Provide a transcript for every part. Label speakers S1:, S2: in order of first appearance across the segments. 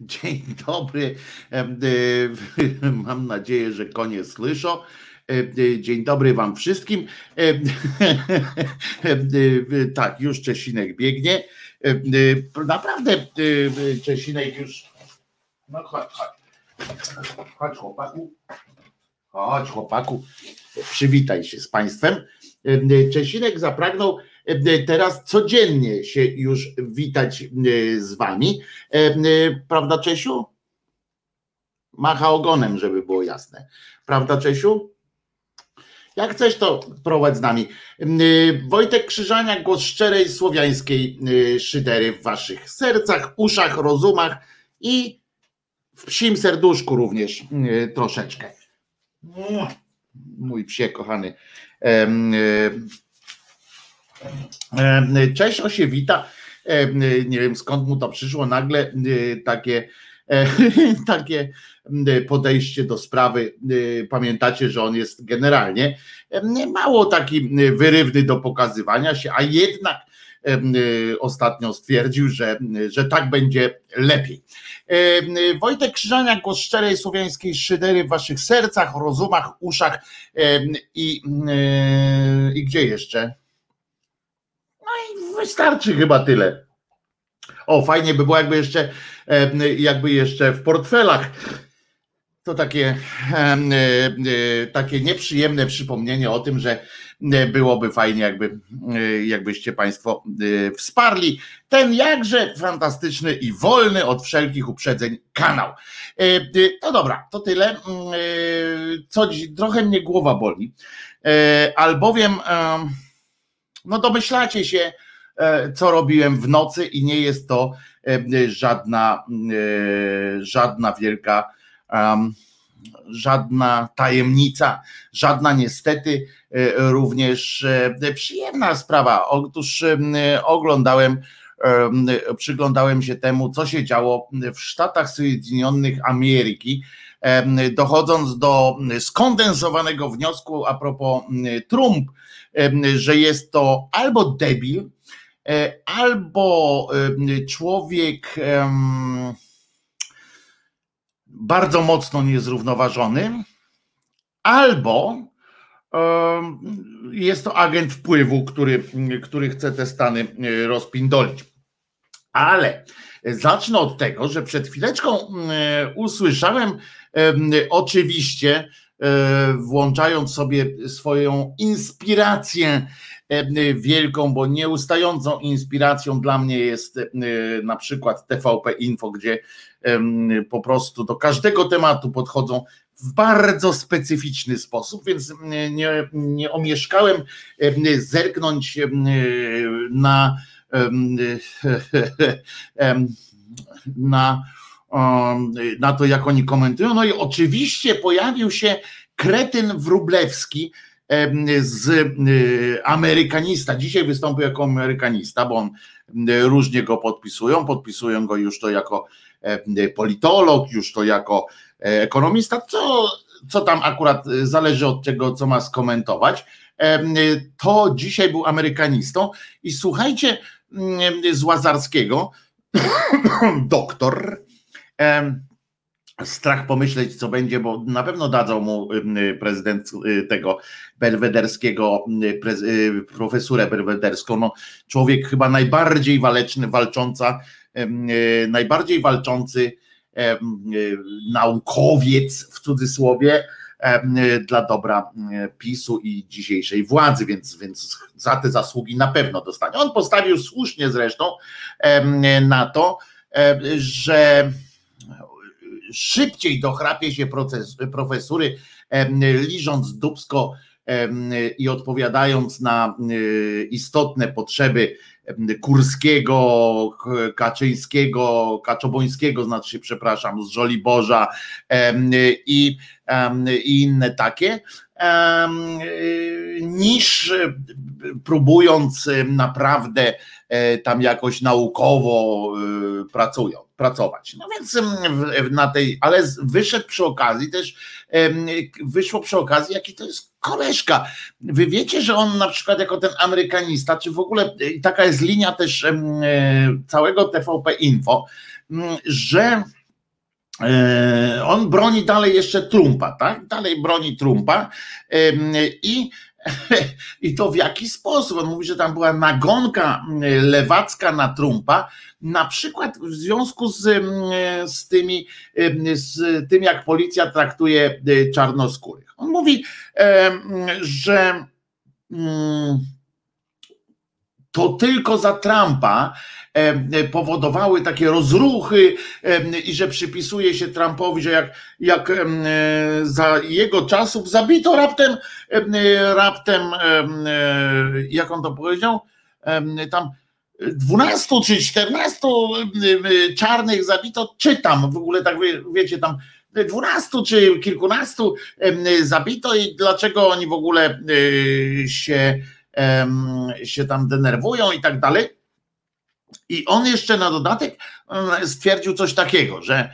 S1: Dzień dobry. Mam nadzieję, że konie słyszą. Dzień dobry Wam wszystkim. Tak, już Czesinek biegnie. Naprawdę Czesinek już. No chodź, chodź. Chodź chłopaku. Chodź chłopaku. Przywitaj się z Państwem. Czesinek zapragnął teraz codziennie się już witać z wami. Prawda, Czesiu? Macha ogonem, żeby było jasne. Prawda, Czesiu? Jak chcesz, to prowadź z nami. Wojtek Krzyżania, głos szczerej słowiańskiej szydery w waszych sercach, uszach, rozumach i w psim serduszku również troszeczkę. Mój psie kochany. Cześć Osiewita. Nie wiem skąd mu to przyszło nagle takie, takie podejście do sprawy. Pamiętacie, że on jest generalnie mało taki wyrywny do pokazywania się, a jednak ostatnio stwierdził, że, że tak będzie lepiej. Wojtek Krzyżania, głos szczerej słowiańskiej szydery w waszych sercach, rozumach, uszach i, i gdzie jeszcze? Wystarczy chyba tyle. O, fajnie by było, jakby jeszcze, jakby jeszcze w portfelach. To takie, e, takie nieprzyjemne przypomnienie o tym, że byłoby fajnie, jakby, jakbyście Państwo wsparli ten jakże fantastyczny i wolny od wszelkich uprzedzeń kanał. No dobra, to tyle. Co trochę mnie głowa boli, albowiem no domyślacie się, E, co robiłem w nocy i nie jest to e, żadna, e, żadna wielka, żadna tajemnica, żadna niestety również przyjemna sprawa. Otóż oglądałem, przyglądałem się temu, co się działo w Stanach Zjednoczonych Ameryki, dochodząc do skondensowanego wniosku a propos Trump, że jest to albo debil, E, albo człowiek bardzo mocno niezrównoważony, albo jest to agent wpływu, który, który chce te Stany e, rozpindolić. Ale zacznę od tego, że przed chwileczką e, usłyszałem oczywiście, włączając sobie swoją inspirację E, wielką, bo nieustającą inspiracją dla mnie jest e, na przykład TVP Info, gdzie po prostu do każdego tematu podchodzą w bardzo specyficzny sposób, więc nie, nie omieszkałem zerknąć na na, na to, jak oni komentują. No i oczywiście pojawił się kretyn wrublewski, z y, amerykanista. Dzisiaj wystąpił jako amerykanista, bo on różnie go podpisują. Podpisują go już to jako politolog, już to jako e, ekonomista, co, co tam akurat zależy od tego, co ma skomentować. To dzisiaj był amerykanistą i słuchajcie z Łazarskiego, doktor, strach pomyśleć, co będzie, bo na pewno dadzą mu prezydent y, tego belwederskiego, y, profesurę belwederską. No, człowiek chyba najbardziej waleczny, walcząca, y, najbardziej walczący naukowiec w cudzysłowie dla dobra PiSu i dzisiejszej władzy, więc, więc za te zasługi na pewno dostanie. On postawił słusznie zresztą na to, że szybciej dochrapie się proces, profesury, liżąc dubsko i odpowiadając na e, istotne potrzeby Kurskiego, Kaczyńskiego, Kaczobońskiego, znaczy przepraszam, z Żoliborza i, i inne takie, niż próbując naprawdę e, tam jakoś naukowo e, pracują, pracować. No więc na tej, ale wyszedł przy okazji też, wyszło przy okazji, jaki to jest koleżka. Wy wiecie, że on na przykład jako ten amerykanista, czy w ogóle taka jest linia też całego TVP Info, że on broni dalej jeszcze Trumpa, tak? Dalej broni Trumpa i I to w jaki sposób? On mówi, że tam była nagonka lewacka na Trumpa, na przykład w związku z, z, tymi, z tym, jak policja traktuje czarnoskórych. On mówi, że mm, to tylko za Trumpa powodowały takie rozruchy i że przypisuje się Trumpowi, że jak, jak za jego czasów zabito raptem, raptem, jak on to powiedział, tam 12 czy 14 czarnych zabito, czytam w ogóle tak wiecie tam 12 czy kilkunastu zabito i dlaczego oni w ogóle się, się tam denerwują i tak dalej. I on jeszcze na dodatek stwierdził coś takiego, że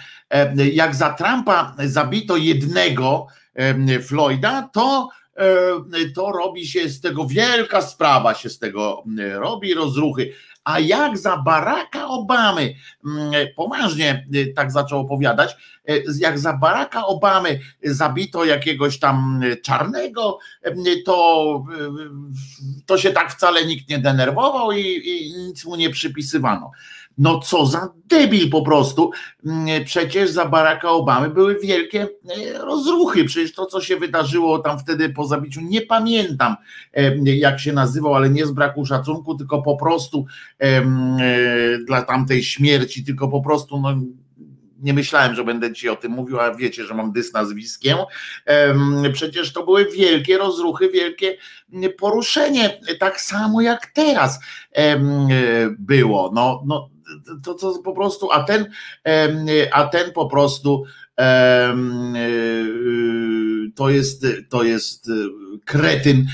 S1: jak za Trumpa zabito jednego Floyda, to to robi się z tego wielka sprawa się z tego robi, rozruchy. A jak za Baracka Obamy, poważnie tak zaczął opowiadać, jak za Baracka Obamy zabito jakiegoś tam czarnego, to, to się tak wcale nikt nie denerwował i, i nic mu nie przypisywano. No co za debil po prostu. Mm, przecież za Baracka Obamy były wielkie e, rozruchy. Przecież to, co się wydarzyło tam wtedy po zabiciu, nie pamiętam e, jak się nazywał, ale nie z braku szacunku, tylko po prostu e, dla tamtej śmierci, tylko po prostu no, nie myślałem, że będę ci o tym mówił, a wiecie, że mam dys nazwiskiem. Przecież to były wielkie rozruchy, wielkie poruszenie, tak samo jak teraz było. No, no to, to po prostu, a ten, a ten po prostu to jest, to jest kretyn,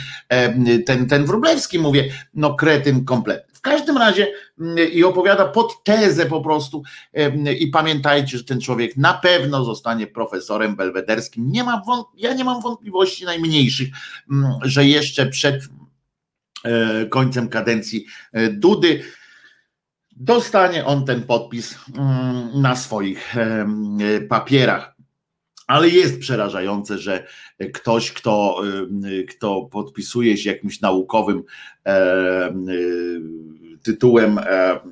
S1: ten, ten Wróblewski mówię, no kretyn kompletny. W każdym razie i opowiada pod tezę po prostu i pamiętajcie, że ten człowiek na pewno zostanie profesorem belwederskim. Nie mam ja nie mam wątpliwości najmniejszych, że jeszcze przed e, końcem kadencji e, Dudy dostanie on ten podpis mm, na swoich papierach. Ale jest przerażające, że ktoś, kto, kto podpisuje się jakimś naukowym tytułem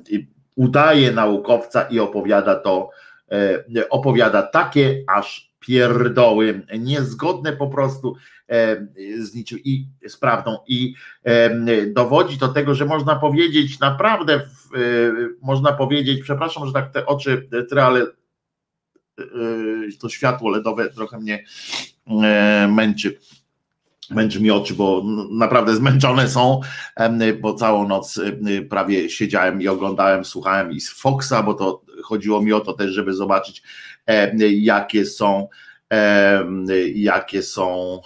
S1: i udaje naukowca i opowiada to, e, opowiada takie aż pierdoły, niezgodne po prostu e, z niczym i z prawdą i e, dowodzi do tego, że można powiedzieć naprawdę, e, można powiedzieć, przepraszam, że tak te oczy tre, ale to światło LEDowe trochę mnie męczy. Męczy mi oczy, bo naprawdę zmęczone są, bo całą noc prawie siedziałem i oglądałem, słuchałem i z Foxa, bo to chodziło mi o to też, żeby zobaczyć jakie są jakie są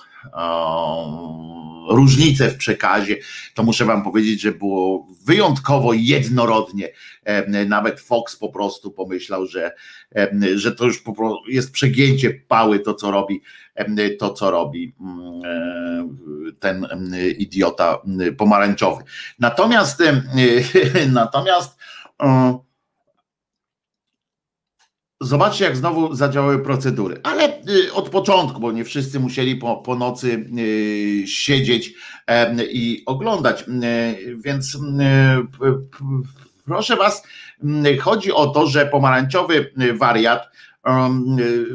S1: różnice w przekazie, to muszę wam powiedzieć, że było wyjątkowo jednorodnie. Nawet Fox po prostu pomyślał, że, że to już jest przegięcie pały to, co robi to, co robi mm, e, ten idiota pomarańczowy. Natomiast natomiast Zobaczcie, jak znowu zadziałały procedury, ale y, od początku, bo nie wszyscy musieli po, po nocy y, siedzieć i oglądać. Y, więc proszę Was, chodzi o to, że pomarańczowy wariat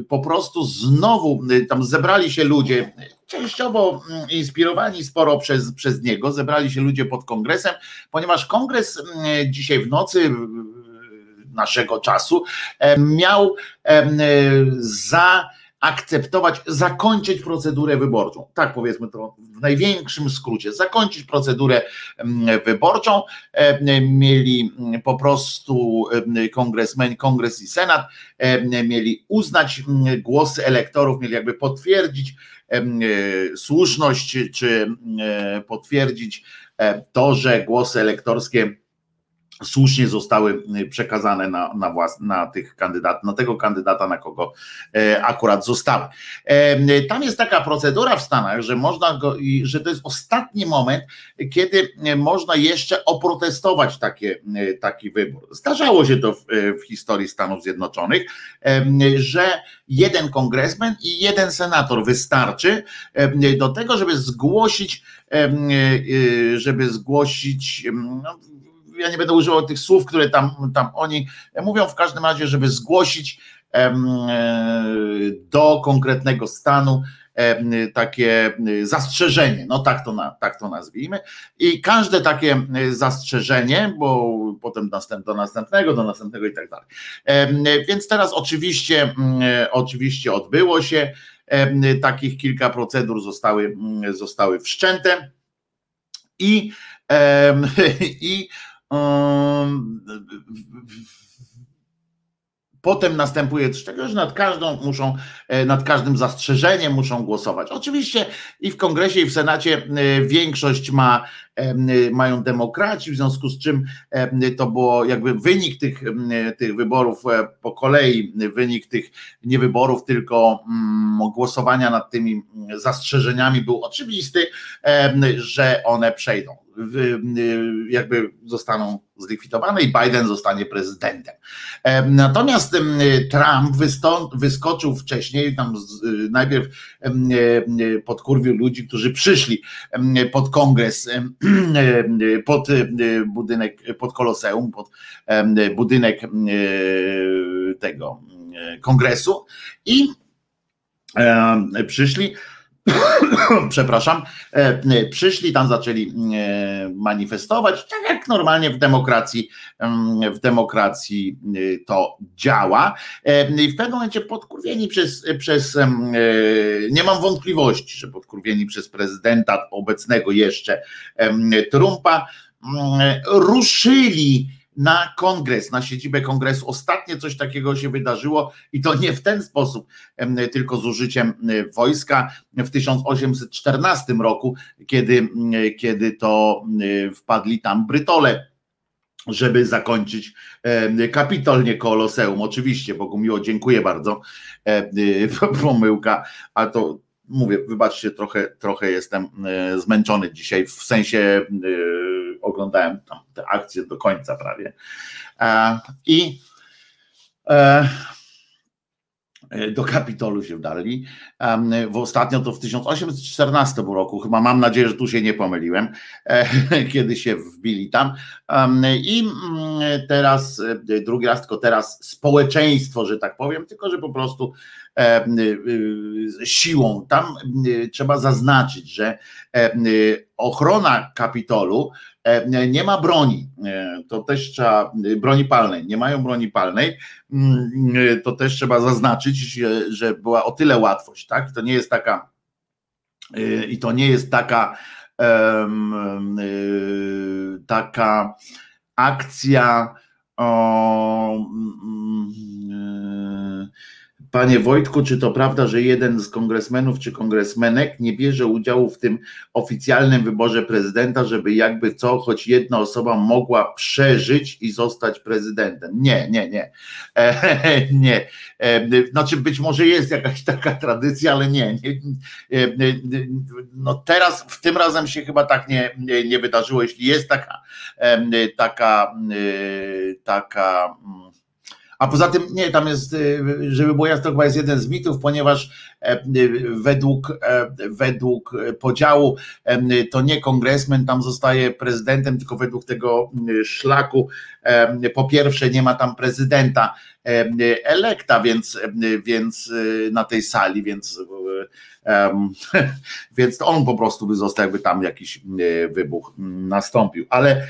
S1: po prostu znowu tam zebrali się ludzie, częściowo inspirowani sporo przez, przez niego, zebrali się ludzie pod kongresem, ponieważ kongres dzisiaj w nocy naszego czasu, miał zaakceptować, zakończyć procedurę wyborczą. Tak powiedzmy to w największym skrócie. Zakończyć procedurę wyborczą. Mieli po prostu kongresmen, kongres i senat mieli uznać głosy elektorów, mieli jakby potwierdzić słuszność, czy potwierdzić to, że głosy elektorskie słusznie zostały y, przekazane na, na, włas, na tych kandydat, na tego kandydata, na kogo e, akurat zostały. E, tam jest taka procedura w Stanach, że można go, że to jest ostatni moment, kiedy e, można jeszcze oprotestować takie, taki wybór. Zdarzało się to w, w historii Stanów Zjednoczonych, że jeden kongresmen i jeden senator wystarczy do tego, żeby zgłosić, żeby zgłosić no, ja nie będę używał tych słów, które tam, tam oni mówią, w każdym razie, żeby zgłosić e, do konkretnego stanu takie zastrzeżenie, no tak to, na, tak to nazwijmy. I każde takie zastrzeżenie, bo potem następ, do następnego, do następnego i tak dalej. Więc teraz oczywiście, oczywiście odbyło się, takich kilka procedur zostały, zostały wszczęte i, i Potem następuje coś takiego, że nad każdą muszą, e, nad każdym zastrzeżeniem muszą głosować. Oczywiście i w kongresie, i w Senacie e, większość ma, mają demokraci, w związku z czym to było jakby wynik tych, tych wyborów po kolei, wynik tych nie wyborów, tylko mm, głosowania nad tymi zastrzeżeniami był oczywisty, że one przejdą jakby zostaną zlikwidowane i Biden zostanie prezydentem. Natomiast Trump wyskoczył wcześniej, tam najpierw podkurwił ludzi, którzy przyszli pod kongres, pod budynek, pod koloseum, pod budynek tego kongresu. I przyszli przepraszam, e, przyszli tam, zaczęli e, manifestować, tak jak normalnie w demokracji, w demokracji e, to działa. I w pewnym momencie podkurwieni przez, przez nie mam wątpliwości, że podkurwieni przez prezydenta obecnego jeszcze Trumpa, ruszyli na kongres, na siedzibę kongresu. Ostatnie coś takiego się wydarzyło i to nie w ten sposób, tylko z użyciem wojska w 1814 roku, kiedy, kiedy to wpadli tam Brytole żeby zakończyć Kapitol, nie Koloseum. Oczywiście, Bogu miło, dziękuję bardzo. Pomyłka, a to mówię, wybaczcie, trochę, trochę jestem zmęczony dzisiaj, w sensie oglądałem tam te akcje do końca prawie. E, I e, do Kapitolu się wdali. Ostatnio to w 1814 roku, chyba mam nadzieję, że tu się nie pomyliłem, e, kiedy się wbili tam. I mm, teraz, drugi raz, tylko teraz społeczeństwo, że tak powiem, tylko że po prostu siłą. Tam trzeba zaznaczyć, że ochrona Kapitolu E, nie ma broni, e, to też trzeba, broni palnej, nie mają broni palnej, mm, to też trzeba zaznaczyć, że była o tyle łatwość, tak? To nie jest taka e, i to nie jest taka taka akcja o, mm, Panie Wojtku, czy to prawda, że jeden z kongresmenów czy kongresmenek nie bierze udziału w tym oficjalnym wyborze prezydenta, żeby jakby co, choć jedna osoba mogła przeżyć i zostać prezydentem? Nie, nie, nie. E, nie. E, znaczy być może jest jakaś taka tradycja, ale nie. nie. E, no teraz, w tym razem się chyba tak nie, nie, nie wydarzyło. Jeśli jest taka, e, taka, e, taka mm, a poza tym, nie, tam jest, y, żeby było jasne, chyba jest jeden z mitów, ponieważ e, y, według, e, według podziału e, to nie kongresmen tam zostaje prezydentem, tylko według tego y, szlaku po pierwsze nie ma tam prezydenta elekta, więc, więc na tej sali, więc więc to on po prostu by został, jakby tam jakiś wybuch nastąpił. Ale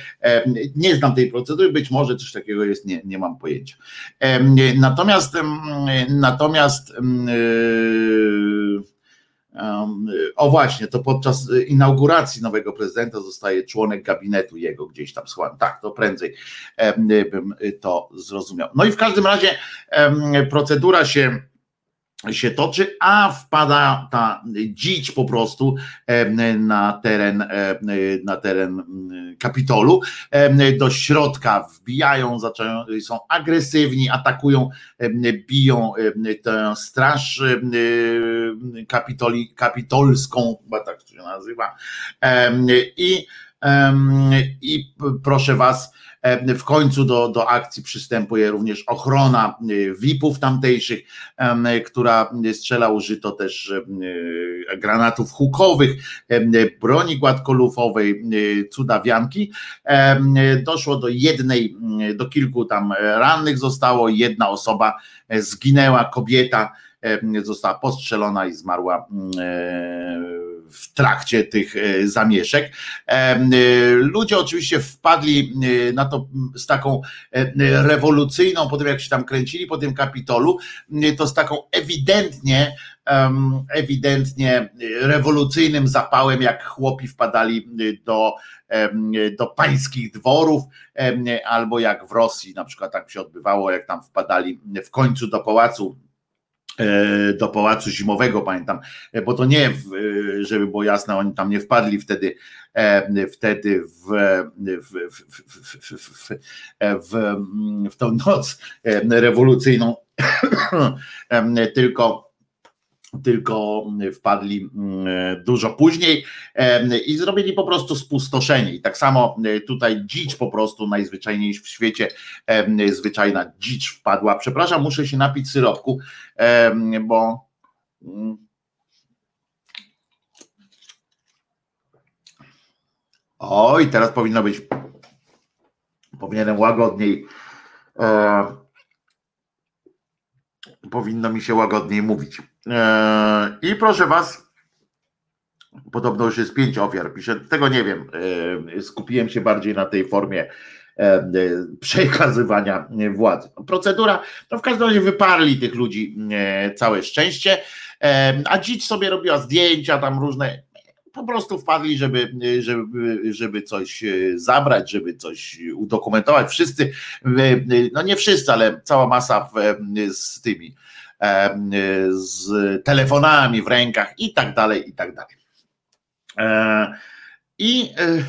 S1: nie znam tej procedury, być może coś takiego jest, nie, nie mam pojęcia. Natomiast natomiast o właśnie, to podczas inauguracji nowego prezydenta zostaje członek gabinetu jego gdzieś tam słucham. Tak, to prędzej bym to zrozumiał. No i w każdym razie procedura się się toczy, a wpada ta dzić po prostu na teren, na teren Kapitolu, do środka wbijają, zaczynają, są agresywni, atakują, biją tę straż kapitoli, kapitolską, chyba tak się nazywa, i, i proszę was, E, w końcu do, do akcji przystępuje również ochrona e, VIP-ów tamtejszych, która strzela użyto też e, granatów hukowych, broni gładkolufowej, cudawianki. Doszło do jednej, do kilku tam rannych zostało, jedna osoba zginęła, kobieta została postrzelona i zmarła w trakcie tych e, zamieszek. E, ludzie oczywiście wpadli e, na to z taką rewolucyjną, po tym jak się tam kręcili po tym kapitolu, to z taką ewidentnie ewidentnie rewolucyjnym zapałem, jak chłopi wpadali do, do pańskich dworów, albo jak w Rosji na przykład tak się odbywało, jak tam wpadali w końcu do pałacu E, do pałacu zimowego, pamiętam, e, bo to nie, e, żeby było jasne, oni tam nie wpadli wtedy, wtedy w, w, w, w, w tą noc rewolucyjną, tylko tylko wpadli mm, dużo później i zrobili po prostu spustoszenie. I tak samo e, tutaj dzicz po prostu najzwyczajniejsza w świecie, zwyczajna dzicz wpadła. Przepraszam, muszę się napić syropku, bo mm, Oj, teraz powinno być, powinienem łagodniej e, powinno mi się łagodniej mówić. E, I proszę Was, podobno już jest pięć ofiar, piszę, tego nie wiem, e, skupiłem się bardziej na tej formie e, przekazywania władzy. Procedura, no w każdym razie wyparli tych ludzi całe szczęście, a dziś sobie robiła zdjęcia tam różne, po prostu wpadli, żeby, żeby, żeby coś zabrać, żeby coś udokumentować. Wszyscy, no nie wszyscy, ale cała masa z tymi z telefonami w rękach i tak dalej, i tak dalej. E, I, e,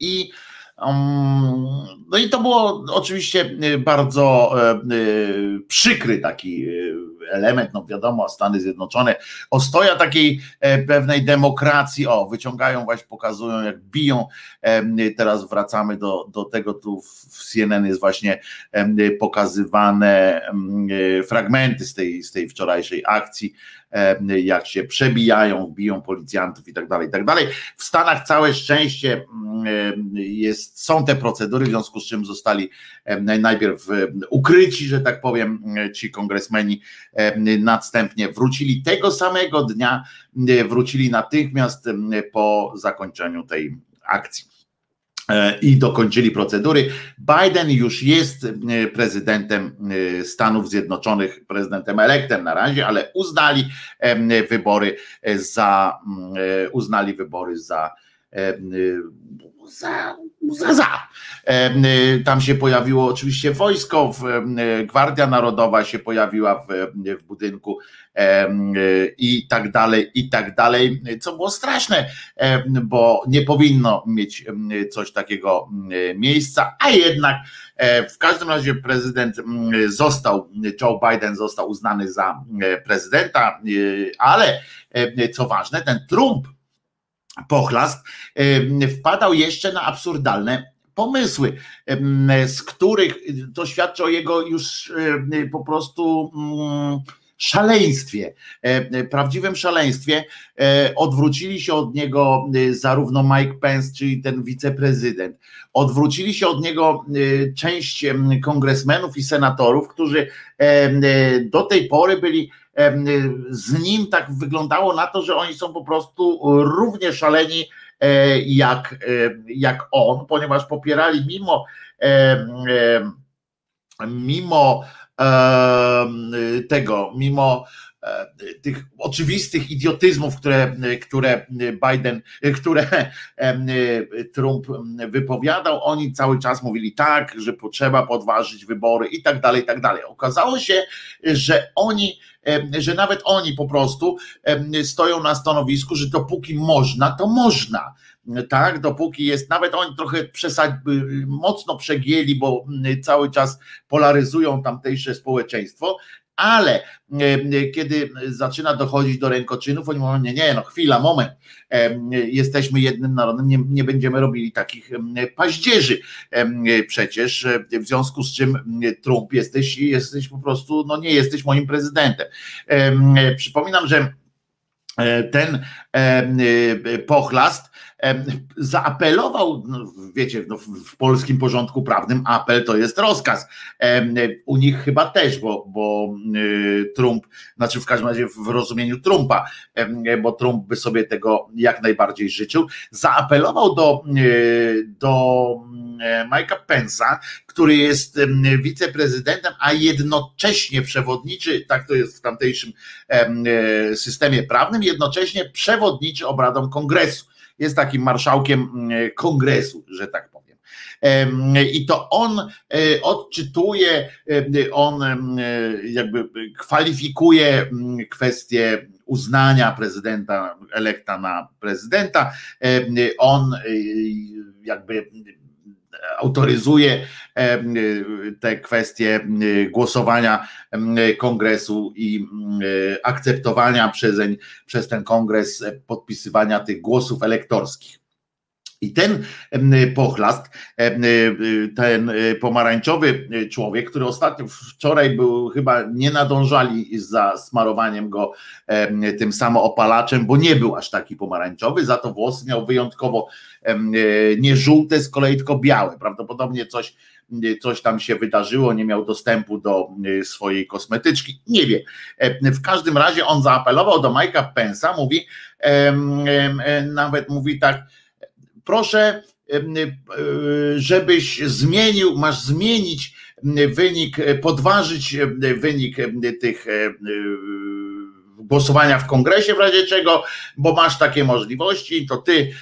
S1: i um, no i to było oczywiście bardzo e, przykry taki element, no wiadomo, Stany Zjednoczone, ostoja takiej e, pewnej demokracji, o, wyciągają właśnie, pokazują jak biją, teraz wracamy do, do tego, tu w CNN jest właśnie pokazywane e, fragmenty z tej, z tej wczorajszej akcji, jak się przebijają, biją policjantów i tak dalej, i tak dalej. W Stanach całe szczęście jest, są te procedury, w związku z czym zostali najpierw ukryci, że tak powiem, ci kongresmeni, następnie wrócili tego samego dnia, wrócili natychmiast po zakończeniu tej akcji e, i dokończyli procedury. Biden już jest prezydentem e, Stanów Zjednoczonych, prezydentem elektem na razie, ale uznali wybory za uznali wybory za za, za, za. Y, tam się pojawiło oczywiście wojsko, y, Gwardia Narodowa się pojawiła w, w budynku i tak dalej, i tak dalej, co było straszne, bo nie powinno mieć coś takiego miejsca, a jednak e, w każdym razie prezydent został, Joe Biden został uznany za prezydenta, ale co ważne, ten Trump pochlast, wpadał jeszcze na absurdalne pomysły, z których to świadczy o jego już po prostu mm, szaleństwie, prawdziwym szaleństwie. E, odwrócili się od niego zarówno Mike Pence, czyli ten wiceprezydent, odwrócili się od niego część kongresmenów i senatorów, którzy do tej pory byli z nim tak wyglądało na to, że oni są po prostu równie szaleni e, jak, e, jak on, ponieważ popierali mimo mimo tego, mimo tych oczywistych idiotyzmów, które, które Biden, które Trump wypowiadał, oni cały czas mówili tak, że potrzeba podważyć wybory i tak dalej, i tak dalej. Okazało się, że oni że nawet oni po prostu stoją na stanowisku, że dopóki można, to można. Tak, dopóki jest, nawet oni trochę mocno przegięli, bo cały czas polaryzują tamtejsze społeczeństwo, ale kiedy zaczyna dochodzić do rękoczynów, oni mówią, nie, nie, no chwila, moment, jesteśmy jednym narodem, nie, nie będziemy robili takich paździerzy przecież, w związku z czym Trump jesteś, jesteś po prostu, no nie jesteś moim prezydentem. Przypominam, że e, ten pochlast zaapelował, no, wiecie, no, w polskim porządku prawnym apel to jest rozkaz. U nich chyba też, bo, bo y, Trump, znaczy w każdym razie w rozumieniu Trumpa, bo Trump by sobie tego jak najbardziej życzył, zaapelował do, y, do y, Mike'a Pence'a, który jest wiceprezydentem, a jednocześnie przewodniczy, tak to jest w tamtejszym systemie prawnym, jednocześnie przewodniczy obradom kongresu jest takim marszałkiem mm, kongresu, że tak powiem. I to on e, odczytuje, on jakby kwalifikuje mm, kwestię uznania prezydenta, elekta na prezydenta. On e, jakby autoryzuje te kwestie głosowania kongresu i akceptowania przezeń, przez ten kongres podpisywania tych głosów elektorskich. I ten pochlast, ten pomarańczowy człowiek, który ostatnio wczoraj był, chyba nie nadążali za smarowaniem go tym samoopalaczem, bo nie był aż taki pomarańczowy, za to włosy miał wyjątkowo nie żółte, z kolei tylko białe. Prawdopodobnie coś, coś tam się wydarzyło, nie miał dostępu do swojej kosmetyczki. Nie wiem. W każdym razie on zaapelował do Majka Pensa, mówi, nawet mówi tak, proszę, żebyś zmienił, masz zmienić wynik, podważyć wynik tych głosowania w kongresie, w razie czego, bo masz takie możliwości, to ty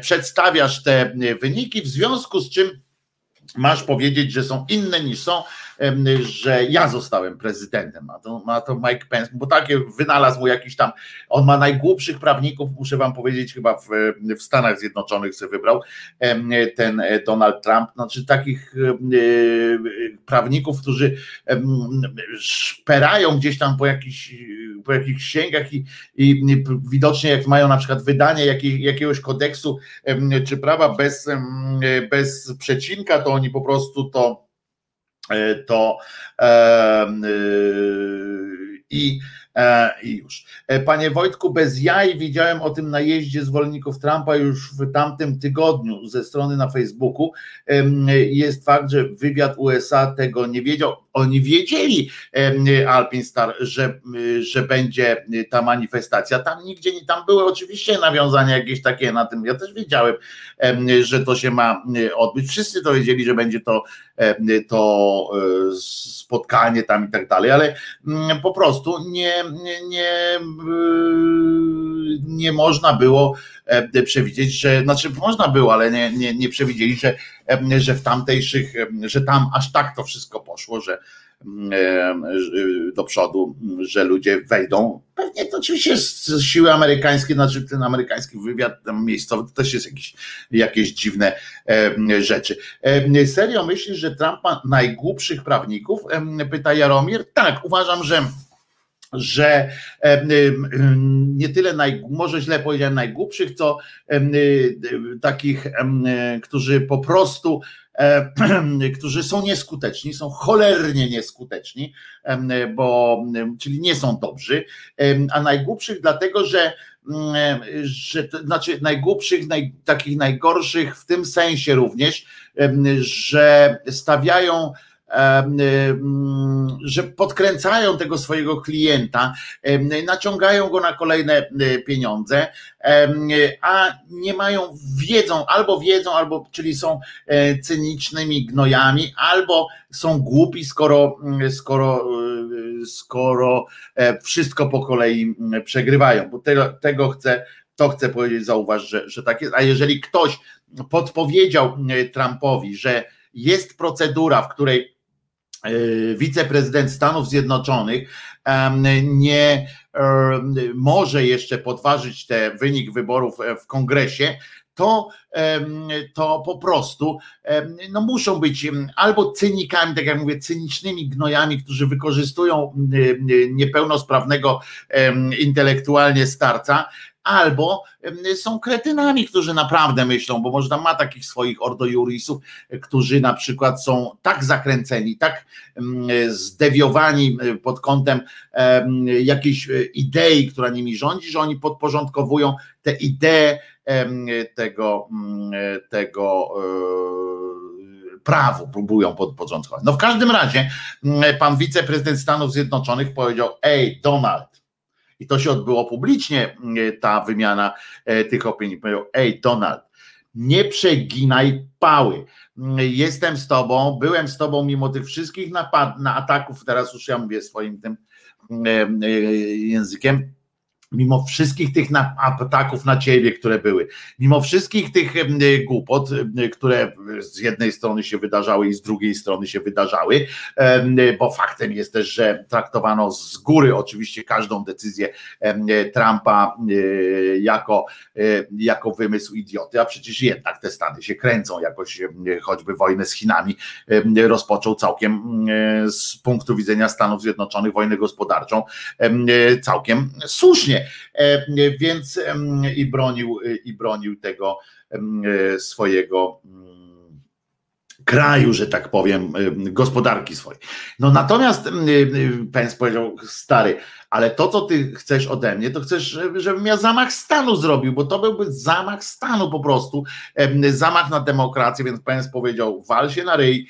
S1: przedstawiasz te wyniki, w związku z czym masz powiedzieć, że są inne niż są, że ja zostałem prezydentem. Ma to, ma to Mike Pence, bo takie wynalazł mu jakiś tam, on ma najgłupszych prawników, muszę wam powiedzieć, chyba w, w Stanach Zjednoczonych sobie wybrał ten e, Donald Trump, znaczy takich e, prawników, którzy szperają gdzieś tam po jakichś, po jakichś księgach i, i widocznie jak mają na przykład wydanie jakiegoś kodeksu czy prawa bez, bez przecinka, to oni po prostu to E, to e, i E, I już. E, panie Wojtku, bez jaj widziałem o tym najeździe zwolenników Trumpa już w tamtym tygodniu ze strony na Facebooku. Jest fakt, że wywiad USA tego nie wiedział. Oni wiedzieli, Alpinstar, że, że będzie ta manifestacja. Tam nigdzie nie, tam były oczywiście nawiązania jakieś takie na tym. Ja też wiedziałem, że to się ma odbyć. Wszyscy to wiedzieli, że będzie to, to e, spotkanie tam i tak dalej, ale mm, po prostu nie, nie, nie można było e, przewidzieć, że, znaczy można było, ale nie, nie, nie przewidzieli, że, e, że w tamtejszych, że tam aż tak to wszystko poszło, że e, do przodu, że ludzie wejdą. Pewnie to oczywiście z siły amerykańskie, znaczy ten amerykański wywiad miejscowy to też jest jakieś, jakieś dziwne rzeczy. Serio myślisz, że Trump ma najgłupszych prawników? Pyta Jaromir. Tak, uważam, że że nie tyle, naj, może źle powiedziałem, najgłupszych, co y, takich, którzy po prostu którzy są nieskuteczni, są cholernie nieskuteczni, bo czyli nie są dobrzy, a najgłupszych dlatego, że że to znaczy najgłupszych, naj, takich najgorszych w tym sensie również, że stawiają że podkręcają tego swojego klienta, naciągają go na kolejne pieniądze, a nie mają, wiedzą, albo wiedzą, albo czyli są e, cynicznymi gnojami, albo są głupi, skoro, skoro, e, skoro e, wszystko po kolei przegrywają, bo tego, tego chcę, to chcę powiedzieć, zauważ, że, że tak jest, a jeżeli ktoś podpowiedział Trumpowi, że jest procedura, w której wiceprezydent Stanów Zjednoczonych nie może jeszcze podważyć ten wynik wyborów w kongresie, to, to po prostu no muszą być albo cynikami, tak jak mówię, cynicznymi gnojami, którzy wykorzystują niepełnosprawnego intelektualnie starca, albo są kretynami, którzy naprawdę myślą, bo można ma takich swoich ordojurisów, którzy na przykład są tak zakręceni, tak zdewiowani pod kątem jakiejś idei, która nimi rządzi, że oni podporządkowują te idee tego, tego e, prawu, próbują podporządkować. No w każdym razie pan wiceprezydent Stanów Zjednoczonych powiedział, ej Donald, i to się odbyło publicznie, e, ta wymiana e, tych opinii. Powiedział, ej Donald, nie przeginaj pały. Jestem z tobą, byłem z tobą mimo tych wszystkich napad, na ataków, teraz już ja mówię swoim tym e, językiem, mimo wszystkich tych ataków na ciebie, które były, mimo wszystkich tych głupot, które z jednej strony się wydarzały i z drugiej strony się wydarzały, bo faktem jest też, że traktowano z góry oczywiście każdą decyzję Trumpa e, jako, e, jako wymysł idioty, a przecież jednak te Stany się kręcą jakoś, choćby wojnę z Chinami rozpoczął całkiem z punktu widzenia Stanów Zjednoczonych wojnę gospodarczą całkiem słusznie E, więc i bronił, i bronił tego e, swojego mm, kraju, że tak powiem, gospodarki swojej. No natomiast Pence powiedział, stary, ale to, co ty chcesz ode mnie, to chcesz, żebym ja zamach stanu zrobił, bo to byłby zamach stanu po prostu, zamach na demokrację, więc Pence powiedział, wal się na ryj,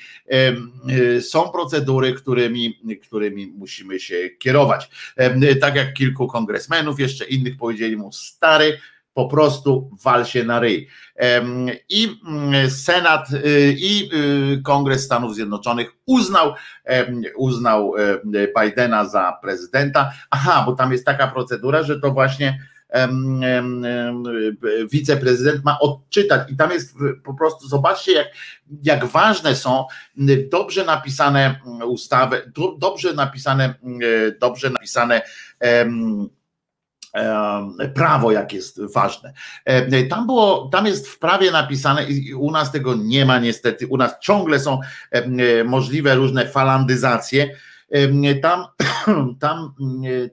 S1: y, są procedury, którymi, którymi musimy się kierować. Tak jak kilku kongresmenów, jeszcze innych powiedzieli mu, stary, po prostu wal się na ryj. I mm, Senat y, i y, Kongres Stanów Zjednoczonych uznał, uznał Bidena za prezydenta. Aha, bo tam jest taka procedura, że to właśnie wiceprezydent ma odczytać i tam jest po prostu, zobaczcie jak, jak ważne są dobrze napisane ustawy, dobrze napisane, dobrze napisane prawo, jak jest ważne. Tam było, tam jest w prawie napisane i u nas tego nie ma niestety, u nas ciągle są możliwe różne falandyzacje. Tam, tam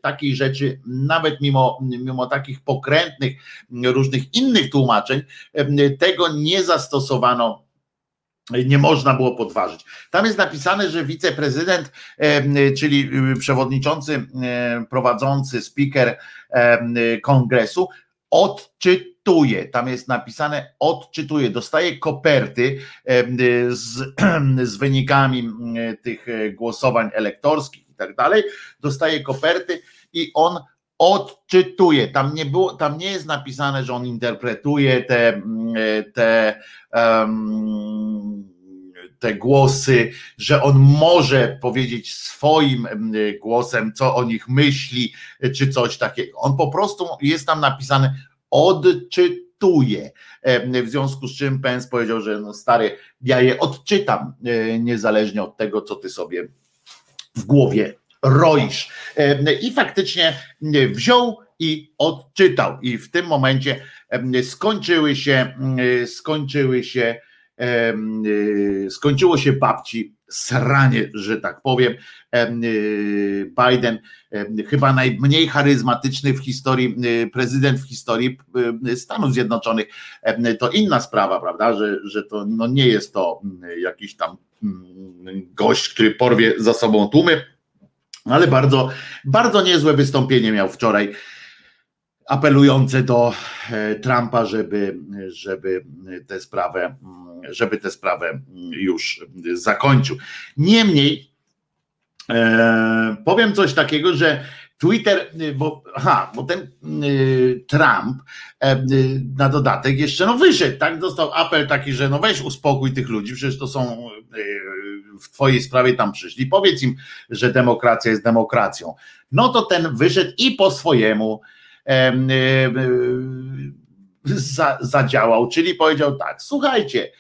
S1: takiej rzeczy, nawet mimo, mimo takich pokrętnych, różnych innych tłumaczeń, tego nie zastosowano nie można było podważyć. Tam jest napisane, że wiceprezydent, czyli y, przewodniczący, prowadzący speaker kongresu, odczytuje. Tam jest napisane odczytuje, dostaje koperty z, z wynikami tych e, głosowań elektorskich i tak dalej. Dostaje koperty i on odczytuje. Tam nie było, tam nie jest napisane, że on interpretuje te, te, um, te głosy, że on może powiedzieć swoim głosem, co o nich myśli, czy coś takiego. On po prostu jest tam napisane odczytuje. W związku z czym Pence powiedział, że no stary, ja je odczytam, e, niezależnie od tego, co ty sobie w głowie roisz. I faktycznie wziął i odczytał. I w tym momencie skończyły się, skończyły się, skończyło się babci sranie, że tak powiem. Biden, chyba najmniej charyzmatyczny w historii, prezydent w historii Stanów Zjednoczonych. To inna sprawa, prawda, że, że to no nie jest to jakiś tam gość, który porwie za sobą tłumy ale bardzo, bardzo niezłe wystąpienie miał wczoraj apelujące do Trumpa, żeby, żeby tę sprawę, żeby tę sprawę już zakończył. Niemniej e, powiem coś takiego, że Twitter, bo, aha, bo ten y, Trump e, y, na dodatek jeszcze no wyszedł, tak? Dostał apel taki, że no weź uspokój tych ludzi, przecież to są w twojej sprawie tam przyszli. Powiedz im, że demokracja jest demokracją. No to ten wyszedł i po swojemu za, zadziałał, czyli powiedział tak, słuchajcie,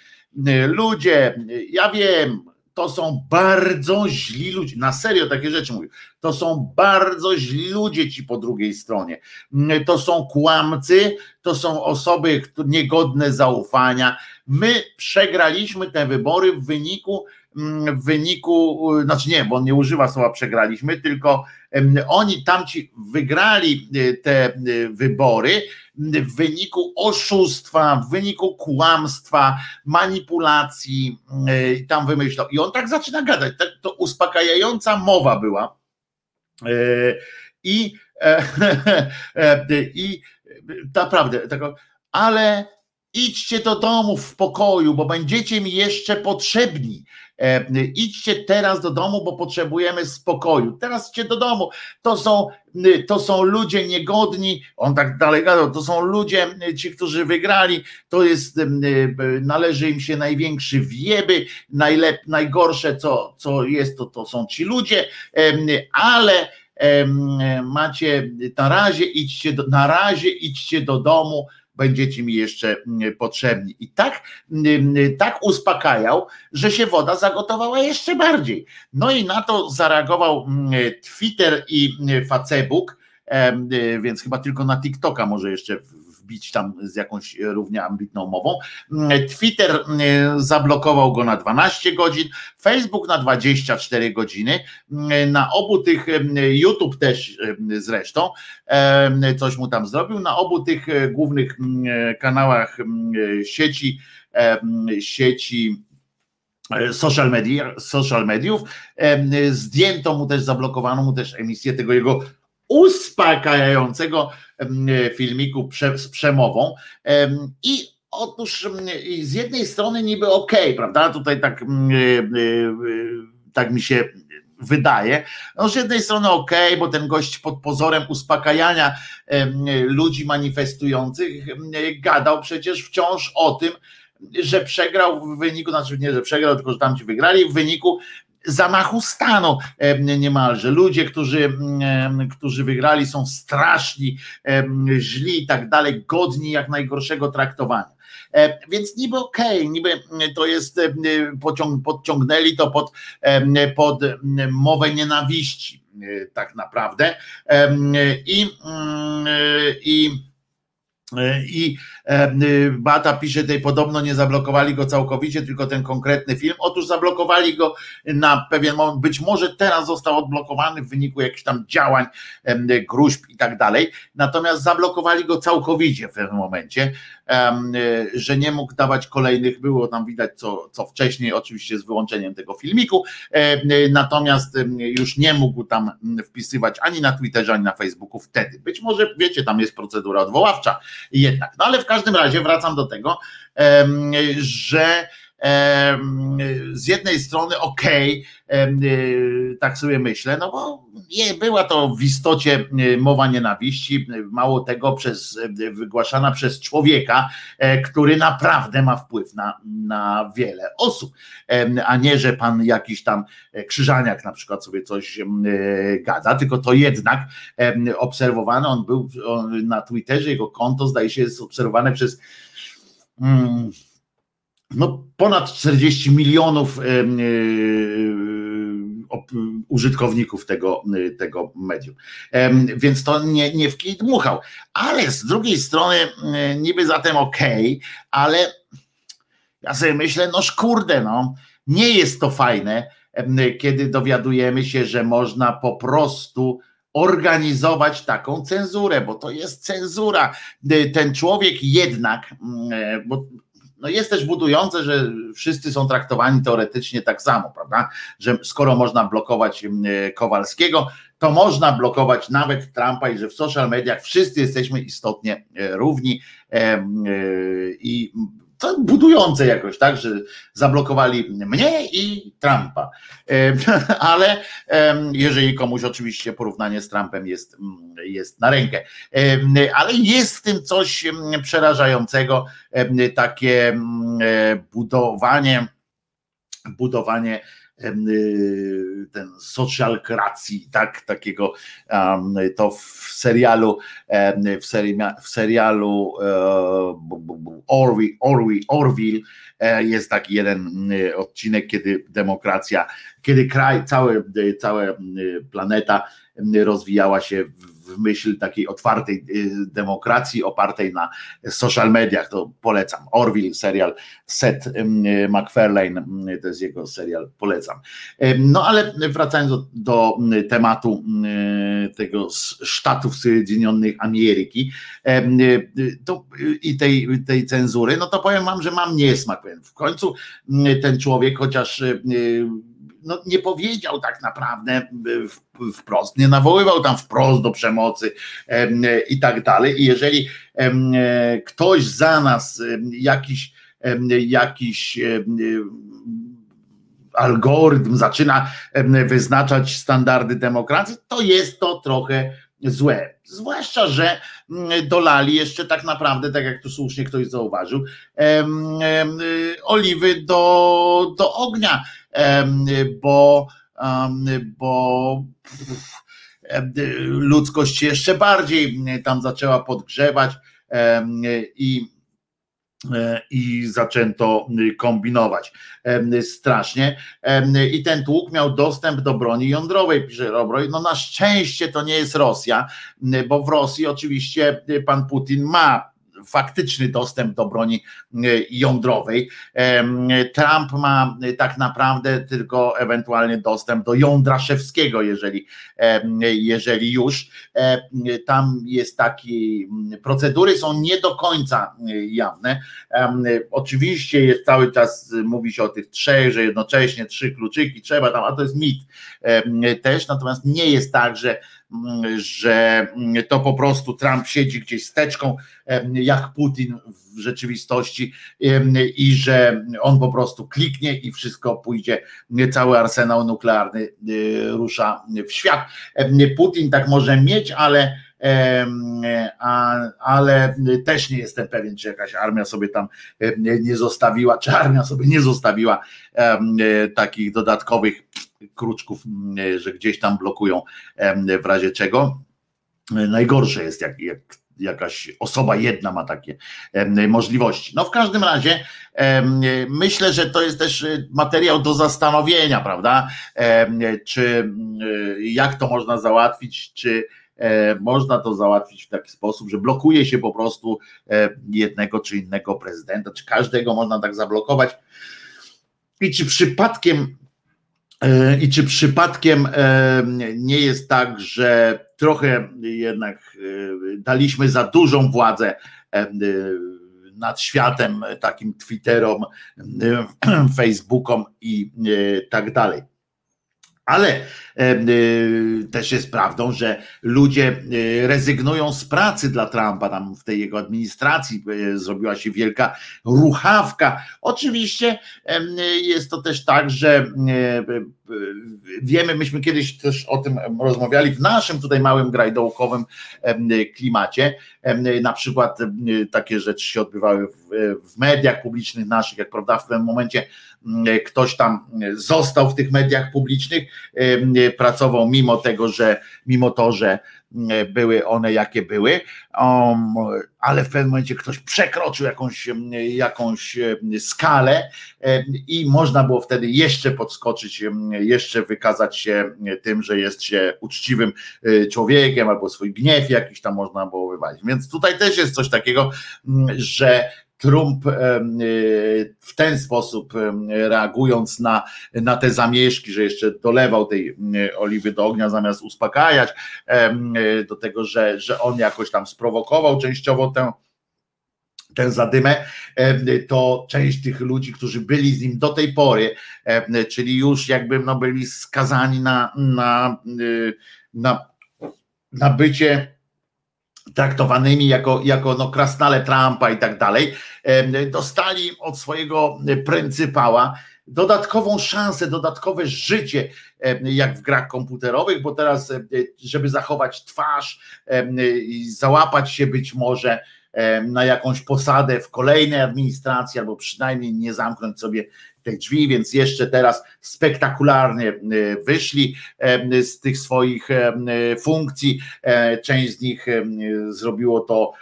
S1: ludzie, ja wiem, to są bardzo źli ludzie. Na serio takie rzeczy mówię. To są bardzo źli ludzie ci po drugiej stronie. To są kłamcy, to są osoby niegodne zaufania. My przegraliśmy te wybory w wyniku w wyniku, znaczy nie, bo on nie używa słowa przegraliśmy, tylko oni tamci wygrali e, te e, wybory w wyniku oszustwa, w wyniku kłamstwa, manipulacji, e, tam wymyślał. I on tak zaczyna gadać, tak, to uspokajająca mowa była. I, i naprawdę, tego, ale idźcie do domu w pokoju, bo będziecie mi jeszcze potrzebni. E, idźcie teraz do domu, bo potrzebujemy spokoju. Teraz idźcie do domu. To są, to są ludzie niegodni. On tak dalej gadał. To są ludzie, ci, którzy wygrali. To jest, należy im się największy wieby. Najlep, najgorsze, co, co jest, to, to są ci ludzie, ale macie na razie idźcie na razie idźcie do domu będziecie mi jeszcze mm, potrzebni. I tak, mm, tak uspokajał, że się woda zagotowała jeszcze bardziej. No i na to zareagował mm, Twitter i Facebook, więc chyba tylko na TikToka może jeszcze wbić tam z jakąś równie ambitną mową. Twitter zablokował go na 12 godzin, Facebook na 24 godziny. Na obu tych, YouTube też zresztą coś mu tam zrobił. Na obu tych głównych kanałach sieci, sieci e, social, media, social mediów. Zdjęto mu też, zablokowano mu też emisję tego jego uspokajającego filmiku z przemową. I otóż z jednej strony niby okej, okay, prawda? Tutaj tak, e, e, tak mi się wydaje. No z jednej strony okej, okay, bo ten gość pod pozorem uspokajania ludzi manifestujących gadał przecież wciąż o tym, że przegrał w wyniku, znaczy nie, że przegrał, tylko że tam ci wygrali w wyniku zamachu stanu niemalże. Ludzie, którzy, którzy wygrali są straszni, źli i tak dalej, godni jak najgorszego traktowania. Więc niby okej, okay, niby to jest, podciągnęli to pod, pod mowę nienawiści e, tak naprawdę. I, mm, i E, I e, Bata pisze tutaj, podobno nie zablokowali go całkowicie, tylko ten konkretny film. Otóż zablokowali go na pewien moment, być może teraz został odblokowany w wyniku jakichś tam działań, gruźb i tak dalej. Natomiast zablokowali go całkowicie w pewnym momencie, że nie mógł dawać kolejnych, było tam widać co, co wcześniej, oczywiście z wyłączeniem tego filmiku, natomiast już nie mógł tam wpisywać ani na Twitterze, ani na Facebooku wtedy. Być może, wiecie, tam jest procedura odwoławcza jednak. No ale w każdym razie wracam do tego, że z jednej strony okej, okay, tak sobie myślę, no bo nie, była to w istocie mowa nienawiści, mało tego przez, wygłaszana przez człowieka, e, który naprawdę ma wpływ na, na wiele osób, a nie, że pan jakiś tam e, krzyżaniak na przykład sobie coś e, gada, tylko to jednak obserwowany, on był na Twitterze, jego konto zdaje się jest obserwowane przez mm, no, ponad 40 milionów użytkowników tego, tego medium. Więc to nie, nie w kij dmuchał. Ale z drugiej strony niby zatem okej, okay, ale ja sobie myślę, no szkurde, no, nie jest to fajne, kiedy dowiadujemy się, że można po prostu organizować taką cenzurę, bo to jest cenzura. Ten człowiek jednak, bo no jest też budujące, że wszyscy są traktowani teoretycznie tak samo, prawda? Że skoro można blokować Kowalskiego, to można blokować nawet Trumpa i że w social mediach wszyscy jesteśmy istotnie równi i to budujące jakoś, tak, że zablokowali mnie i Trumpa. Ale jeżeli komuś oczywiście porównanie z Trumpem jest, mm, jest na rękę. Ale jest w tym coś przerażającego, takie mm, e, budowanie, budowanie ten socjalkracji, tak, takiego to w serialu w, seri, w serialu Orwell, Orwell, Orville jest taki jeden y, odcinek, kiedy demokracja, kiedy kraj, całe, cała planeta rozwijała się w myśl takiej otwartej y, demokracji opartej na social mediach, to polecam. Orville, serial Seth MacFarlane, to jest jego serial, polecam. No ale wracając do, do tematu tego Stanów Zjednoczonych Ameryki to, i tej, tej cenzury, no to powiem wam, że mam niesmak. W końcu ten człowiek, chociaż no, nie powiedział tak naprawdę wprost, nie nawoływał tam wprost do przemocy i tak dalej. I jeżeli ktoś za nas jakiś, jakiś algorytm zaczyna wyznaczać standardy demokracji, to jest to trochę złe. Zwłaszcza, że dolali jeszcze tak naprawdę, tak jak tu słusznie ktoś zauważył, oliwy do, do ognia bo, bo ludzkość jeszcze bardziej tam zaczęła podgrzewać i i zaczęto kombinować strasznie. I ten tłuk miał dostęp do broni jądrowej, pisze Robroj. No na szczęście to nie jest Rosja, bo w Rosji oczywiście pan Putin ma faktyczny dostęp do broni e, jądrowej. Trump ma e, tak naprawdę tylko ewentualnie dostęp do jądra szewskiego, jeżeli, jeżeli już. Tam jest taki, procedury są nie do końca e, jawne. Oczywiście jest cały czas, mówi się o tych trzech, że jednocześnie trzy kluczyki trzeba tam, a to jest mit też, natomiast nie jest tak, że że to po prostu Trump siedzi gdzieś steczką, jak Putin w rzeczywistości i że on po prostu kliknie i wszystko pójdzie, cały arsenał nuklearny e, rusza w świat. Putin tak może mieć, ale ale też nie jestem pewien, czy jakaś armia sobie tam nie zostawiła, czy armia sobie nie zostawiła takich dodatkowych kruczków, że gdzieś tam blokują w razie czego. Najgorsze jest, jak, jak jakaś osoba jedna ma takie możliwości. No w każdym razie myślę, że to jest też materiał do zastanowienia, prawda? Czy jak to można załatwić, czy E, można to załatwić w taki sposób, że blokuje się po prostu e, jednego czy innego prezydenta, czy każdego można tak zablokować. I czy przypadkiem e, i czy przypadkiem nie jest tak, że trochę jednak daliśmy za dużą władzę nad światem, takim Twitterom, Facebookom i tak dalej. Ale też jest prawdą, że ludzie y, rezygnują z pracy dla Trumpa, tam w tej jego administracji zrobiła się wielka ruchawka. Oczywiście jest to też tak, że wiemy, myśmy kiedyś też o tym rozmawiali w naszym tutaj małym grajdołkowym klimacie. Na przykład takie rzeczy się odbywały w, mediach publicznych naszych, jak prawda w pewnym momencie ktoś tam został w tych mediach publicznych, pracował mimo tego, że mimo to, że mm, były one jakie były, um, ale w pewnym momencie ktoś przekroczył jakąś, jakąś skalę i można było wtedy jeszcze podskoczyć, jeszcze wykazać się tym, że jest się uczciwym y, człowiekiem albo swój gniew jakiś tam można było wywalić. Więc tutaj też jest coś takiego, że Trump y, w ten sposób reagując na, na te zamieszki, że jeszcze dolewał tej oliwy do ognia zamiast uspokajać, do tego, że, że on jakoś tam sprowokował częściowo tę tę zadymę, to część tych ludzi, którzy byli z nim do tej pory, czyli już jakby no byli skazani na, na, na, na bycie traktowanymi jako, jako no krasnale Trumpa i tak dalej, dostali od swojego pryncypała dodatkową szansę, dodatkowe życie, jak w grach komputerowych, bo teraz, żeby zachować twarz i załapać się być może na jakąś posadę w kolejnej administracji, albo przynajmniej nie zamknąć sobie te drzwi, więc jeszcze teraz spektakularnie wyszli z tych swoich funkcji. E, część z nich zrobiło to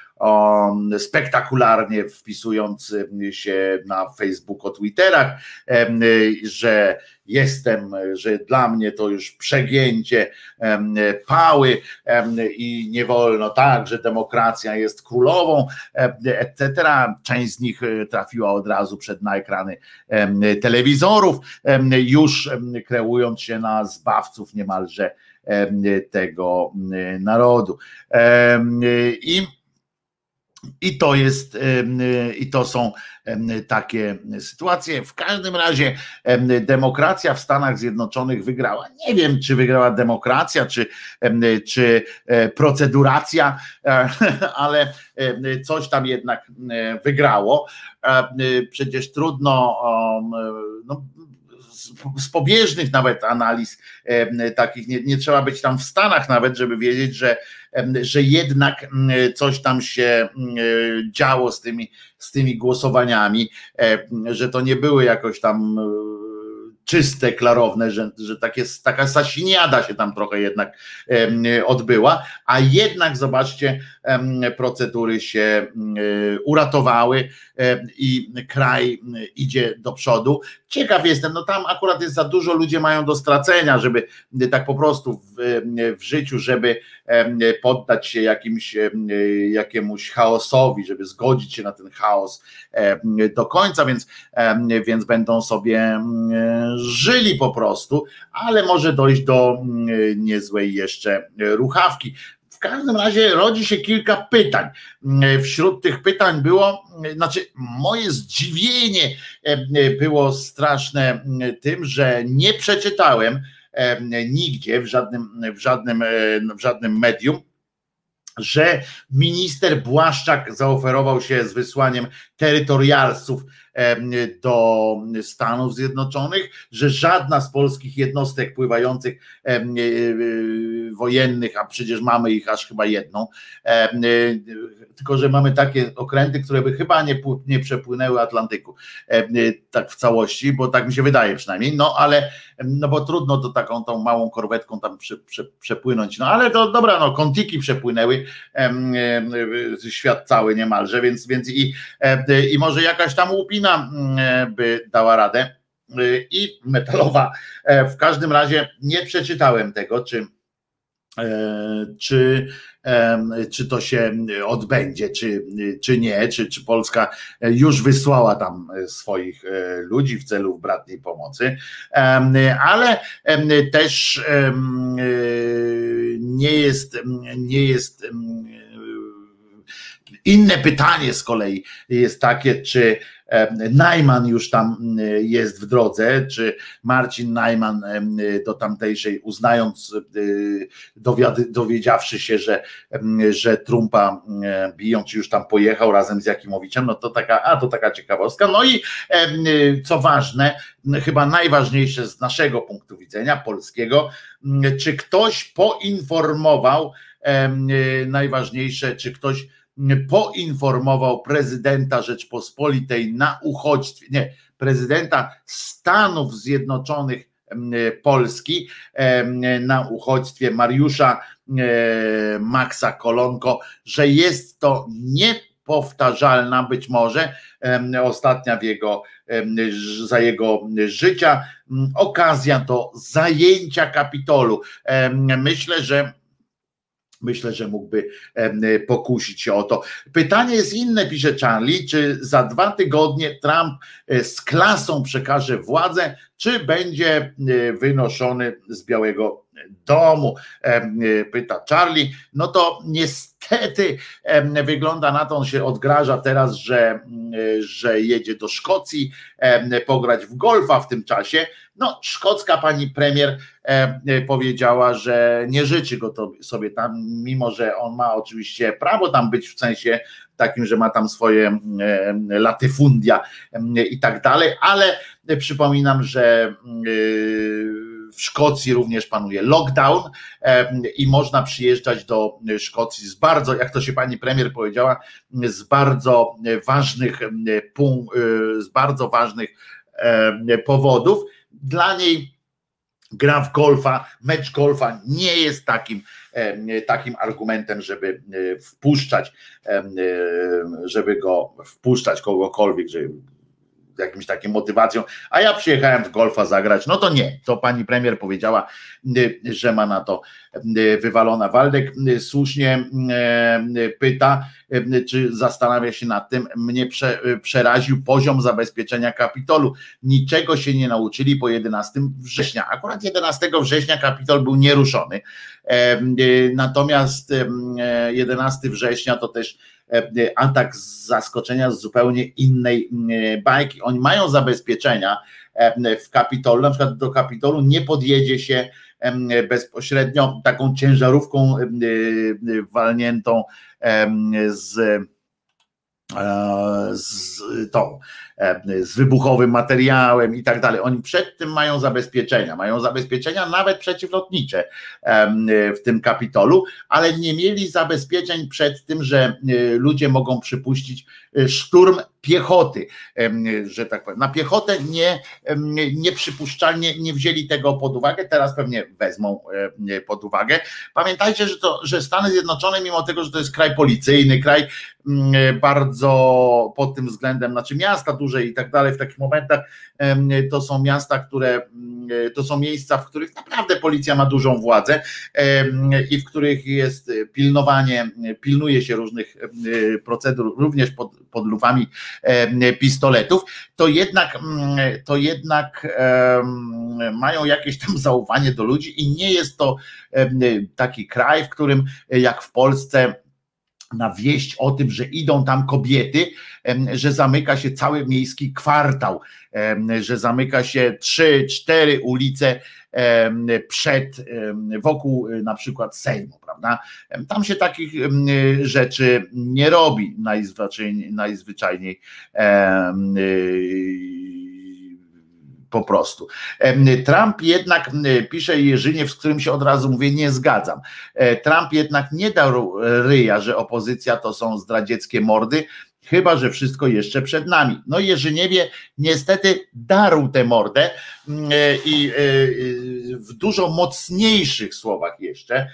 S1: spektakularnie wpisując się na Facebooku, Twitterach, że jestem, że dla mnie to już przegięcie pały i nie wolno tak, że demokracja jest królową, etc. Część z nich e, trafiła od razu przed na ekrany telewizorów, już kreując się na zbawców niemalże tego narodu. I i to jest, i to są takie sytuacje. W każdym razie demokracja w Stanach Zjednoczonych wygrała. Nie wiem, czy wygrała demokracja, czy, czy e, proceduracja, e, ale coś tam jednak wygrało. E, przecież trudno no, z pobieżnych nawet analiz takich, nie, nie trzeba być tam w Stanach nawet, żeby wiedzieć, że że jednak coś tam się działo z tymi, z tymi głosowaniami, że to nie były jakoś tam czyste, klarowne, że, że takie, taka sasiniada się tam trochę jednak odbyła, a jednak zobaczcie, procedury się uratowały i kraj idzie do przodu. Ciekaw jestem, no tam akurat jest za dużo, ludzie mają do stracenia, żeby tak po prostu w, w życiu, żeby poddać się jakimś, jakiemuś chaosowi, żeby zgodzić się na ten chaos do końca, więc, więc będą sobie żyli po prostu, ale może dojść do niezłej jeszcze ruchawki. W każdym razie rodzi się kilka pytań. Wśród tych pytań było, znaczy moje zdziwienie było straszne tym, że nie przeczytałem nigdzie w żadnym, w żadnym, w żadnym medium, że minister Błaszczak zaoferował się z wysłaniem terytorialsów do Stanów Zjednoczonych, że żadna z polskich jednostek pływających e, e, wojennych, a przecież mamy ich aż chyba jedną, e, tylko że mamy takie okręty, które by chyba nie, nie przepłynęły Atlantyku tak w całości, bo tak mi się wydaje przynajmniej, no ale no bo trudno to taką tą małą korwetką tam prze, prze, przepłynąć, no ale to dobra, no kontiki przepłynęły świat cały niemalże, więc, więc i, i może jakaś tam łupina mm, by dała radę i metalowa. E, w każdym razie nie przeczytałem tego, czy, e, czy, czy to się odbędzie, czy, czy nie, czy, czy Polska już wysłała tam swoich e, ludzi w celu bratniej pomocy, ale też nie jest, nie jest inne pytanie z kolei jest takie, czy Najman już tam jest w drodze, czy Marcin Najman do tamtejszej, uznając, e, dowiedziawszy się, że, że Trumpa biją, czy już tam pojechał razem z Jakimowiczem, no to taka, a to taka ciekawostka. No i co ważne, chyba najważniejsze z naszego punktu widzenia polskiego, czy ktoś poinformował, najważniejsze, czy ktoś poinformował prezydenta Rzeczpospolitej na uchodźstwie, nie, prezydenta Stanów Zjednoczonych Polski na uchodźstwie Mariusza Maxa Kolonko, że jest to niepowtarzalna być może ostatnia w jego, za jego życia okazja do zajęcia Kapitolu. Myślę, że myślę, że mógłby pokusić się o to. Pytanie jest inne, pisze Charlie, czy za dwa tygodnie Trump e, z klasą przekaże władzę, czy będzie e, wynoszony z Białego domu, pyta Charlie. No to niestety wygląda na to, on się odgraża teraz, że, że jedzie do Szkocji pograć w golfa w tym czasie. No, szkocka pani premier powiedziała, że nie życzy go to sobie tam, mimo że on ma oczywiście prawo tam być w sensie takim, że ma tam swoje latyfundia i tak dalej, ale przypominam, że w Szkocji również panuje lockdown i można przyjeżdżać do Szkocji z bardzo, jak to się pani premier powiedziała, z bardzo ważnych z bardzo ważnych powodów. Dla niej gra w golfa, mecz golfa nie jest takim, takim argumentem, żeby wpuszczać, żeby go wpuszczać kogokolwiek, żeby jakimś takim motywacją, a ja przyjechałem w golfa zagrać, no to nie, to pani premier powiedziała, y, że ma na to y, wywalona. Waldek y, słusznie pyta, czy zastanawia się nad tym, mnie prze, przeraził poziom zabezpieczenia Kapitolu. Niczego się nie nauczyli po 11 września. Akurat 11 września Kapitol był nieruszony. Natomiast 11 września to też atak z zaskoczenia z zupełnie innej bajki. Oni mają zabezpieczenia w Kapitolu, na przykład do Kapitolu nie podjedzie się bezpośrednio taką ciężarówką walniętą z z tą, z wybuchowym materiałem i tak dalej. Oni przed tym mają zabezpieczenia, mają zabezpieczenia nawet przeciwlotnicze w tym kapitolu, ale nie mieli zabezpieczeń przed tym, że ludzie mogą przypuścić szturm piechoty, że tak powiem. Na piechotę nie, nieprzypuszczalnie nie wzięli tego pod uwagę, teraz pewnie wezmą pod uwagę. Pamiętajcie, że, to, że Stany Zjednoczone, mimo tego, że to jest kraj policyjny, kraj bardzo pod tym względem, znaczy miasta duże i tak dalej, w takich momentach. To są miasta, które to są miejsca, w których naprawdę policja ma dużą władzę i w których jest pilnowanie, pilnuje się różnych procedur, również pod, pod lufami pistoletów, to jednak, to jednak mają jakieś tam zaufanie do ludzi i nie jest to taki kraj, w którym jak w Polsce na wieść o tym, że idą tam kobiety, że zamyka się cały miejski kwartał, że zamyka się trzy, cztery ulice przed, wokół y, na przykład Sejmu, prawda? Tam się takich rzeczy nie robi najzwyczajniej, najzwyczajniej po prostu. Trump jednak, pisze Jerzyniew, z którym się od razu mówię, nie zgadzam. E, Trump jednak nie dał ryja, że opozycja to są zdradzieckie mordy, chyba że wszystko jeszcze przed nami. No Jerzyniewie niestety darł tę mordę i e, w dużo mocniejszych słowach jeszcze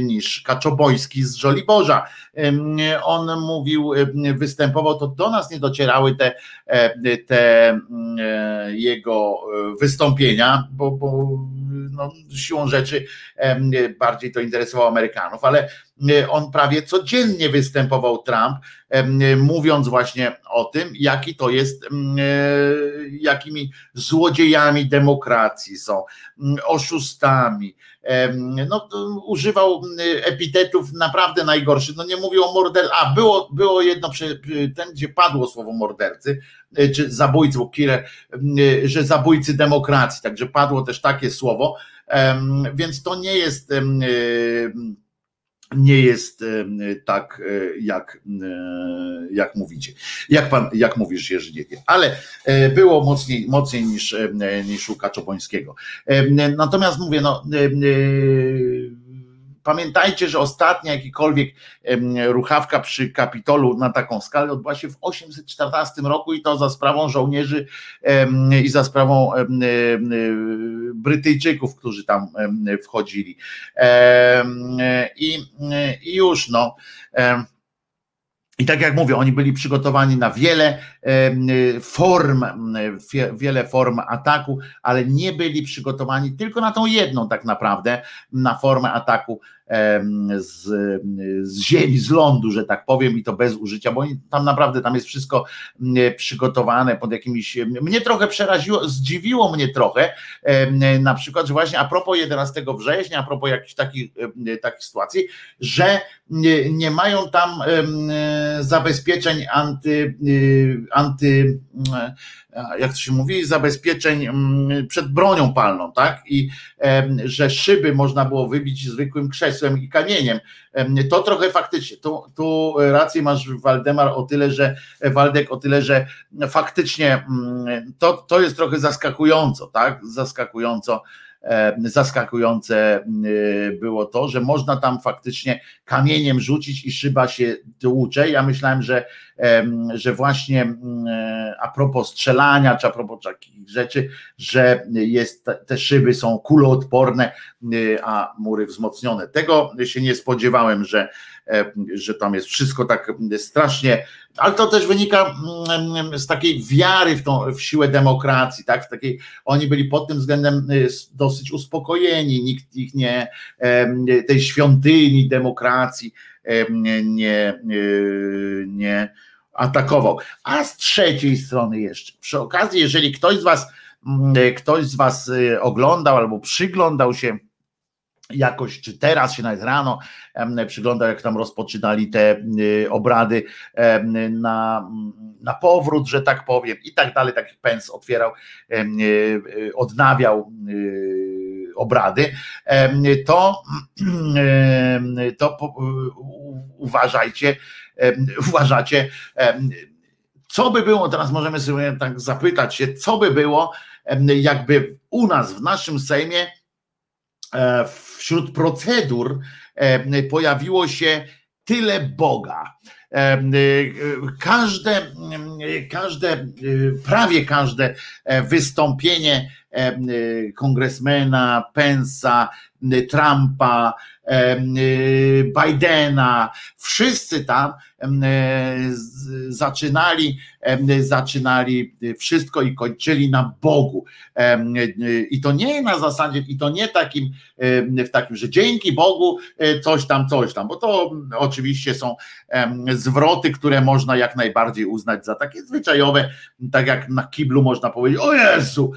S1: niż Kaczoboński z Żoliborza. On mówił, występował, to do nas nie docierały te, te mm, jego wystąpienia, bo, bo no, siłą rzeczy bardziej to interesowało Amerykanów, ale on prawie codziennie występował Trump, mówiąc właśnie o tym, jaki to jest, e, jakimi złodziejami demokracji są, oszustami. No, używał epitetów naprawdę najgorszych. No nie mówił o mordercy. A było, było jedno, ten, gdzie padło słowo mordercy, e, czy zabójcy, killer, że zabójcy demokracji. Także padło też takie słowo. Więc to nie jest nie jest tak, e, jak, e, jak mówicie, jak pan, jak mówisz Jerzyniewie, ale e, było mocniej, mocniej niż, niż u Kaczobońskiego. Natomiast mówię, no Pamiętajcie, że ostatnia jakikolwiek ruchawka przy Kapitolu na taką skalę odbyła się w 814 roku i to za sprawą żołnierzy i za sprawą Brytyjczyków, którzy tam wchodzili. I, i już no. I tak jak mówię, oni byli przygotowani na wiele form, wiele form ataku, ale nie byli przygotowani tylko na tą jedną tak naprawdę, na formę ataku z, z ziemi, z lądu, że tak powiem, i to bez użycia, bo tam naprawdę tam jest wszystko przygotowane pod jakimiś. Mnie trochę przeraziło, zdziwiło mnie trochę, na przykład, że właśnie a propos 11 września, a propos jakichś takich, takich sytuacji, że nie, nie mają tam zabezpieczeń anty, anty jak to się mówi, zabezpieczeń mm, przed bronią palną, tak? I że szyby można było wybić zwykłym krzesłem i kamieniem. To trochę faktycznie, tu, tu rację masz Waldemar o tyle, że Waldek o tyle, że faktycznie mm, to, to jest trochę zaskakująco, tak? Zaskakująco zaskakujące było to, że można tam faktycznie kamieniem rzucić i szyba się tłucze. Ja myślałem, że że właśnie mm, e, a propos strzelania, czy a propos takich rzeczy, że jest, te szyby są kuloodporne, a mury wzmocnione. Tego się nie spodziewałem, że, e, że tam jest wszystko tak strasznie, ale to też wynika mm, z takiej wiary w tą w siłę demokracji, tak? W takiej, oni byli pod tym względem y, dosyć uspokojeni, nikt ich nie tej świątyni demokracji nie, y, nie atakował. A z trzeciej strony jeszcze, przy okazji, jeżeli ktoś z was, mm, ktoś z was oglądał albo przyglądał się jakoś, czy teraz się nawet rano przyglądał, jak tam rozpoczynali te y, obrady na, na powrót, że tak powiem, i tak dalej, taki pens otwierał, odnawiał obrady, to, to uważajcie, uważacie, co by było, teraz możemy sobie tak zapytać się, co by było, jakby u nas w naszym Sejmie e, wśród procedur pojawiło się tyle Boga. Każde, każde, prawie każde e, wystąpienie kongresmena, Pensa, Trumpa, Bidena, wszyscy tam zaczynali, zaczynali wszystko i kończyli na Bogu. I to nie na zasadzie, i to nie takim, w takim, że dzięki Bogu e, coś tam, coś tam, bo to oczywiście są zwroty, które można jak najbardziej uznać za takie zwyczajowe, tak jak na kiblu można powiedzieć, o Jezu,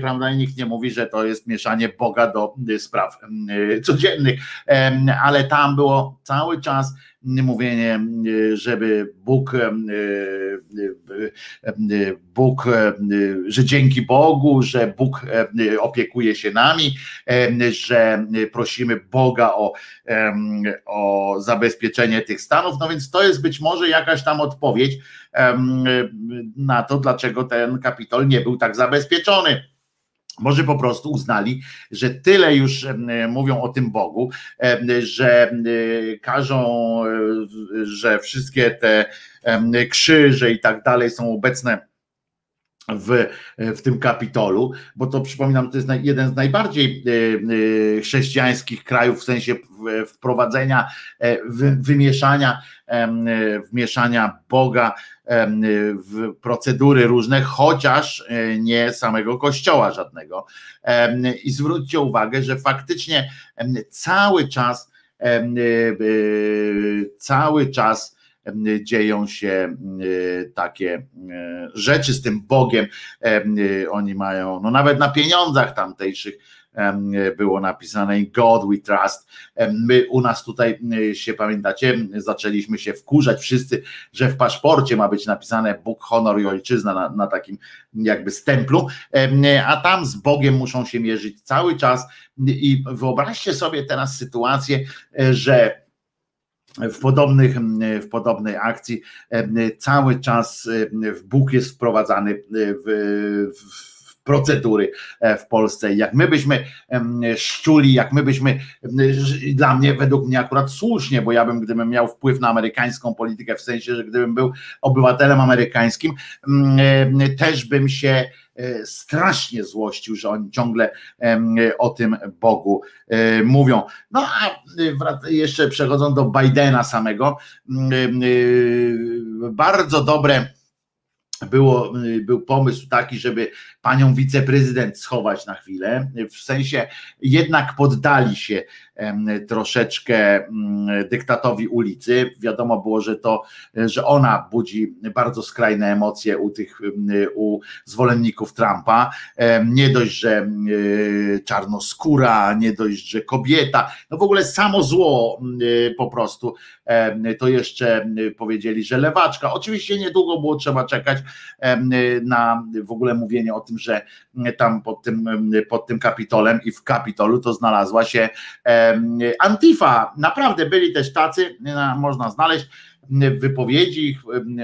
S1: prawda, i nikt nie mówi, że to jest mieszanie Boga do spraw codziennych, ale tam było cały czas mówienie, żeby Bóg, Bóg, że dzięki Bogu, że Bóg opiekuje się nami, że prosimy Boga o, o zabezpieczenie tych stanów. No więc to jest być może jakaś tam odpowiedź na to, dlaczego ten kapitol nie był tak zabezpieczony może po prostu uznali, że tyle już mówią o tym Bogu, że każą, że wszystkie te krzyże i tak dalej są obecne w, w tym kapitolu, bo to przypominam, to jest jeden z najbardziej e, e, chrześcijańskich krajów w sensie wprowadzenia, e, wymieszania, wmieszania Boga w procedury różne, chociaż nie samego kościoła żadnego. I zwróćcie uwagę, że faktycznie cały czas, cały czas dzieją się takie rzeczy z tym Bogiem. Oni mają, no nawet na pieniądzach tamtejszych było napisane God we trust. My u nas tutaj się pamiętacie, zaczęliśmy się wkurzać wszyscy, że w paszporcie ma być napisane Bóg, honor i ojczyzna na, na takim jakby stemplu, a tam z Bogiem muszą się mierzyć cały czas i wyobraźcie sobie teraz sytuację, że w, podobnych, w podobnej akcji cały czas w Bóg jest wprowadzany w, w procedury w Polsce. Jak my byśmy szczuli, jak my byśmy, dla mnie, według mnie akurat słusznie, bo ja bym, gdybym miał wpływ na amerykańską politykę, w sensie, że gdybym był obywatelem amerykańskim, też bym się E, strasznie złościł, że oni ciągle o tym Bogu e, mówią. No a e, jeszcze przechodząc do Bidena samego, bardzo dobre było, był pomysł taki, żeby panią wiceprezydent schować na chwilę, w sensie jednak poddali się troszeczkę mm, dyktatowi ulicy. Wiadomo było, że to, że ona budzi bardzo skrajne emocje u tych u zwolenników Trumpa. Nie dość, że czarnoskóra, nie dość, że kobieta, no w ogóle samo zło po prostu. To jeszcze powiedzieli, że lewaczka. Oczywiście niedługo było trzeba czekać na w ogóle mówienie o tym, że tam pod tym, pod tym kapitolem i w kapitolu to znalazła się Antifa. Naprawdę byli też tacy, można znaleźć wypowiedzi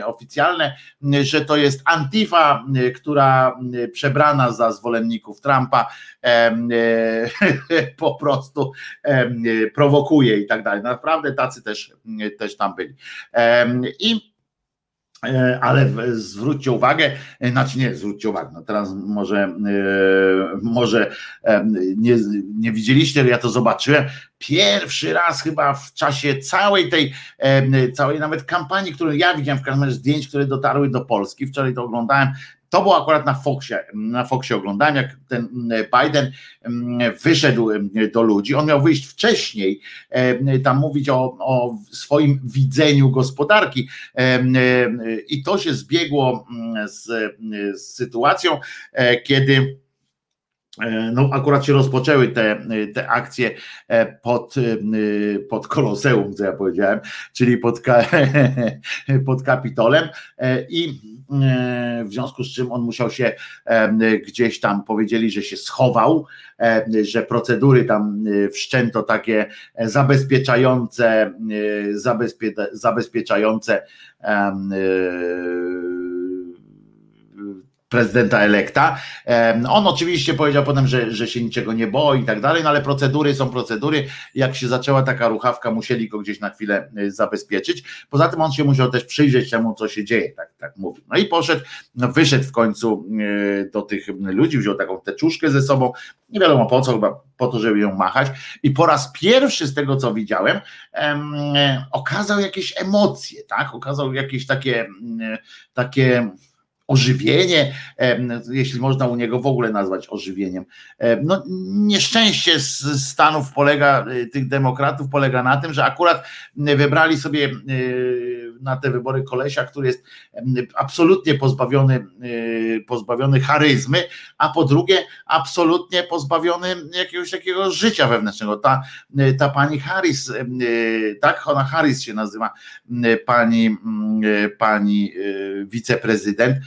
S1: oficjalne, że to jest Antifa, która przebrana za zwolenników Trumpa po prostu prowokuje i tak dalej. Naprawdę tacy też, też tam byli. I E, ale zwróćcie uwagę, e, znaczy nie, zwróćcie uwagę, no teraz może, e, może nie, nie widzieliście, ja to zobaczyłem, pierwszy raz chyba w czasie całej tej, całej nawet kampanii, którą ja widziałem w każdym razie zdjęć, które dotarły do Polski, wczoraj to oglądałem, to było akurat na Foxie, na Foxie oglądałem, jak ten Biden wyszedł do ludzi. On miał wyjść wcześniej, tam mówić o, o swoim widzeniu gospodarki i to się zbiegło z, z sytuacją, e, kiedy no akurat się rozpoczęły te, te akcje e, pod, pod Koloseum, co ja powiedziałem, czyli pod, pod Kapitolem. I w związku z czym on musiał się gdzieś tam powiedzieli, że się schował, że procedury tam wszczęto takie zabezpieczające, zabezpie, zabezpieczające prezydenta elekta. On oczywiście powiedział potem, że, że się niczego nie boi i tak dalej, no ale procedury są procedury. Jak się zaczęła taka ruchawka, musieli go gdzieś na chwilę e, zabezpieczyć. Poza tym on się musiał też przyjrzeć temu, co się dzieje, tak, tak mówi. No i poszedł, no wyszedł w końcu e, do tych ludzi, wziął taką teczuszkę ze sobą, nie wiadomo po co, chyba po to, żeby ją machać. I po raz pierwszy z tego, co widziałem, em, okazał jakieś emocje, tak? Okazał jakieś takie, takie ożywienie, jeśli można u niego w ogóle nazwać ożywieniem. No, nieszczęście Stanów polega, y, tych demokratów polega na tym, że akurat wybrali sobie y, na te wybory kolesia, który jest absolutnie pozbawiony, y, pozbawiony charyzmy, a po drugie absolutnie pozbawiony jakiegoś takiego życia wewnętrznego. Ta, ta pani Harris, tak, ona Harris się nazywa, pani, pani wiceprezydent,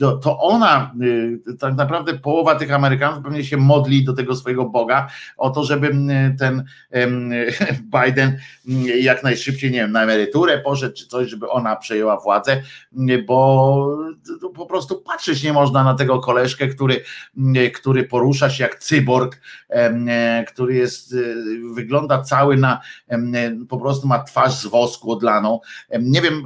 S1: to, to ona, y, tak naprawdę połowa tych Amerykanów pewnie się modli do tego swojego Boga o to, żeby ten Biden jak najszybciej, nie wiem, na emeryturę poszedł czy coś, żeby ona przejęła władzę, bo po prostu patrzeć nie można na tego koleżkę, który, który porusza się jak cyborg, który jest, y, wygląda cały na, po prostu ma twarz z wosku odlaną. Nie wiem,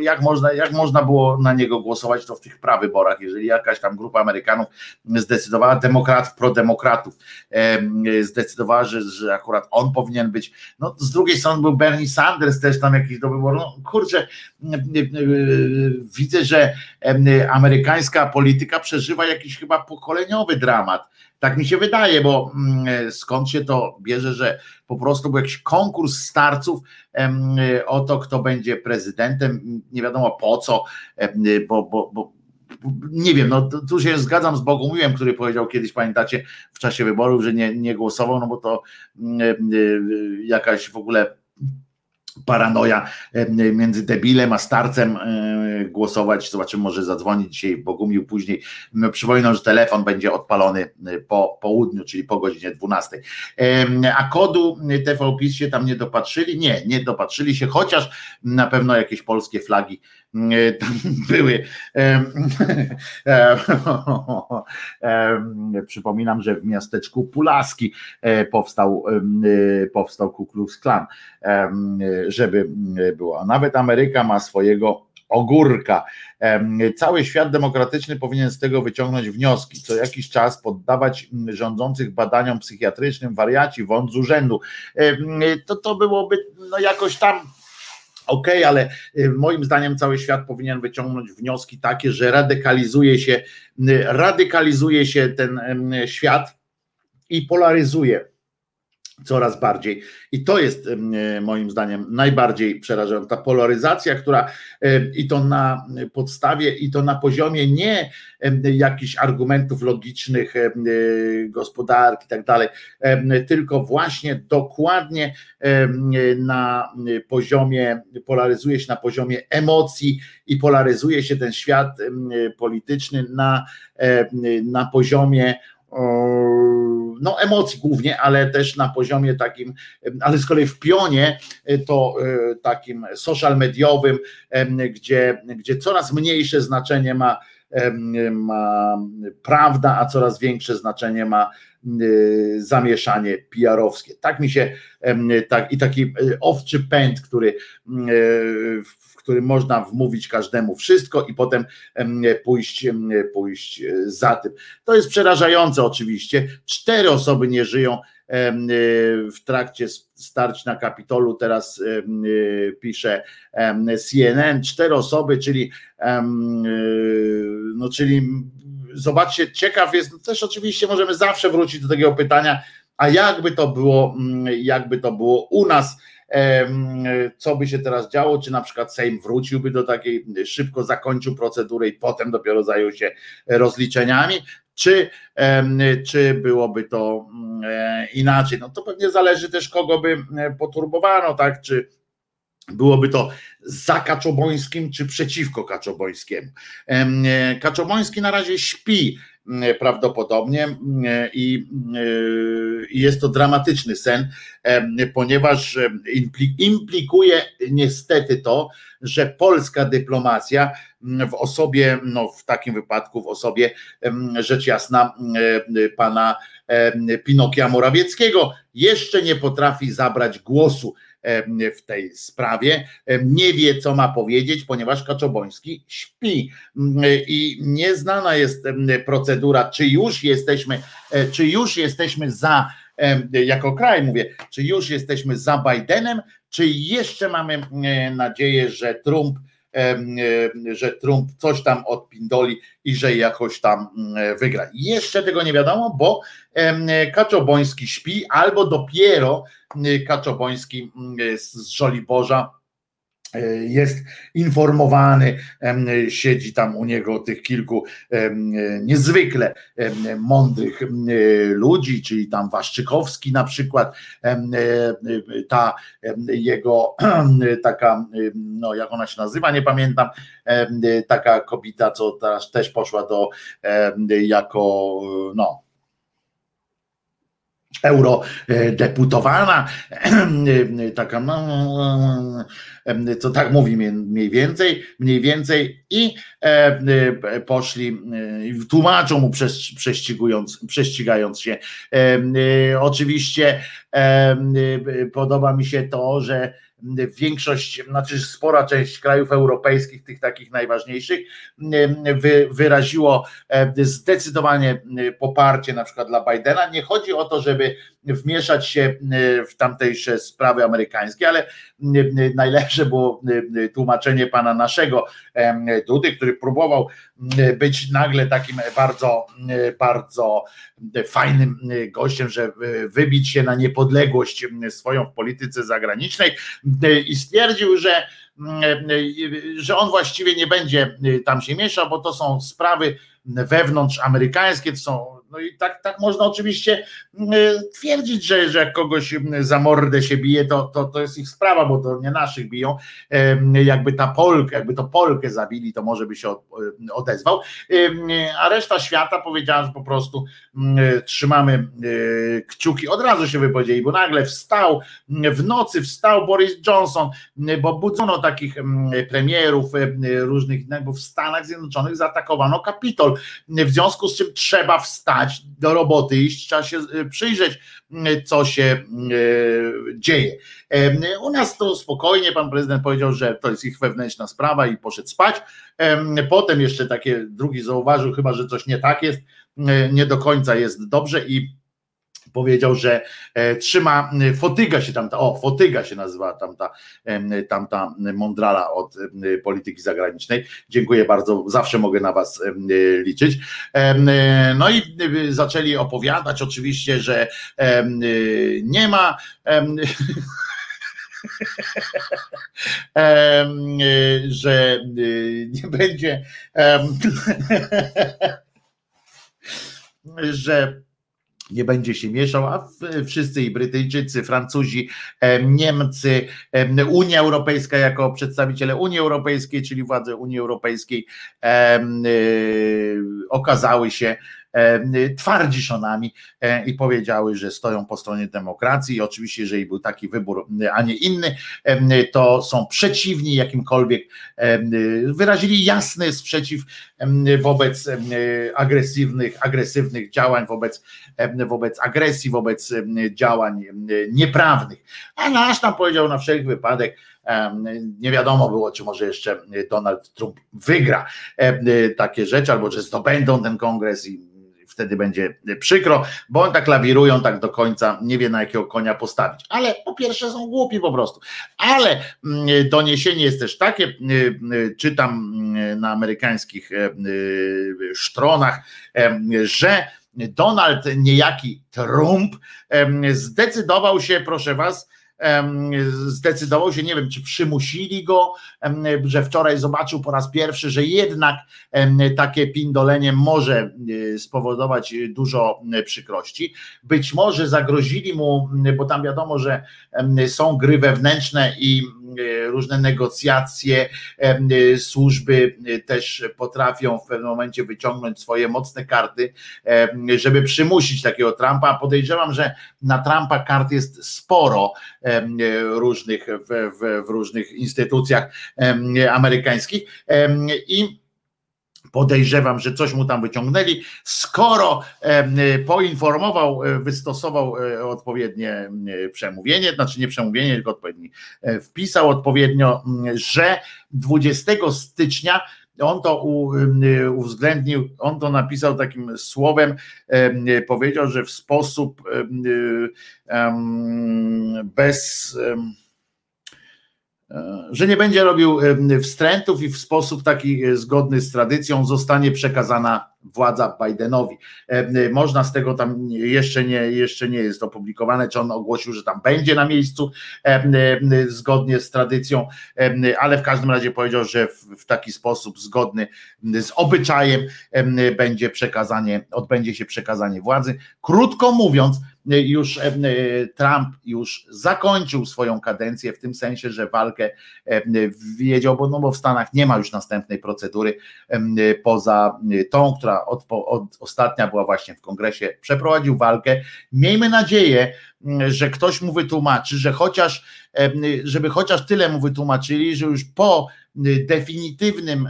S1: jak można, jak można było na niego głosować, to w tych prawach wyborach, jeżeli jakaś tam grupa Amerykanów zdecydowała, demokratów, prodemokratów, zdecydowała, że, że akurat on powinien być, no z drugiej strony był Bernie Sanders też tam jakiś do wyboru, no kurczę, widzę, że amerykańska polityka przeżywa jakiś chyba pokoleniowy dramat, tak mi się wydaje, bo skąd się to bierze, że po prostu był jakiś konkurs starców o to, kto będzie prezydentem, nie wiadomo po co, bo, bo, bo nie wiem, no tu się zgadzam z Bogumiłem, który powiedział kiedyś, pamiętacie, w czasie wyborów, że nie, nie głosował, no bo to mm, e, e, jakaś w ogóle paranoja e, między debilem a starcem głosować. Zobaczymy, może zadzwonić dzisiaj Bogumił później. Przypominam, że telefon będzie odpalony po południu, czyli po godzinie 12. A kodu TVPiS się tam nie dopatrzyli? Nie, nie dopatrzyli się, chociaż na pewno jakieś polskie flagi tam były. Przypominam, że w miasteczku Pulaski e, powstał, e, powstał Ku Klux Klan, żeby było. A nawet Ameryka ma swojego ogórka. Cały świat demokratyczny powinien z tego wyciągnąć wnioski. Co jakiś czas poddawać rządzących badaniom psychiatrycznym, wariaci, wąt z urzędu. To, to byłoby no jakoś tam OK, ale moim zdaniem cały świat powinien wyciągnąć wnioski takie, że radykalizuje się, radykalizuje się ten świat i polaryzuje coraz bardziej. I to jest e, moim zdaniem najbardziej przerażająca polaryzacja, która e, i to na podstawie, i to na poziomie nie jakichś argumentów logicznych, e, gospodarki i tak dalej, tylko właśnie dokładnie na poziomie, polaryzuje się na poziomie emocji i polaryzuje się ten świat polityczny na, na poziomie no emocji głównie, ale też na poziomie takim, ale z kolei w pionie e, to e, takim social mediowym, gdzie, gdzie coraz mniejsze znaczenie ma, ma prawda, a coraz większe znaczenie ma zamieszanie PR-owskie. Tak mi się, tak, i taki e, owczy pęd, który w którym można wmówić każdemu wszystko i potem pójść, pójść e, za tym. To jest przerażające oczywiście. Cztery osoby nie żyją e, w trakcie starć na Kapitolu, teraz e, pisze CNN, cztery osoby, czyli no czyli zobaczcie, ciekaw jest, no też oczywiście możemy zawsze wrócić do takiego pytania, a jakby to było, jakby to było u nas, co by się teraz działo, czy na przykład Sejm wróciłby do takiej, szybko zakończył procedurę i potem dopiero zajął się rozliczeniami, czy, czy byłoby to mm, e, inaczej. No to pewnie zależy też, kogo by e, poturbowano, tak, czy byłoby to za Kaczobońskim, czy przeciwko Kaczobońskiemu. E, Kaczoboński na razie śpi, prawdopodobnie e, i jest to dramatyczny sen, e, ponieważ implikuje niestety to, że polska dyplomacja w osobie, no w takim wypadku w osobie rzecz jasna pana Pinokia Morawieckiego jeszcze nie potrafi zabrać głosu w tej sprawie. Nie wie, co ma powiedzieć, ponieważ Kaczoboński śpi i nieznana jest procedura, czy już jesteśmy, e, czy już jesteśmy za, jako kraj mówię, czy już jesteśmy za Bidenem, czy jeszcze mamy nadzieję, że Trump że Trump coś tam odpindoli i że jakoś tam wygra. Jeszcze tego nie wiadomo, bo Kaczoboński śpi albo dopiero Kaczoboński z Żoliborza jest informowany, siedzi tam u niego tych kilku niezwykle mądrych ludzi, czyli tam Waszczykowski na przykład, e, ta jego taka, no jak ona się nazywa, nie pamiętam, taka kobieta, co teraz też poszła do jako no eurodeputowana, taka, no, co tak mówi mniej więcej, mniej więcej i poszli, tłumaczą mu prześcigując, prześcigając się. Oczywiście podoba mi się to, że większość, znaczy spora część krajów europejskich, tych takich najważniejszych, wy, wyraziło zdecydowanie poparcie na przykład dla Bidena. Nie chodzi o to, żeby wmieszać się w tamtejsze sprawy amerykańskie, ale najlepsze było tłumaczenie pana naszego Dudy, który próbował być nagle takim bardzo, bardzo fajnym gościem, że wybić się na niepodległość swoją w polityce zagranicznej. I stwierdził, że że on właściwie nie będzie tam się mieszał, bo to są sprawy wewnątrz amerykańskie, to są no i tak, tak można oczywiście mm, e, twierdzić, że, że jak kogoś mm, za mordę się bije, to, to, to jest ich sprawa, bo to nie naszych biją. Jakby ta Polkę, jakby to Polkę zabili, to może by się odezwał. A reszta świata powiedziała, że po prostu mm, trzymamy e, kciuki. Od razu się wypowiedzieli, bo nagle wstał, w nocy wstał Boris Johnson, bo budzono takich premierów różnych, bo w Stanach Zjednoczonych zaatakowano Kapitol, w związku z czym trzeba wstać do roboty iść, trzeba się y, przyjrzeć, y, co się y, dzieje. U nas to spokojnie, pan prezydent powiedział, że to jest ich wewnętrzna sprawa i poszedł spać. Potem jeszcze takie drugi zauważył, chyba że coś nie tak jest, nie do końca jest dobrze i powiedział, że e, trzyma, Fotyga się tamta, o Fotyga się nazywa tamta, tamta mądrala od polityki zagranicznej. Dziękuję bardzo, zawsze mogę na was liczyć. No i zaczęli opowiadać oczywiście, że nie ma że nie będzie że nie będzie się mieszał, a wszyscy i Brytyjczycy, Francuzi, Niemcy, Unia Europejska jako przedstawiciele Unii Europejskiej, czyli władze Unii Europejskiej okazały się twardziszonami e, i powiedziały, że stoją po stronie demokracji i oczywiście, jeżeli był taki wybór, a nie inny, e, to są przeciwni jakimkolwiek, wyrazili jasny sprzeciw wobec agresywnych, agresywnych działań, wobec, wobec agresji, wobec działań nieprawnych. A nasz tam powiedział na wszelki wypadek, nie wiadomo było, czy może jeszcze Donald Trump wygra takie rzeczy, albo że zdobędą ten kongres i wtedy będzie przykro, bo on tak lawirują tak do końca, nie wie na jakiego konia postawić. Ale po pierwsze są głupi po prostu. Ale mm, doniesienie jest też takie, y, y, czytam mm, na amerykańskich y, stronach, że Donald niejaki Trump zdecydował się, proszę was, zdecydował się, nie wiem, czy przymusili go, że wczoraj zobaczył po raz pierwszy, że jednak takie pindolenie może e, spowodować dużo przykrości. Być może zagrozili mu, bo tam wiadomo, że są gry wewnętrzne i E, różne negocjacje, e, służby e, też potrafią w pewnym momencie wyciągnąć swoje mocne karty, żeby przymusić takiego Trumpa. Podejrzewam, że na Trumpa kart jest sporo różnych w, w, w różnych instytucjach amerykańskich i Podejrzewam, że coś mu tam wyciągnęli. Skoro poinformował, e, wystosował e, odpowiednie przemówienie, znaczy nie przemówienie, tylko odpowiedni, e, wpisał odpowiednio, że 20 stycznia on to uwzględnił, on to napisał takim słowem, powiedział, że w sposób bez E, że nie będzie robił wstrętów i w sposób taki e, zgodny z tradycją zostanie przekazana władza Bidenowi. E, można z tego tam jeszcze nie, jeszcze nie jest opublikowane, czy on ogłosił, że tam będzie na miejscu zgodnie z tradycją, ale w każdym razie powiedział, że w, w taki sposób zgodny z obyczajem będzie przekazanie, odbędzie się przekazanie władzy. Krótko mówiąc, już Trump już zakończył swoją kadencję w tym sensie, że walkę wiedział, bo, no bo w Stanach nie ma już następnej procedury poza tą, która od, od, ostatnia była właśnie w kongresie, przeprowadził walkę. Miejmy nadzieję, że ktoś mu wytłumaczy, że chociaż, żeby chociaż tyle mu wytłumaczyli, że już po definitywnym,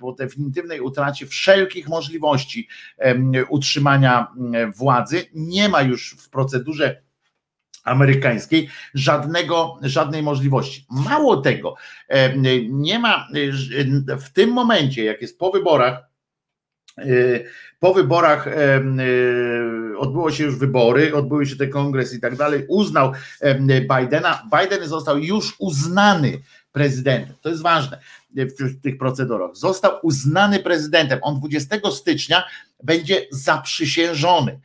S1: po definitywnej utracie wszelkich możliwości utrzymania władzy, nie ma już w procedurze amerykańskiej żadnego, żadnej możliwości. Mało tego, nie ma w tym momencie, jak jest po wyborach, po wyborach odbyło się już wybory, odbyły się te kongres i tak dalej, uznał Bidena. Biden został już uznany prezydentem. To jest ważne w tych procedurach. Został uznany prezydentem. On 20 stycznia będzie zaprzysiężony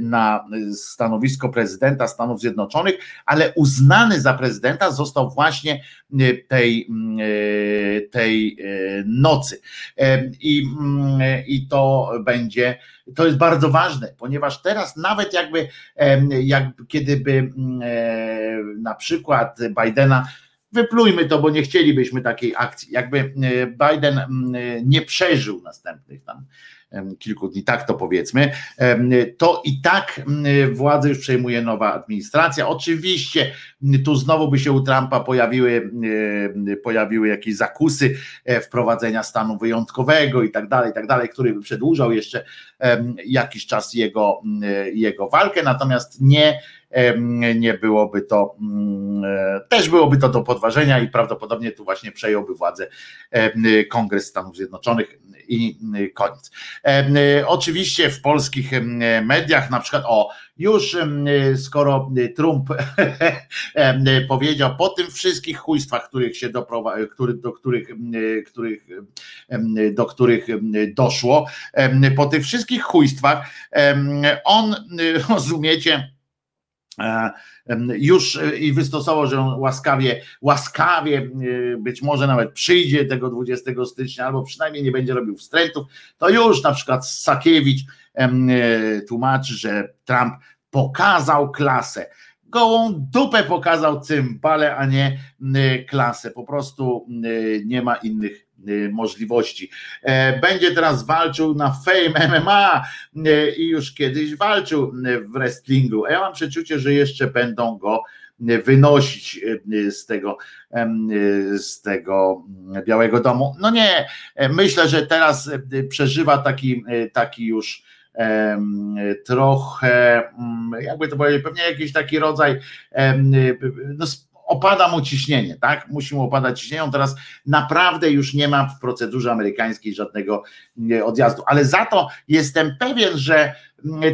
S1: na stanowisko prezydenta Stanów Zjednoczonych, ale uznany za prezydenta został właśnie tej, tej e, nocy. I, I to będzie, to jest bardzo ważne, ponieważ teraz nawet jakby, jak, kiedyby e, na przykład Bidena wyplujmy to, bo nie chcielibyśmy takiej akcji. Jakby e, Biden nie przeżył następnych tam kilku dni, tak to powiedzmy, to i tak władzę już przejmuje nowa administracja. Oczywiście tu znowu by się u Trumpa pojawiły, pojawiły jakieś zakusy e, wprowadzenia stanu wyjątkowego i tak dalej, i tak dalej, który by przedłużał jeszcze jakiś czas jego, jego walkę, natomiast nie nie byłoby to, mm, też byłoby to do podważenia i prawdopodobnie tu właśnie przejąłby władzę Kongres Stanów Zjednoczonych i koniec. Oczywiście w polskich mediach, na przykład, o, już skoro Trump powiedział po tym wszystkich chujstwach, których się doprowadzi, do których, których, do których doszło, po tych wszystkich chujstwach, on, rozumiecie, e, już i wystosował, że on łaskawie, łaskawie być może nawet przyjdzie tego 20 stycznia, albo przynajmniej nie będzie robił wstrętów, to już na przykład Sakiewicz e, tłumaczy, że Trump pokazał klasę. Gołą dupę pokazał cymbale, a nie klasę. Po prostu nie ma innych możliwości. E, będzie teraz walczył na Fame MMA i już kiedyś walczył w wrestlingu. Ja mam przeczucie, że jeszcze będą go wynosić z tego, z tego Białego Domu. No nie, myślę, że teraz przeżywa taki, taki już trochę, mm, jakby to powiedzieć, pewnie jakiś taki rodzaj no, opada mu ciśnienie, tak? Musi mu opadać ciśnienie. On teraz naprawdę już nie ma w procedurze amerykańskiej żadnego odjazdu, ale za to jestem pewien, że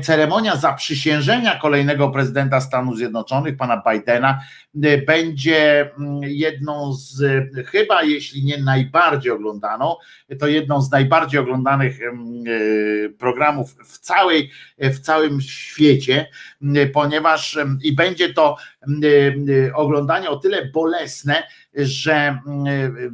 S1: ceremonia zaprzysiężenia kolejnego prezydenta Stanów Zjednoczonych, pana Bidena, y, będzie mm, jedną z, chyba jeśli nie najbardziej oglądaną, to jedną z najbardziej oglądanych mm, programów w, całej, w całym świecie, y, ponieważ i będzie to oglądanie o tyle bolesne, że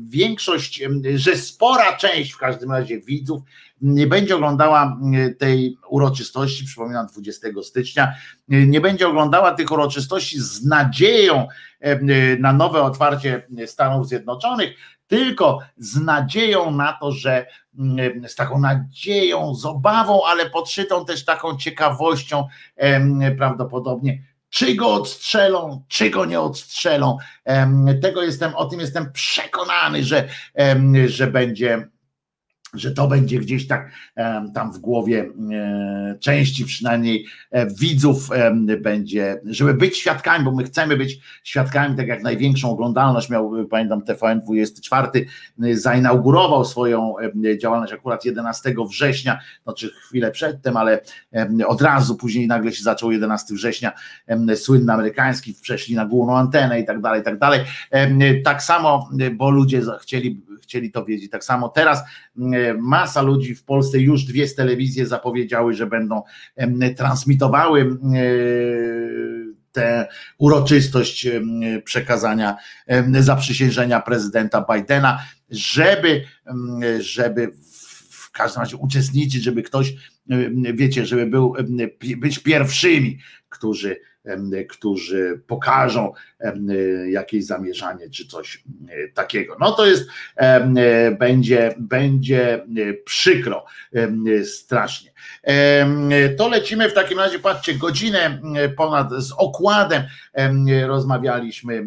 S1: większość, że spora część w każdym razie widzów nie będzie oglądała e, tej uroczystości, przypominam 20 stycznia, e, nie będzie oglądała tych uroczystości z nadzieją e, na nowe otwarcie Stanów Zjednoczonych, tylko z nadzieją na to, że z taką nadzieją, z obawą, ale podszytą też taką ciekawością prawdopodobnie, czy go odstrzelą, czy go nie odstrzelą. Tego jestem, o tym jestem przekonany, że, że będzie że to będzie gdzieś tak tam w głowie e, części przynajmniej e, widzów będzie, żeby być świadkami, bo my chcemy być świadkami, tak jak największą oglądalność miał, pamiętam TVN 24, zainaugurował swoją działalność akurat 11 września, znaczy chwilę przedtem, ale od razu później nagle się zaczął 11 września, słynny amerykański, przeszli na główną antenę i tak dalej, i tak dalej. Tak samo, bo ludzie chcieli chcieli to wiedzieć. Tak samo teraz mm, masa ludzi w Polsce, już dwie z telewizje zapowiedziały, że będą transmitowały mm, tę uroczystość przekazania zaprzysiężenia prezydenta Bidena, żeby, żeby w każdym razie uczestniczyć, żeby ktoś, wiecie, żeby był, być pierwszymi, którzy którzy pokażą jakieś zamierzanie czy coś takiego. No to jest, będzie, będzie przykro strasznie. To lecimy w takim razie, patrzcie, godzinę ponad z okładem rozmawialiśmy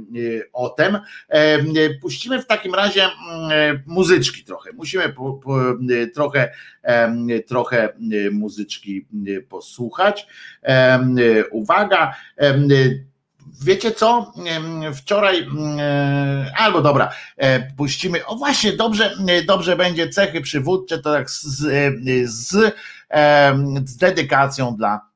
S1: o tym. Puścimy w takim razie muzyczki trochę. Musimy po, po, trochę, trochę muzyczki posłuchać. Uwaga, Wiecie co? Wczoraj, albo dobra, e, puścimy. O właśnie, dobrze, dobrze będzie cechy przywódcze, to tak z, z, z dedykacją dla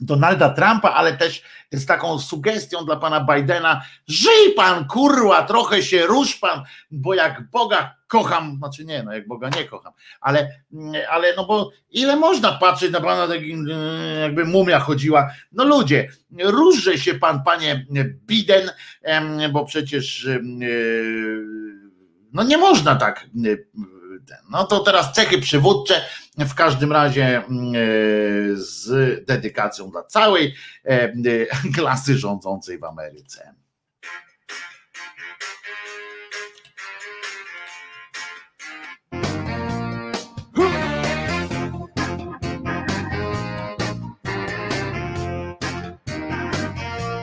S1: Donalda Trumpa, ale też z taką sugestią dla pana Bidena, żyj pan, kurwa, trochę się rusz pan, bo jak Boga kocham, znaczy nie, no jak Boga nie kocham, ale, ale no bo ile można patrzeć na pana takim, jakby mumia chodziła, no ludzie, różże się pan, panie Biden, bo przecież no nie można tak no to teraz cechy przywódcze, w każdym razie mm, e, z dedykacją dla całej e, klasy rządzącej w Ameryce.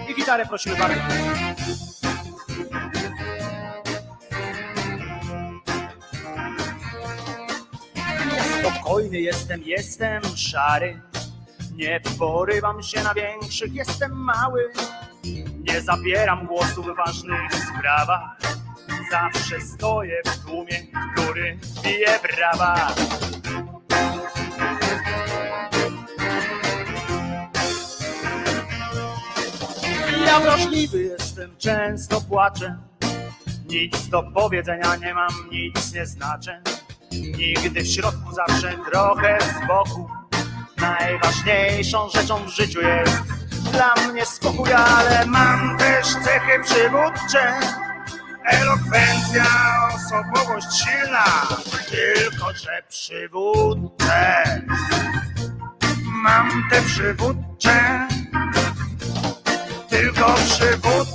S2: I gitarę prosimy bardzo. Spokojny jestem, jestem szary. Nie porywam się na większych, jestem mały. Nie zabieram głosu w ważnych sprawach. Zawsze stoję w tłumie, który bije brawa. Ja wrażliwy jestem, często płaczę. Nic do powiedzenia nie mam, nic nie znaczę. Nigdy w środku, zawsze trochę z boku. Najważniejszą rzeczą w życiu jest dla mnie spokój, ale mam też cechy przywódcze. Elokwencja, osobowość silna, tylko że przywódcę. Mam te przywódcze, tylko przywódcę.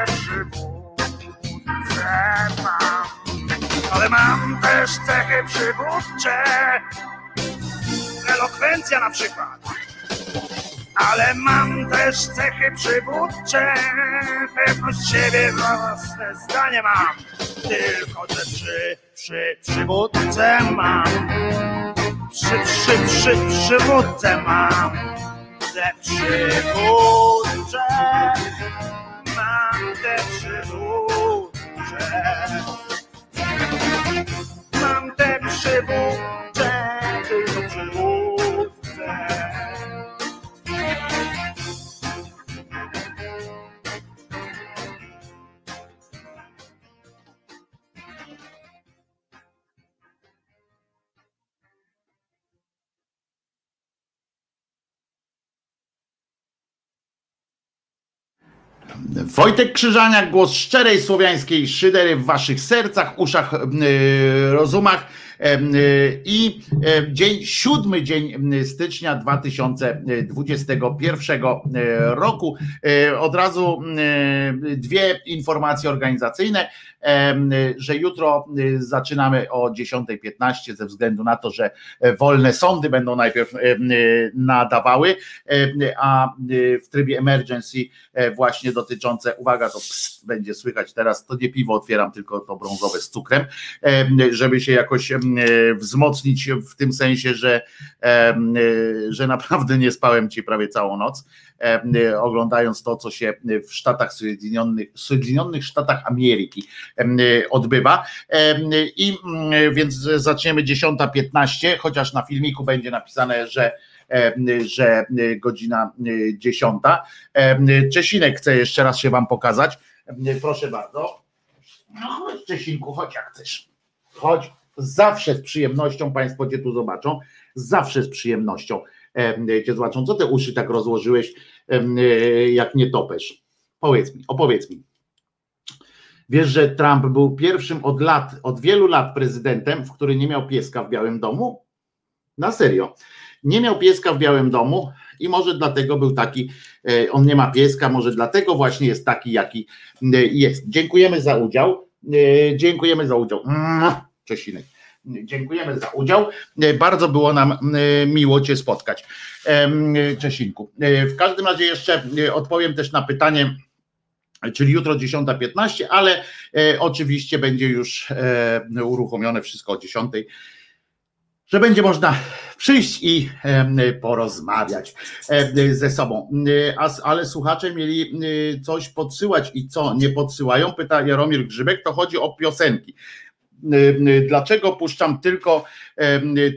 S2: mam też cechy przywódcze. Elokwencja na przykład. Ale mam też cechy przywódcze. Pewność siebie, własne zdanie mam. Tylko te przy, przy, przywódce mam. Przy, przy, przy, przywódce mam. Te przywódcze. Mam te przywódcze. Przywódcze, tylko przywódce.
S1: Wojtek Krzyżaniak, głos szczerej słowiańskiej szydery w waszych sercach, uszach, yy, rozumach. Yy, I dzień, siódmy dzień stycznia 2021 roku. Yy, Od razu dwie informacje organizacyjne, że jutro yy, zaczynamy o 10.15 ze względu na to, że yy, wolne sądy będą najpierw yy, yy, nadawały, yy, a w trybie emergency e, właśnie dotyczące, uwaga, to pst, będzie słychać teraz, to nie piwo otwieram, tylko to brązowe z cukrem, e, żeby się jakoś e, wzmocnić w tym sensie, że, e, że naprawdę nie spałem ci prawie całą noc, e, oglądając to, co się w Stanach Sojedinionych, Sojedinionych Sztatach Ameryki e, odbywa. E, I więc zaczniemy 10.15, chociaż na filmiku będzie napisane, że e, że godzina 10. Czesinek chce jeszcze raz się wam pokazać. Proszę bardzo. No chodź Czesinku, chodź jak chcesz. Chodź. Zawsze z przyjemnością Państwo cię tu zobaczą. Zawsze z przyjemnością cię zobaczą. Co te uszy tak rozłożyłeś jak nie topesz? Powiedz mi, opowiedz mi. Wiesz, że Trump był pierwszym od lat, od wielu lat prezydentem, w który nie miał pieska w Białym Domu? Na serio. Nie miał pieska w Białym Domu i może dlatego był taki, e, on nie ma pieska, może dlatego właśnie jest taki, jaki e, jest. Dziękujemy za udział. E, Dziękujemy za udział. Czesinek. Dziękujemy za udział. Bardzo było nam miło Cię spotkać, em, Czesinku. W każdym razie jeszcze odpowiem też na pytanie, czyli jutro 10.15, ale e, oczywiście będzie już e, uruchomione wszystko o 10.00 że będzie można przyjść i porozmawiać ze sobą. Ale słuchacze mieli coś podsyłać i co nie podsyłają? Pyta Jaromir Grzybek, to chodzi o piosenki. Dlaczego puszczam tylko,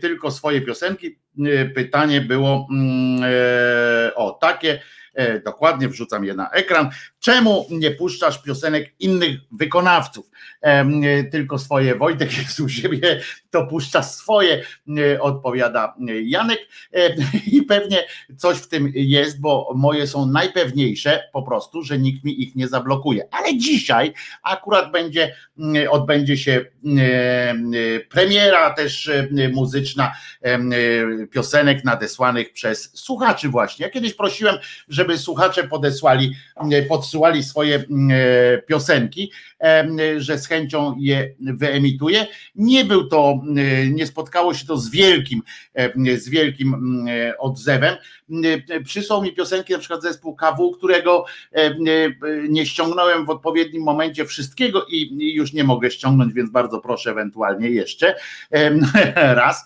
S1: tylko swoje piosenki? Pytanie było mm, e, o takie E, dokładnie wrzucam je na ekran. Czemu nie puszczasz piosenek innych wykonawców? E, tylko swoje. Wojtek jest u siebie, to puszcza swoje, e, odpowiada Janek. I pewnie coś w tym jest, bo moje są najpewniejsze po prostu, że nikt mi ich nie zablokuje. Ale dzisiaj akurat będzie, odbędzie się premiera też muzyczna piosenek nadesłanych przez słuchaczy właśnie. Ja kiedyś prosiłem, że żeby słuchacze podesłali, e, podsyłali swoje e, piosenki, e, że z chęcią je wyemituję. Nie był to, nie spotkało się to z wielkim, z wielkim odzewem. Przysłał mi piosenki na przykład zespół KW, którego nie ściągnąłem w odpowiednim momencie wszystkiego i już nie mogę ściągnąć, więc bardzo proszę ewentualnie jeszcze raz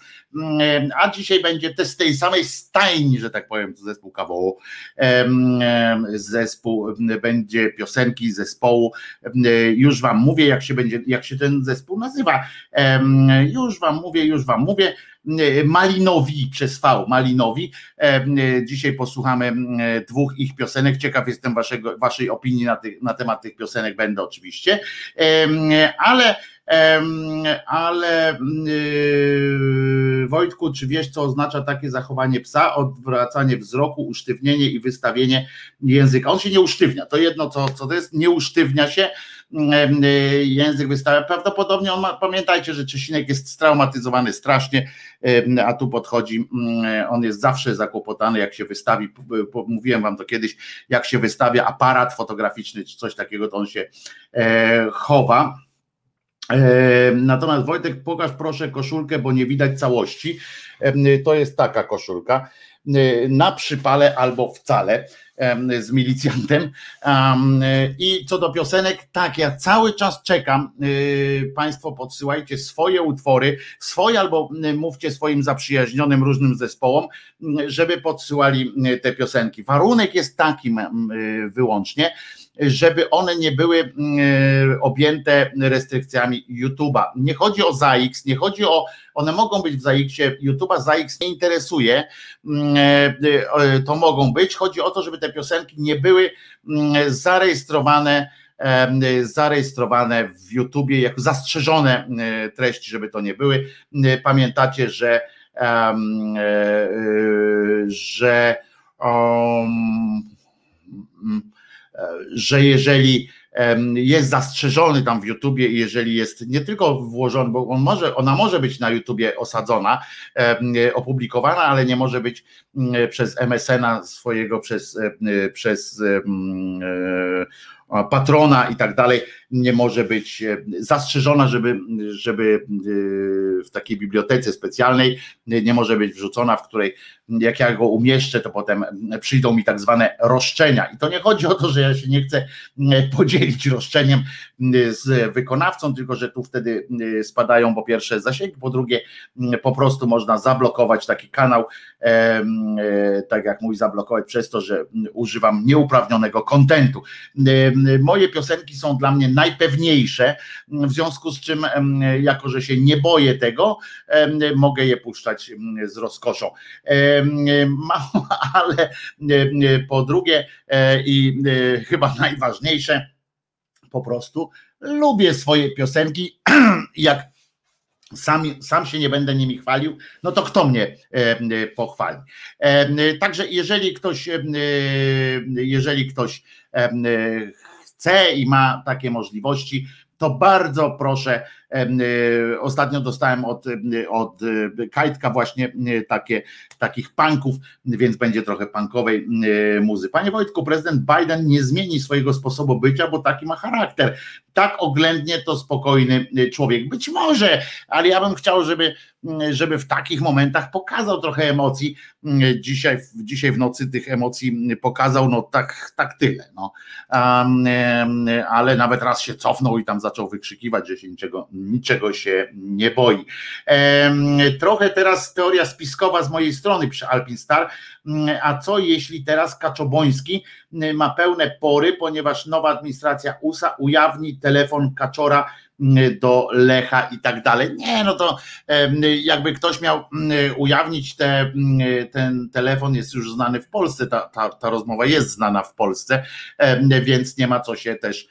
S1: a dzisiaj będzie też z tej samej stajni, że tak powiem, zespół kawołu, zespół, będzie piosenki zespołu, już wam mówię, jak się będzie, jak się ten zespół nazywa, już wam mówię, już wam mówię, Malinowi przez V, Malinowi. Dzisiaj posłuchamy dwóch ich piosenek. Ciekaw jestem waszego, waszej opinii na, ty, na temat tych piosenek, będę oczywiście, ale ale yy, Wojtku, czy wiesz, co oznacza takie zachowanie psa? Odwracanie wzroku, usztywnienie i wystawienie języka. On się nie usztywnia. To jedno, co, co to jest, nie usztywnia się. Yy, język wystawia. Prawdopodobnie on ma, pamiętajcie, że Czesinek jest straumatyzowany strasznie, a tu podchodzi, on jest zawsze zakłopotany, jak się wystawi. Mówiłem wam to kiedyś, jak się wystawia aparat fotograficzny czy coś takiego, to on się e, chowa Natomiast Wojtek, pokaż proszę koszulkę, bo nie widać całości. To jest taka koszulka. Na przypale albo wcale z milicjantem. I co do piosenek, tak, ja cały czas czekam. Y, państwo podsyłajcie swoje utwory, swoje albo mówcie swoim zaprzyjaźnionym różnym zespołom, żeby podsyłali te piosenki. Warunek jest taki wyłącznie, żeby one nie były mm, objęte restrykcjami YouTube'a. Nie chodzi o ZAX, nie chodzi o, one mogą być w ZAX-ie, YouTube'a ZAX nie interesuje, mm, e, to mogą być. Chodzi o to, żeby te piosenki nie były mm, zarejestrowane zarejestrowane w YouTubie jako zastrzeżone treści, żeby to nie były. Pamiętacie, że e, e, że um, że jeżeli jest zastrzeżony tam w YouTubie i jeżeli jest nie tylko włożony, bo on może, ona może być na YouTubie osadzona, opublikowana, ale nie może być mm, przez MSN-a swojego, przez, przez e, patrona i tak dalej, nie może być zastrzeżona, żeby, żeby e, w takiej bibliotece specjalnej nie może być wrzucona, w której jak ja go umieszczę, to potem przyjdą mi tak zwane roszczenia. I to nie chodzi o to, że ja się nie chcę podzielić roszczeniem z wykonawcą, tylko że tu wtedy spadają po pierwsze zasięgi, po drugie po prostu można zablokować taki kanał, e, tak jak mój zablokować przez to, że używam nieuprawnionego kontentu. Moje piosenki są dla mnie najpewniejsze, w związku z czym, jako że się nie boję tego, mogę je puszczać z rozkoszą. Mało, ale po drugie i chyba najważniejsze, po prostu lubię swoje piosenki, jak sam, sam się nie będę nimi chwalił, no to kto mnie pochwali? Także jeżeli ktoś, jeżeli ktoś chce i ma takie możliwości, to bardzo proszę. Y, ostatnio dostałem od, y, od y, Kajtka właśnie takie, takich punków, więc będzie trochę punkowej muzy. Panie Wojtku, prezydent Biden nie zmieni swojego sposobu bycia, bo taki ma charakter. Tak oględnie to spokojny człowiek. Być może, ale ja bym chciał, żeby, żeby w takich momentach pokazał trochę emocji. Dzisiaj, dzisiaj w nocy tych emocji pokazał, no tak, tak tyle. No. ale nawet raz się cofnął i tam zaczął wykrzykiwać, że się niczego niczego się nie boi. Trochę teraz teoria spiskowa z mojej strony przy Alpin Star. A co jeśli teraz Kaczoboński ma pełne pory, ponieważ nowa administracja USA ujawni telefon Kaczora do Lecha i tak dalej. Nie, no to jakby ktoś miał ujawnić te, ten telefon, jest już znany w Polsce, ta, ta, ta rozmowa jest znana w Polsce, więc nie ma co się też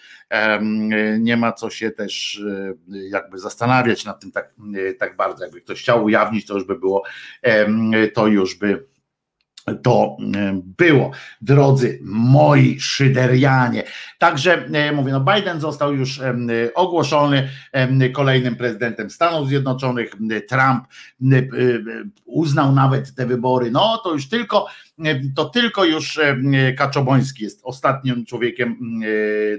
S1: nie ma co się też jakby zastanawiać nad tym tak, tak bardzo. Jakby ktoś chciał ujawnić, to już by było, to już by to e, było, drodzy moi szyderianie. Także e, mówię, no Biden został już e, ogłoszony kolejnym prezydentem Stanów Zjednoczonych. Trump uznał nawet te wybory. No to już tylko to tylko już Kaczoboński jest ostatnim człowiekiem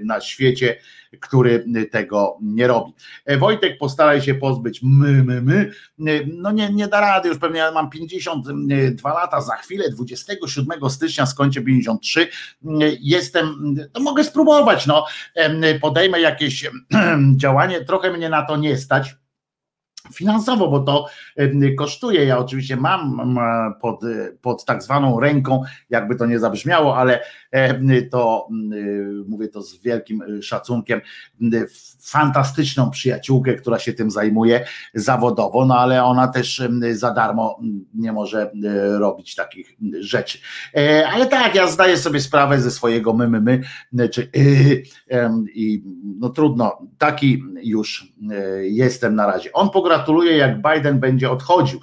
S1: na świecie, który tego nie robi. E, Wojtek, postaraj się pozbyć my, my, my. E, no nie, nie da rady, już pewnie mam 52 lata, za chwilę 27 stycznia skończę 53. Jestem, to mogę spróbować, no podejmę jakieś działanie, trochę mnie na to nie stać finansowo, bo to kosztuje. Ja oczywiście mam pod, pod tak zwaną ręką, jakby to nie zabrzmiało, ale to mówię to z wielkim szacunkiem, fantastyczną przyjaciółkę, która się tym zajmuje zawodowo, no ale ona też za darmo nie może robić takich rzeczy. E, ale tak, ja zdaję sobie sprawę ze swojego my, my, my czy y, i no trudno, taki już e, jestem na razie. On pogratuluje, jak Biden będzie odchodził,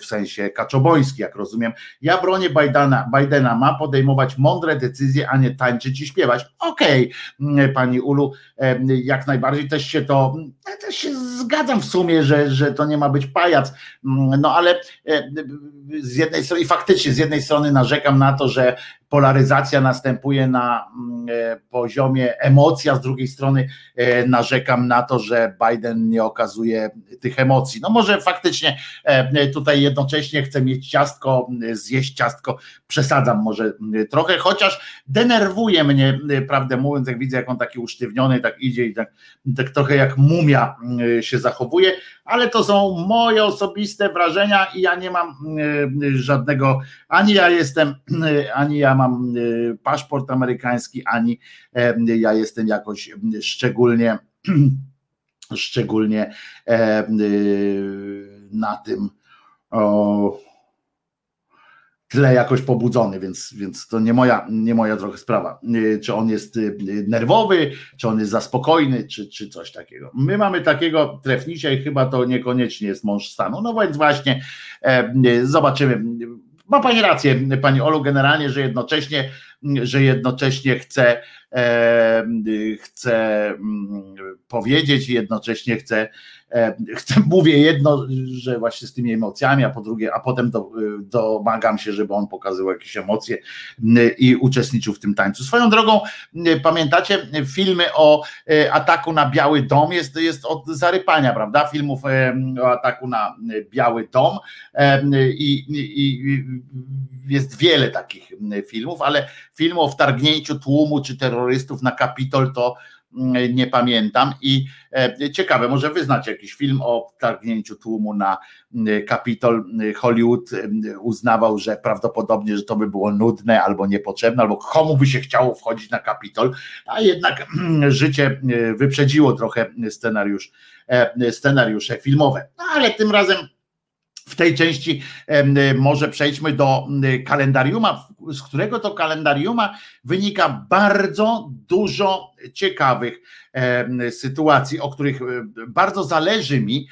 S1: w sensie Kaczoboński, jak rozumiem. Ja bronię Bidena, Bidena ma podejmować mądre decyzje, a nie tańczyć i śpiewać. Okej, okay, pani Ulu, jak najbardziej też się to, też się zgadzam w sumie, że, że to nie ma być pajac, no ale z jednej strony, i faktycznie z jednej strony narzekam na to, że polaryzacja następuje na mm, e, poziomie emocji, a z drugiej strony e, narzekam na to, że Biden nie okazuje tych emocji. No może faktycznie e, tutaj jednocześnie chcę mieć ciastko, zjeść ciastko, przesadzam może trochę, chociaż denerwuje mnie, prawdę mówiąc, jak widzę, jak on taki usztywniony, tak idzie i tak, tak trochę jak mumia się zachowuje, ale to są moje osobiste wrażenia i ja nie mam żadnego, ani ja jestem, ani ja mam mam y, paszport amerykański, ani ja jestem jakoś szczególnie szczególnie y, na tym tle jakoś pobudzony, więc, więc to nie moja, nie moja trochę sprawa. Y, czy on jest nerwowy, czy on jest za spokojny, czy, czy coś takiego. My mamy takiego trefnicia i chyba to niekoniecznie jest mąż stanu. No więc właśnie zobaczymy ma Pani rację, Pani Olu, generalnie, że jednocześnie, że jednocześnie chce, e, chce mm, powiedzieć i jednocześnie chce, chcę, mówię jedno, że właśnie z tymi emocjami, a po drugie, a potem do, domagam się, żeby on pokazywał jakieś emocje i uczestniczył w tym tańcu. Swoją drogą, pamiętacie filmy o e, ataku na Biały Dom, jest, jest od zarypania, prawda? Filmów o ataku na Biały Dom i, i jest wiele takich filmów, ale film o wtargnięciu tłumu czy terrorystów na Kapitol to nie pamiętam i e, ciekawe, może wyznać jakiś film o wtargnięciu tłumu na mm, Kapitol. Hollywood uznawał, że prawdopodobnie, że to by było nudne albo niepotrzebne, albo komu by się chciało wchodzić na Kapitol, a jednak mm, życie wyprzedziło trochę scenariusz, e, scenariusze filmowe. No, ale tym razem w tej części może przejdźmy do kalendariuma, z którego to kalendariuma wynika bardzo dużo ciekawych sytuacji, o których bardzo zależy mi,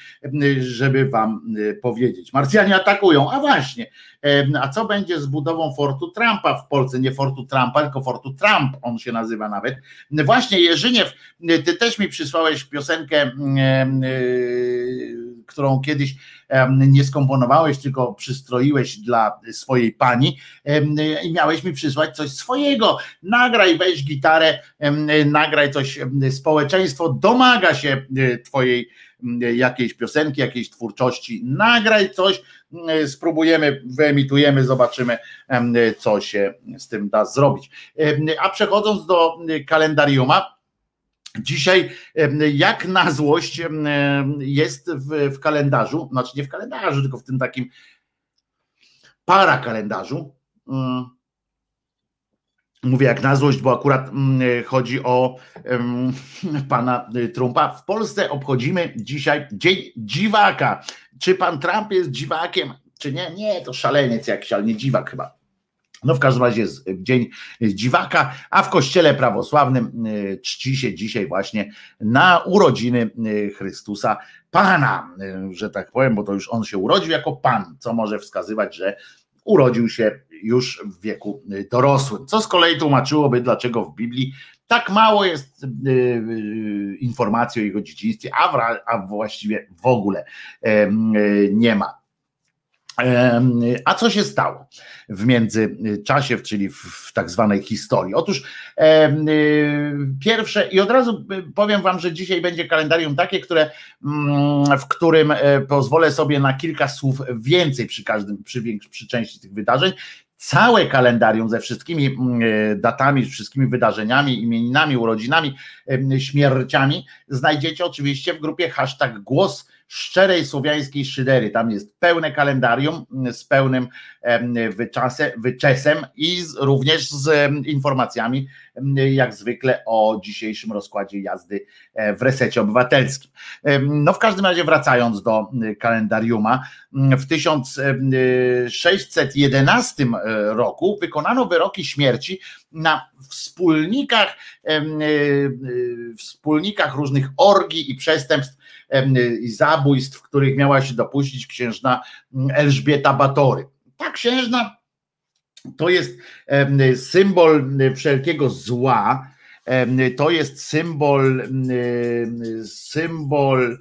S1: żeby Wam powiedzieć. Marsjanie atakują, a właśnie, a co będzie z budową fortu Trumpa w Polsce? Nie fortu Trumpa, tylko fortu Trump, on się nazywa nawet. Właśnie Jerzyniew, Ty też mi przysłałeś piosenkę którą kiedyś nie skomponowałeś, tylko przystroiłeś dla swojej pani i miałeś mi przysłać coś swojego. Nagraj, weź gitarę, nagraj coś. Społeczeństwo domaga się e, twojej jakiejś piosenki, jakiejś twórczości. Nagraj coś, spróbujemy, wyemitujemy, zobaczymy, co się z tym da zrobić. A przechodząc do kalendariuma, Dzisiaj, jak na złość, jest w, w kalendarzu, znaczy nie w kalendarzu, tylko w tym takim para kalendarzu. Mm, mówię jak na złość, bo akurat mm, chodzi o pana Trumpa. W Polsce obchodzimy dzisiaj Dzień Dziwaka. Czy pan Trump jest dziwakiem, czy nie? Nie, to szaleniec jakiś, ale nie dziwak chyba. No w każdym razie jest Dzień Dziwaka, a w Kościele Prawosławnym y, czci się dzisiaj właśnie na urodziny y, Chrystusa Pana, y, że tak powiem, bo to już on się urodził jako Pan, co może wskazywać, że urodził się już w wieku dorosłym. Co z kolei tłumaczyłoby, dlaczego w Biblii tak mało jest informacji o jego dzieciństwie, a, właściwie w ogóle nie ma. A co się stało w międzyczasie, czyli w tak zwanej historii? Otóż y, pierwsze, i od razu powiem Wam, że dzisiaj będzie kalendarium takie, które, mm, w którym e, pozwolę sobie na kilka słów więcej przy każdym, przy, przy części tych wydarzeń. Całe kalendarium ze wszystkimi mm, e, datami, wszystkimi wydarzeniami, imieninami, urodzinami, śmierciami znajdziecie oczywiście w grupie hashtag głos szczerej słowiańskiej szydery. Tam jest pełne kalendarium z pełnym wyczesem i z, również z informacjami, jak zwykle, o dzisiejszym rozkładzie jazdy e, w resecie obywatelskim. No w każdym razie wracając do kalendariuma, w 1611 e, roku wykonano wyroki śmierci na wspólnikach, e, wspólnikach różnych orgii i przestępstw zabójstw, których miała się dopuścić księżna Elżbieta Batory. Ta księżna to jest symbol wszelkiego zła, to jest symbol, symbol,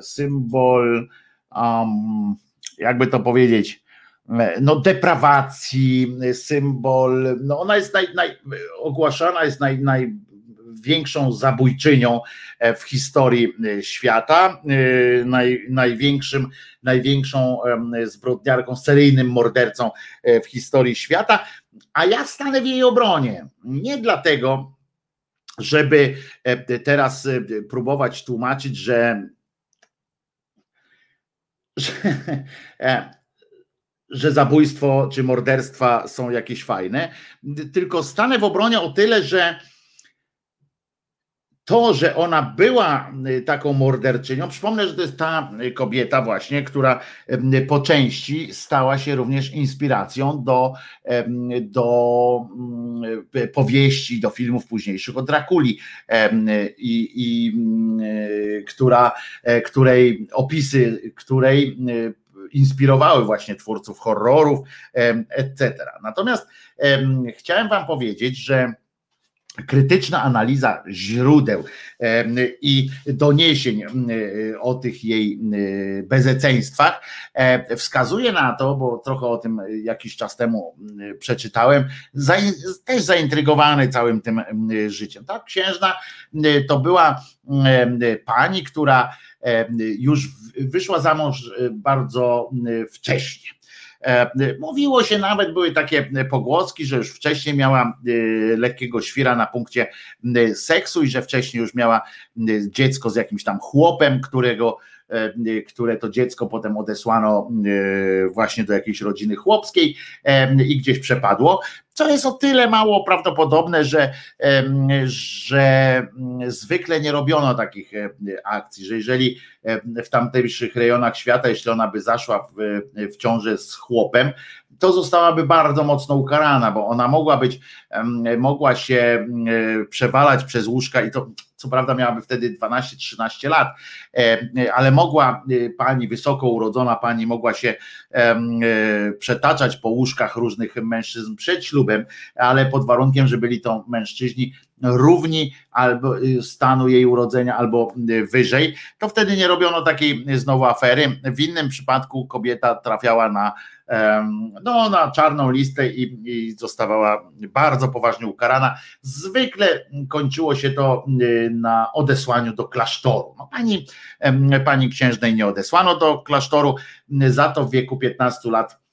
S1: symbol, jakby to powiedzieć, no deprawacji, symbol, no ona jest naj, naj, ogłaszana jest naj, naj największą zabójczynią e, w historii e, świata, e, naj, największym, największą zbrodniarką, seryjnym mordercą w historii świata, a ja stanę w jej obronie. Nie dlatego, żeby teraz próbować tłumaczyć, że, że, że zabójstwo czy morderstwa są jakieś fajne, tylko stanę w obronie o tyle, że to, że ona była y, taką morderczynią, przypomnę, że to jest ta kobieta właśnie, która y, po części stała się również inspiracją do, do mm, powieści, do filmów późniejszych o Drakuli i, i y, która, e, której opisy, której inspirowały właśnie twórców horrorów, etc. Natomiast chciałem wam powiedzieć, że krytyczna analiza źródeł i doniesień o tych jej bezeceństwach wskazuje na to, bo trochę o tym jakiś czas temu przeczytałem, też zaintrygowany całym tym życiem. Tak, księżna to była pani, która już wyszła za mąż bardzo wcześnie. E, mówiło się nawet, były takie pogłoski, że już wcześniej miała e, lekkiego świra na punkcie seksu i że wcześniej już miała dziecko z jakimś tam chłopem, którego które to dziecko potem odesłano właśnie do jakiejś rodziny chłopskiej i gdzieś przepadło, co jest o tyle mało prawdopodobne, że, że zwykle nie robiono takich akcji, że jeżeli w tamtejszych rejonach świata, jeśli ona by zaszła w, w ciąży z chłopem, to zostałaby bardzo mocno ukarana, bo ona mogła być, mogła się przewalać przez łóżka i to co prawda miałaby wtedy 12-13 lat, ale mogła e, pani, wysoko urodzona pani, mogła się e, przetaczać po łóżkach różnych mężczyzn przed ślubem, ale pod warunkiem, że byli to mężczyźni równi albo y, stanu jej urodzenia, albo y, wyżej, to wtedy nie robiono takiej znowu afery. W innym przypadku kobieta trafiała na, no, na czarną listę i, i zostawała bardzo poważnie ukarana. Zwykle kończyło się to y, na odesłaniu do klasztoru. No, pani, pani księżnej nie odesłano do klasztoru, za to w wieku 15 lat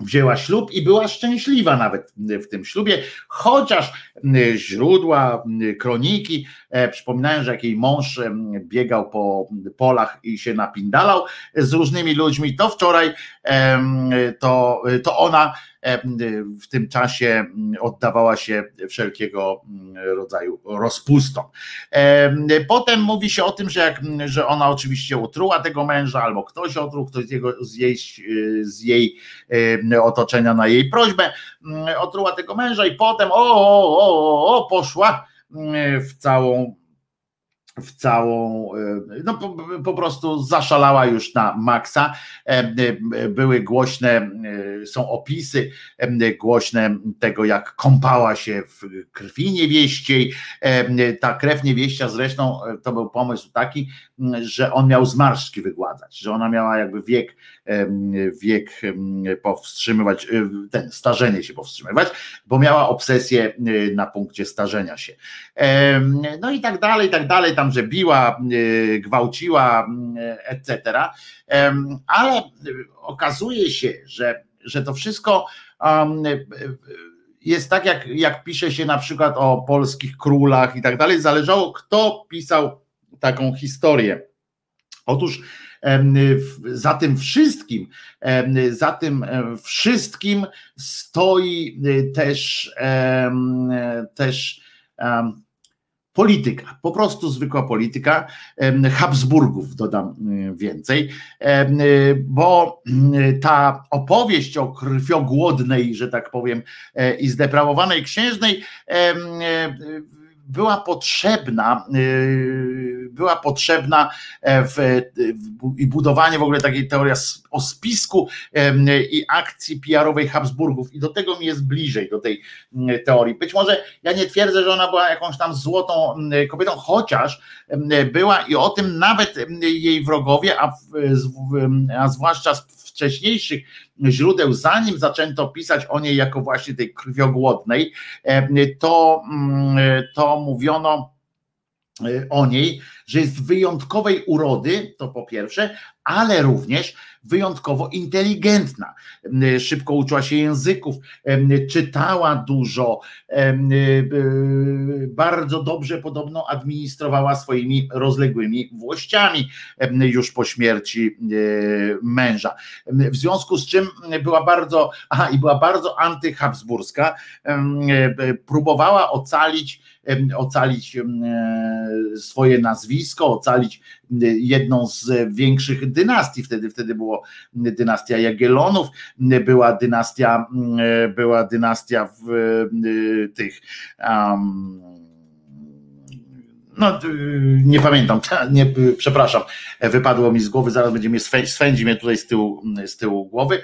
S1: wzięła ślub i była szczęśliwa nawet w tym ślubie, chociaż źródła, kroniki e, przypominają, że jak jej mąż biegał po polach i się napindalał z różnymi ludźmi, to wczoraj to, to ona w tym czasie oddawała się wszelkiego rodzaju rozpustom. Potem mówi się o tym, że, jak, że ona oczywiście utruła tego męża, albo ktoś otruł, ktoś z, jego, z, jej, z jej otoczenia na jej prośbę, otruła tego męża i potem o, o, o, o poszła w całą w całą, e, no po, po, prostu zaszalała już na maksa. E, e, były głośne, są opisy głośne tego, jak kąpała się w krwi niewieściej. Ta krew niewieścia zresztą to był pomysł taki, że on miał zmarszczki wygładzać, że ona miała jakby wiek, wiek powstrzymywać, ten starzenie się powstrzymywać, bo miała obsesję na punkcie starzenia się. No i tak dalej, i tak dalej tam, że biła, e, gwałciła, etc. Ale okazuje się, że, że to wszystko jest tak, jak, jak pisze się na przykład o polskich królach i tak dalej. Zależało, kto pisał taką historię. Otóż za tym wszystkim, za tym wszystkim stoi też, też polityka, po prostu zwykła polityka Habsburgów, dodam y, więcej, y, bo y, ta opowieść o krwiogłodnej, że tak powiem, e, i zdeprawowanej księżnej była potrzebna, y, była potrzebna e, w, w, i budowanie w ogóle takiej teorii o spisku i akcji PR-owej Habsburgów i do tego mi jest bliżej, do tej teorii. Być może ja nie twierdzę, że ona była jakąś tam złotą kobietą, chociaż była i o tym nawet jej wrogowie, a, a zwłaszcza wcześniejszych źródeł, zanim zaczęto pisać o niej jako właśnie tej krwiogłodnej, to, mm, to mówiono e, o niej, że jest wyjątkowej urody, to po pierwsze, ale również wyjątkowo inteligentna. Szybko uczyła się języków, czytała dużo, bardzo dobrze podobno administrowała swoimi rozległymi włościami już po śmierci e, męża. W związku z czym była bardzo, aha, i była bardzo antyhabsburska, e, próbowała ocalić ocalić swoje nazwisko, ocalić jedną z większych dynastii. Wtedy, wtedy było dynastia Jagiellonów, była dynastia, była dynastia w tych um, no nie pamiętam, nie, przepraszam, wypadło mi z głowy, zaraz będzie mnie swędzi mnie tutaj z tyłu, z tyłu głowy.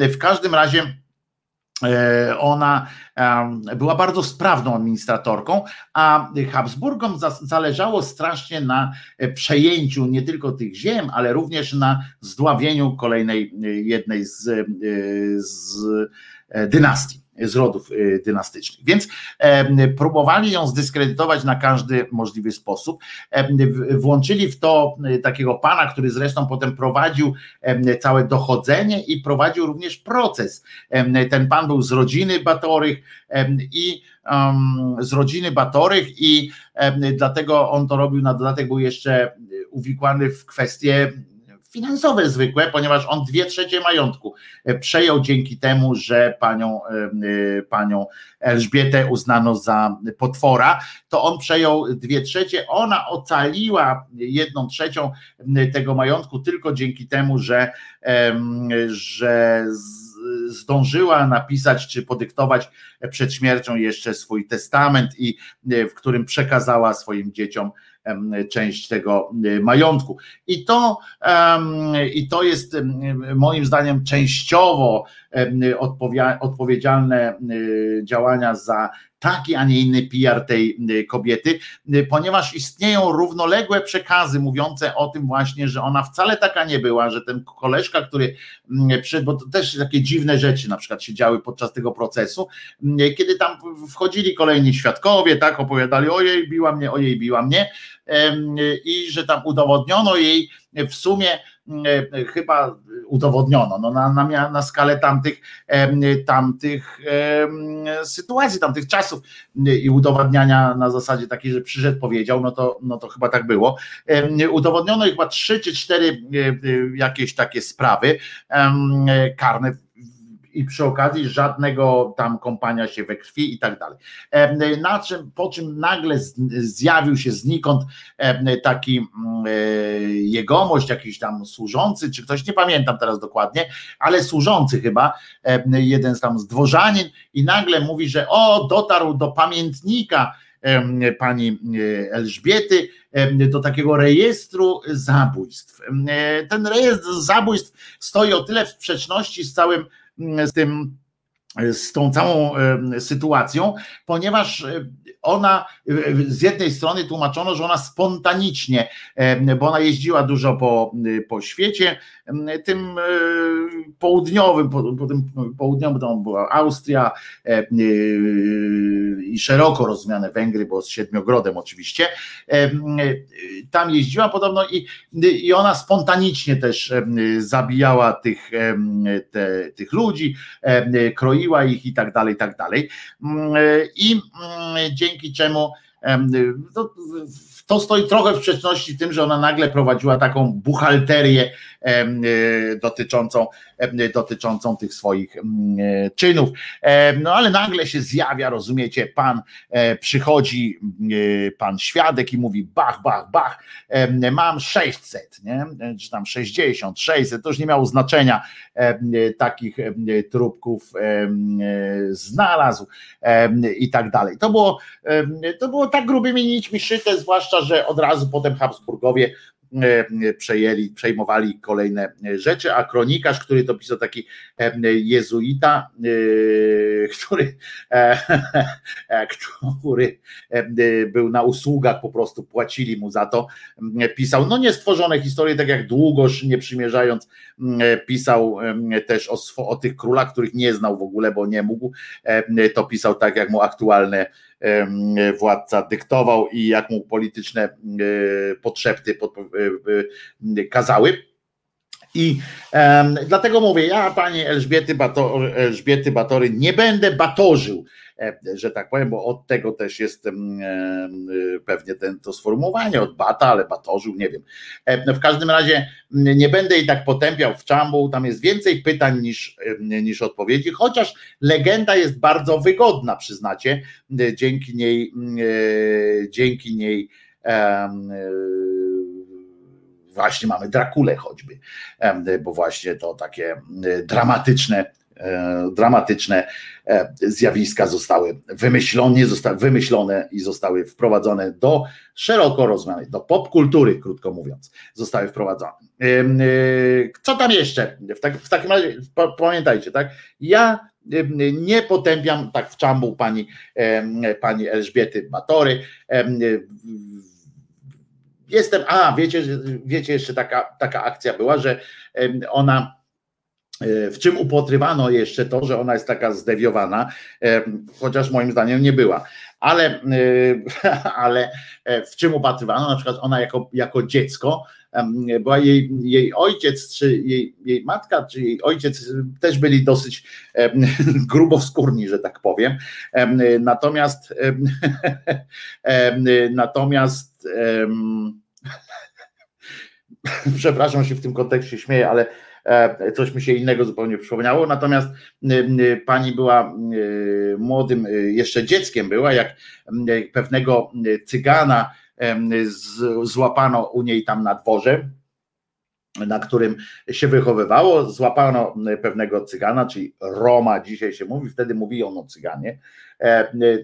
S1: W każdym razie E, ona była bardzo sprawną administratorką, a Habsburgom zależało strasznie na e, przejęciu nie tylko tych ziem, ale również na zdławieniu kolejnej e, jednej z, z dynastii z rodów y, dynastycznych. Więc próbowali ją zdyskredytować na każdy możliwy sposób. Włączyli w to y, takiego pana, który zresztą potem prowadził całe dochodzenie i prowadził również proces. Ten pan był z rodziny Batorych i z rodziny Batorych i dlatego on to robił na dodatek, był jeszcze y, uwikłany w kwestie finansowe zwykłe, ponieważ on dwie trzecie majątku e, przejął dzięki temu, że panią, e, e, panią Elżbietę uznano za potwora, to on przejął dwie trzecie, ona ocaliła jedną trzecią tego majątku tylko dzięki temu, że, że zdążyła napisać czy podyktować przed śmiercią jeszcze swój testament i w którym przekazała swoim dzieciom część tego y, majątku. I to, i to jest moim zdaniem częściowo odpowiedzialne y, działania za taki, a nie inny PR tej y, kobiety, ponieważ istnieją równoległe przekazy mówiące o tym właśnie, że ona wcale taka nie była, że ten koleżka, który przed, bo to też takie dziwne rzeczy na przykład się działy podczas tego procesu, kiedy tam wchodzili kolejni świadkowie, tak, opowiadali ojej, biła mnie, ojej, biła mnie, i że tam udowodniono jej w sumie chyba udowodniono no na, na, na skalę tamtych, tamtych sytuacji, tamtych czasów i udowadniania na zasadzie takiej, że przyszedł, powiedział, no to, no to chyba tak było. Udowodniono chyba trzy czy cztery jakieś takie sprawy karne i przy okazji żadnego tam kąpania się we krwi i tak dalej. Na czym, po czym nagle zjawił się znikąd taki mm, e, jegomość, jakiś tam służący, czy ktoś, nie pamiętam teraz dokładnie, ale służący chyba, jeden z tam z dworzanin i nagle mówi, że o, dotarł do pamiętnika pani e, Elżbiety, do takiego rejestru zabójstw. E, ten rejestr zabójstw stoi o tyle w sprzeczności z całym z tym z tą całą sytuacją, ponieważ ona z jednej strony tłumaczono, że ona spontanicznie, bo ona jeździła dużo po, po świecie, tym południowym, po, po tym południowym to była Austria i szeroko rozumiane Węgry, bo z Siedmiogrodem oczywiście, tam jeździła podobno i, i ona spontanicznie też zabijała tych, te, tych ludzi, kroiła ich i tak dalej, i tak dalej. I dzięki czemu to, to stoi trochę w sprzeczności z tym, że ona nagle prowadziła taką buchalterię E, dotyczącą, dotyczącą tych swoich czynów. No ale nagle się zjawia, rozumiecie, pan e, przychodzi, pan świadek i mówi bach, bach, bach, mam 600, nie? czy tam 60, 600, to już nie miało znaczenia, takich trupków znalazł i tak dalej. To było, to było tak grubymi nićmi szyte, zwłaszcza, że od razu potem Habsburgowie E, przejęli, przejmowali kolejne rzeczy, a kronikarz, który to pisał taki e, jezuita, e, który, który był na usługach, po prostu płacili mu za to, pisał, no niestworzone historie, tak jak Długosz, nie przymierzając, pisał też o, o tych królach, których nie znał w ogóle, bo nie mógł, to pisał tak, jak mu aktualne władca dyktował i jak mu polityczne e, potrzeby e, e, kazały. I um, dlatego mówię, ja pani Elżbiety, Bator, Elżbiety Batory nie będę batorzył E, że tak powiem, bo od tego też jest e, pewnie ten, to sformułowanie od bata, ale batorzył, nie wiem. E, w każdym razie nie będę i tak potępiał w czambu, tam jest więcej pytań niż, niż odpowiedzi, chociaż legenda jest bardzo wygodna, przyznacie, dzięki niej, mm, dzięki niej właśnie mamy Drakulę choćby, bo właśnie to takie dramatyczne E, dramatyczne e, zjawiska zostały wymyślone, wymyślone i zostały wprowadzone do szeroko rozumianej, do popkultury, krótko mówiąc, zostały wprowadzone. E, co tam jeszcze? W, tak, w takim razie pamiętajcie, tak? Ja nie potępiam tak w czambu pani, pani Elżbiety Batory. Jestem, a wiecie, wiecie jeszcze taka, taka akcja była, że ona E, w czym upotrywano jeszcze to, że ona jest taka zdewiowana, e, chociaż moim zdaniem nie była. Ale, e, ale w czym upatrywano? Na przykład ona jako, jako dziecko, była jej, jej ojciec, czy jej, jej matka, czy jej ojciec też byli dosyć grubowskórni, że tak powiem. Natomiast natomiast przepraszam się w tym kontekście śmieję, ale E, coś mi się innego zupełnie przypomniało. Natomiast pani była młodym, y, jeszcze dzieckiem była, jak pewnego cygana złapano u niej tam na dworze na którym się wychowywało, złapano pewnego cygana, czyli Roma dzisiaj się mówi, wtedy mówi o cyganie, e,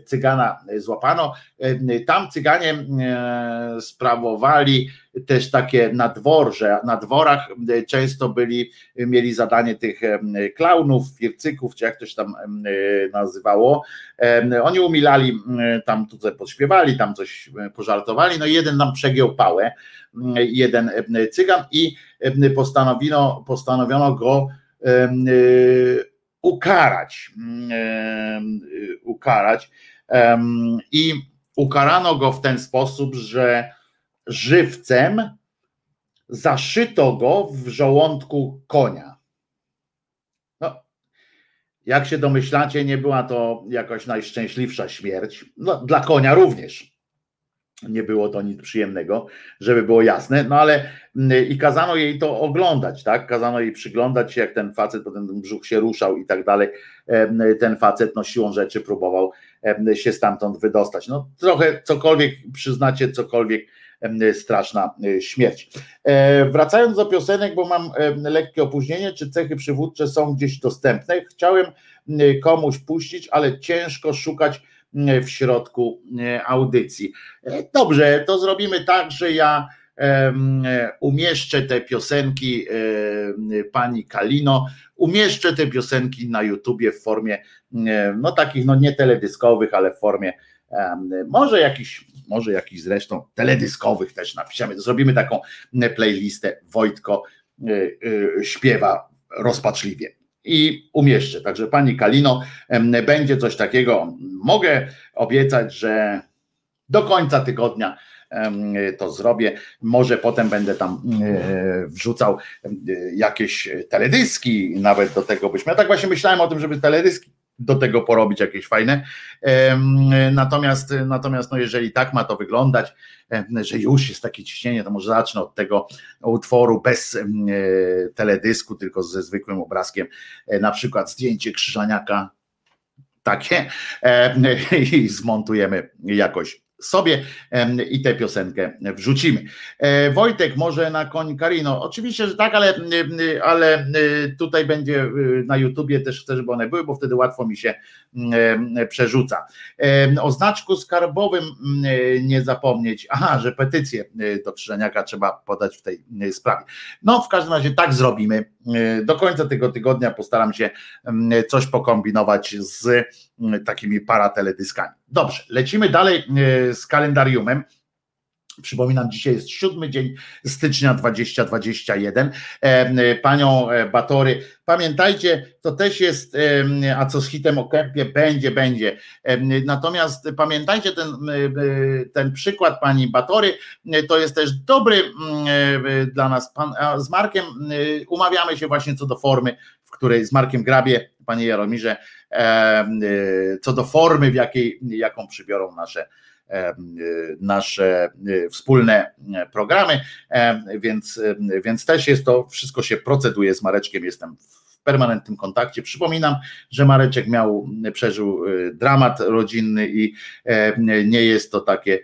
S1: cygana złapano, e, tam cyganie e, sprawowali też takie nadworze, na dworach często byli, mieli zadanie tych klaunów, fircyków, czy jak to się tam nazywało, oni umilali, tam tutaj podśpiewali, tam coś pożartowali, no i jeden nam przegiął pałę, jeden cygan i postanowiono, postanowiono go ukarać, ukarać i ukarano go w ten sposób, że żywcem zaszyto go w żołądku konia. No, jak się domyślacie, nie była to jakoś najszczęśliwsza śmierć. No, dla konia również. Nie było to nic przyjemnego, żeby było jasne, no ale mm, i kazano jej to oglądać, tak? Kazano jej przyglądać się, jak ten facet, bo ten brzuch się ruszał i tak dalej. Ten facet no siłą rzeczy próbował się stamtąd wydostać. No trochę cokolwiek przyznacie, cokolwiek straszna e, śmierć. E, wracając do piosenek, bo mam lekkie opóźnienie, czy cechy przywódcze są gdzieś dostępne? Chciałem komuś puścić, ale ciężko szukać w środku audycji. E, dobrze, to zrobimy tak, że ja umieszczę te piosenki pani Kalino, umieszczę te piosenki na YouTubie w formie no takich no nie teledyskowych, ale w formie może jakiś, może jakiś zresztą teledyskowych też napiszemy, zrobimy taką playlistę. Wojtko śpiewa rozpaczliwie i umieszczę. Także pani Kalino, będzie coś takiego. Mogę obiecać, że do końca tygodnia to zrobię. Może potem będę tam e, wrzucał jakieś teledyski, nawet do tego byśmy. Ja tak właśnie myślałem o tym, żeby teledyski do tego porobić jakieś fajne. Natomiast, natomiast no jeżeli tak ma to wyglądać, że już jest takie ciśnienie, to może zacznę od tego utworu bez e, teledysku, tylko ze zwykłym obrazkiem, e, na przykład zdjęcie Krzyżaniaka. Takie. I zmontujemy jakoś sobie i tę piosenkę wrzucimy. E, Wojtek, może na koń Karino? Oczywiście, że tak, ale, ale tutaj będzie na YouTubie też chcę, żeby one były, bo wtedy łatwo mi się przerzuca. O znaczku skarbowym nie zapomnieć. Aha, że petycję do Krzyżaniaka trzeba podać w tej sprawie. No, w każdym razie tak zrobimy. Do końca tego tygodnia postaram się coś pokombinować z takimi parateledyskami. Dobrze, lecimy dalej z kalendariumem. Przypominam, dzisiaj jest siódmy dzień stycznia 2021. Panią e, Batory, pamiętajcie, to też jest, a co z hitem o kępie, będzie, będzie. Natomiast pamiętajcie ten, ten przykład pani Batory, to jest też dobry dla nas. Pan, z Markiem umawiamy się właśnie co do formy, w której z Markiem Grabie, panie Jaromirze, co do formy, w jakiej, jaką przybiorą nasze nasze e, wspólne programy, więc, więc też jest to, wszystko się proceduje z Mareczkiem, jestem w permanentnym kontakcie. Przypominam, że Mareczek miał, przeżył e, dramat rodzinny i nie jest to takie,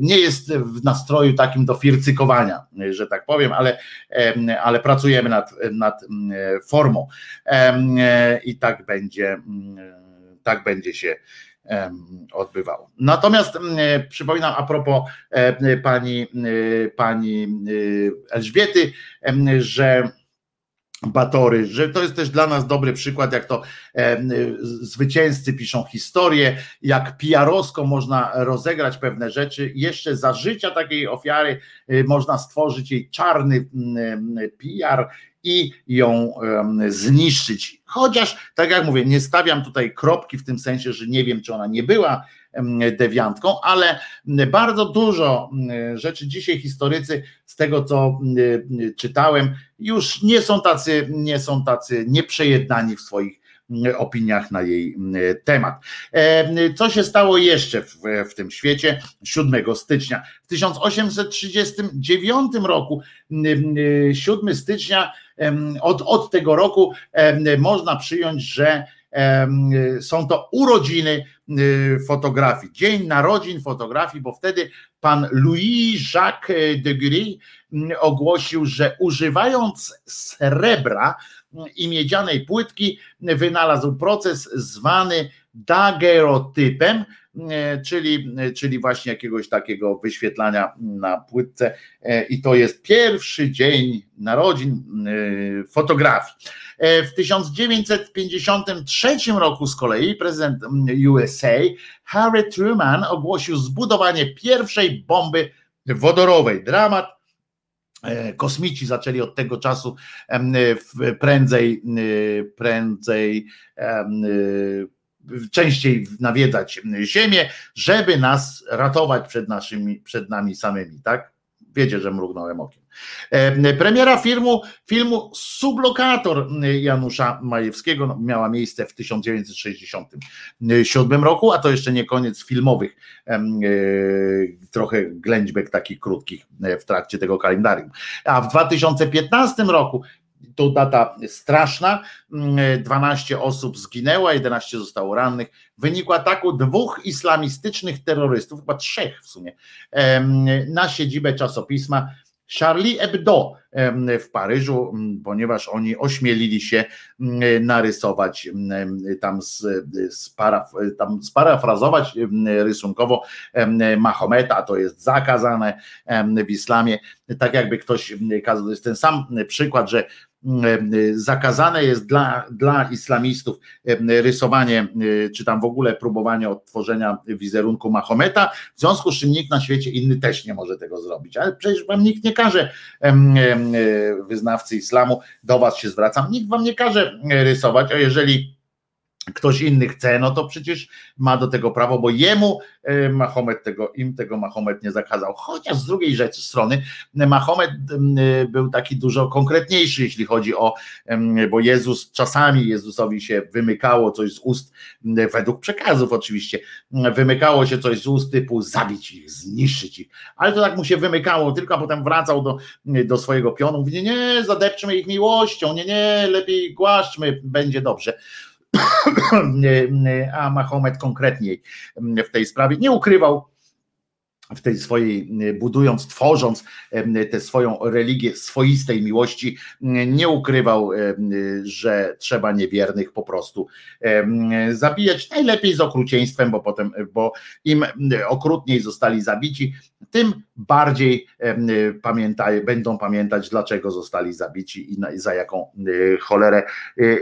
S1: nie jest w nastroju takim do fircykowania, że tak powiem, ale, ale pracujemy nad, nad formą i tak będzie, tak będzie się odbywało. Natomiast e, przypominam a propos e, pani, e, pani Elżbiety, że Batory, że to jest też dla nas dobry przykład, jak to e, zwycięzcy piszą historię, jak PR-owsko można rozegrać pewne rzeczy. Jeszcze za życia takiej ofiary e, można stworzyć jej czarny PR i ją zniszczyć. Chociaż, tak jak mówię, nie stawiam tutaj kropki w tym sensie, że nie wiem, czy ona nie była dewiantką, ale bardzo dużo rzeczy dzisiaj historycy, z tego co czytałem, już nie są tacy, nie są tacy nieprzejednani w swoich opiniach na jej temat. Co się stało jeszcze w, w, tym świecie 7 stycznia? W 1839 roku, 7 stycznia, od, od tego roku można przyjąć, że są to urodziny y, fotografii, dzień narodzin fotografii, bo wtedy pan Louis Jacques de Gury mm, ogłosił, że używając srebra i miedzianej płytki wynalazł proces zwany dagerotypem, e, czyli, czyli właśnie jakiegoś takiego wyświetlania na płytce e, i to jest pierwszy dzień narodzin e, fotografii. W 1953 roku z kolei prezydent USA Harry Truman ogłosił zbudowanie pierwszej bomby wodorowej. Dramat kosmici zaczęli od tego czasu prędzej, prędzej częściej nawiedzać ziemię, żeby nas ratować przed naszymi, przed nami samymi, tak? Wiecie, że mrugnąłem okiem. E, premiera filmu, filmu Sublokator Janusza Majewskiego no, miała miejsce w 1967 roku, a to jeszcze nie koniec filmowych, e, trochę ględźbek takich krótkich w trakcie tego kalendarium. A w 2015 roku to data straszna. 12 mm, osób zginęło, 11 zostało rannych w wyniku ataku dwóch islamistycznych terrorystów, chyba trzech w sumie, na siedzibę czasopisma Charlie Hebdo w Paryżu, ponieważ oni ośmielili się narysować tam, sparaf, tam sparafrazować rysunkowo Mahometa, to jest zakazane w islamie, tak jakby ktoś kazał, to jest ten sam przykład, że zakazane jest dla, dla islamistów rysowanie, czy tam w ogóle próbowanie odtworzenia wizerunku Mahometa, w związku z czym nikt na świecie inny też nie może tego zrobić. Ale przecież wam nikt nie każe, wyznawcy islamu, do was się zwracam, nikt wam nie każe rysować, a jeżeli ktoś inny chce, no to przecież ma do tego prawo, bo jemu e, Mahomet tego, im tego Mahomet nie zakazał. Chociaż z drugiej rzeczy strony Mahomet e, był taki dużo konkretniejszy, jeśli chodzi o, bo Jezus, czasami Jezusowi się wymykało coś z ust, według przekazów oczywiście, wymykało się coś z ust typu zabić ich, zniszczyć ich, ale to tak mu się wymykało, tylko a potem wracał do, do swojego pionu, mówi nie, nie, zadepczmy ich miłością, nie, nie, lepiej głaszczmy, będzie dobrze. a Mahomet konkretniej w tej sprawie. Nie ukrywał w tej swojej, budując, tworząc tę swoją religię swoistej miłości, nie ukrywał, że trzeba niewiernych po prostu zabijać. Najlepiej z okrucieństwem, bo potem, bo im okrutniej zostali zabici, tym bardziej pamiętaj, będą pamiętać, dlaczego zostali zabici i, za jaką cholerę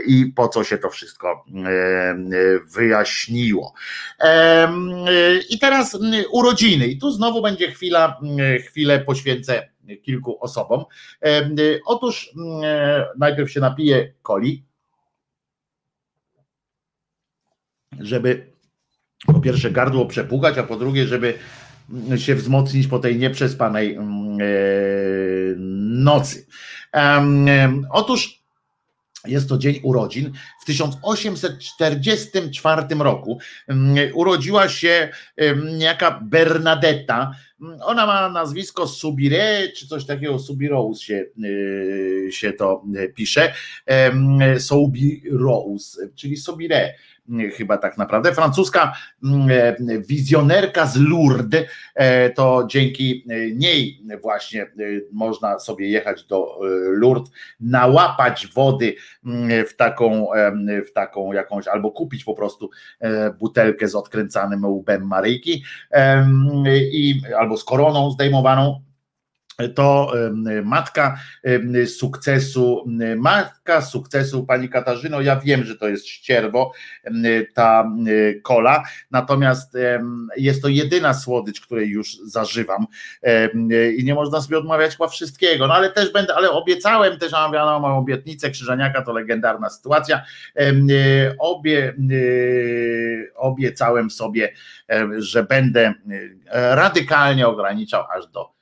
S1: i po co się to wszystko wyjaśniło. I teraz urodziny. I tu znowu będzie chwila, chwilę poświęcę kilku osobom. Otóż najpierw się napiję coli, żeby po pierwsze gardło przepłukać, a po drugie, żeby się wzmocnić po tej nieprzespanej nocy. Otóż jest to dzień urodzin. W 1844 roku urodziła się niejaka Bernadetta. Ona ma nazwisko Subire, czy coś takiego, Subirous się, y, się to pisze. Soubirous, czyli Sobire chyba tak naprawdę. Francuska mm, e, wizjonerka z Lourdes, e, to dzięki e, niej właśnie można sobie jechać do Lourdes, nałapać wody mm, w taką, w taką jakąś, albo kupić po prostu butelkę z odkręcanym łbem Maryjki i albo z koroną zdejmowaną to matka sukcesu, matka sukcesu pani Katarzyno, ja wiem, że to jest ścierwo ta kola, natomiast jest to jedyna słodycz, której już zażywam i nie można sobie odmawiać chyba wszystkiego, no ale też będę, ale obiecałem też, a wiadomo, obietnicę Krzyżaniaka to legendarna sytuacja, obie, obiecałem sobie, że będę radykalnie ograniczał aż do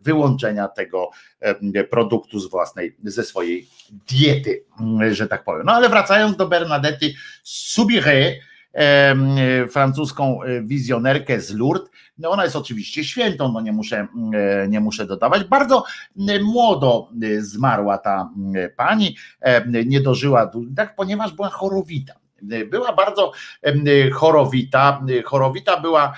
S1: wyłączenia tego produktu z własnej, ze swojej diety, że tak powiem. No ale wracając do Bernadety Subiré, francuską wizjonerkę z Lourdes. No ona jest oczywiście świętą, no nie muszę, nie muszę dodawać. Bardzo młodo zmarła ta pani, nie dożyła, tak, ponieważ była chorowita. Była bardzo chorowita, chorowita była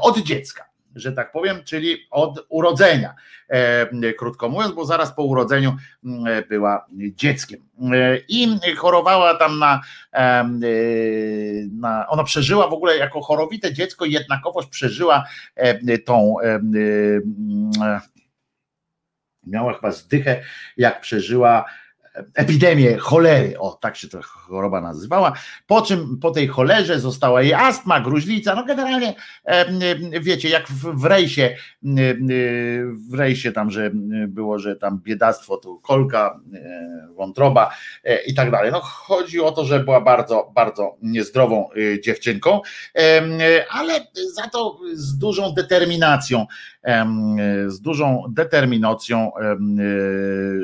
S1: od dziecka że tak powiem, czyli od urodzenia. E, krótko mówiąc, bo zaraz po urodzeniu mm, była dzieckiem. E, I chorowała tam na, e, na. Ona przeżyła w ogóle jako chorowite dziecko, jednakowoż przeżyła tą. Miała chyba zdychę, jak przeżyła epidemię cholery, o tak się ta choroba nazywała, po czym po tej cholerze została jej astma, gruźlica, no generalnie wiecie, jak w, w rejsie, w rejsie tam, że było, że tam biedactwo, tu kolka, wątroba e, i tak dalej. No chodzi o to, że była bardzo, bardzo niezdrową e, dziewczynką, ale za to z dużą determinacją, z dużą determinacją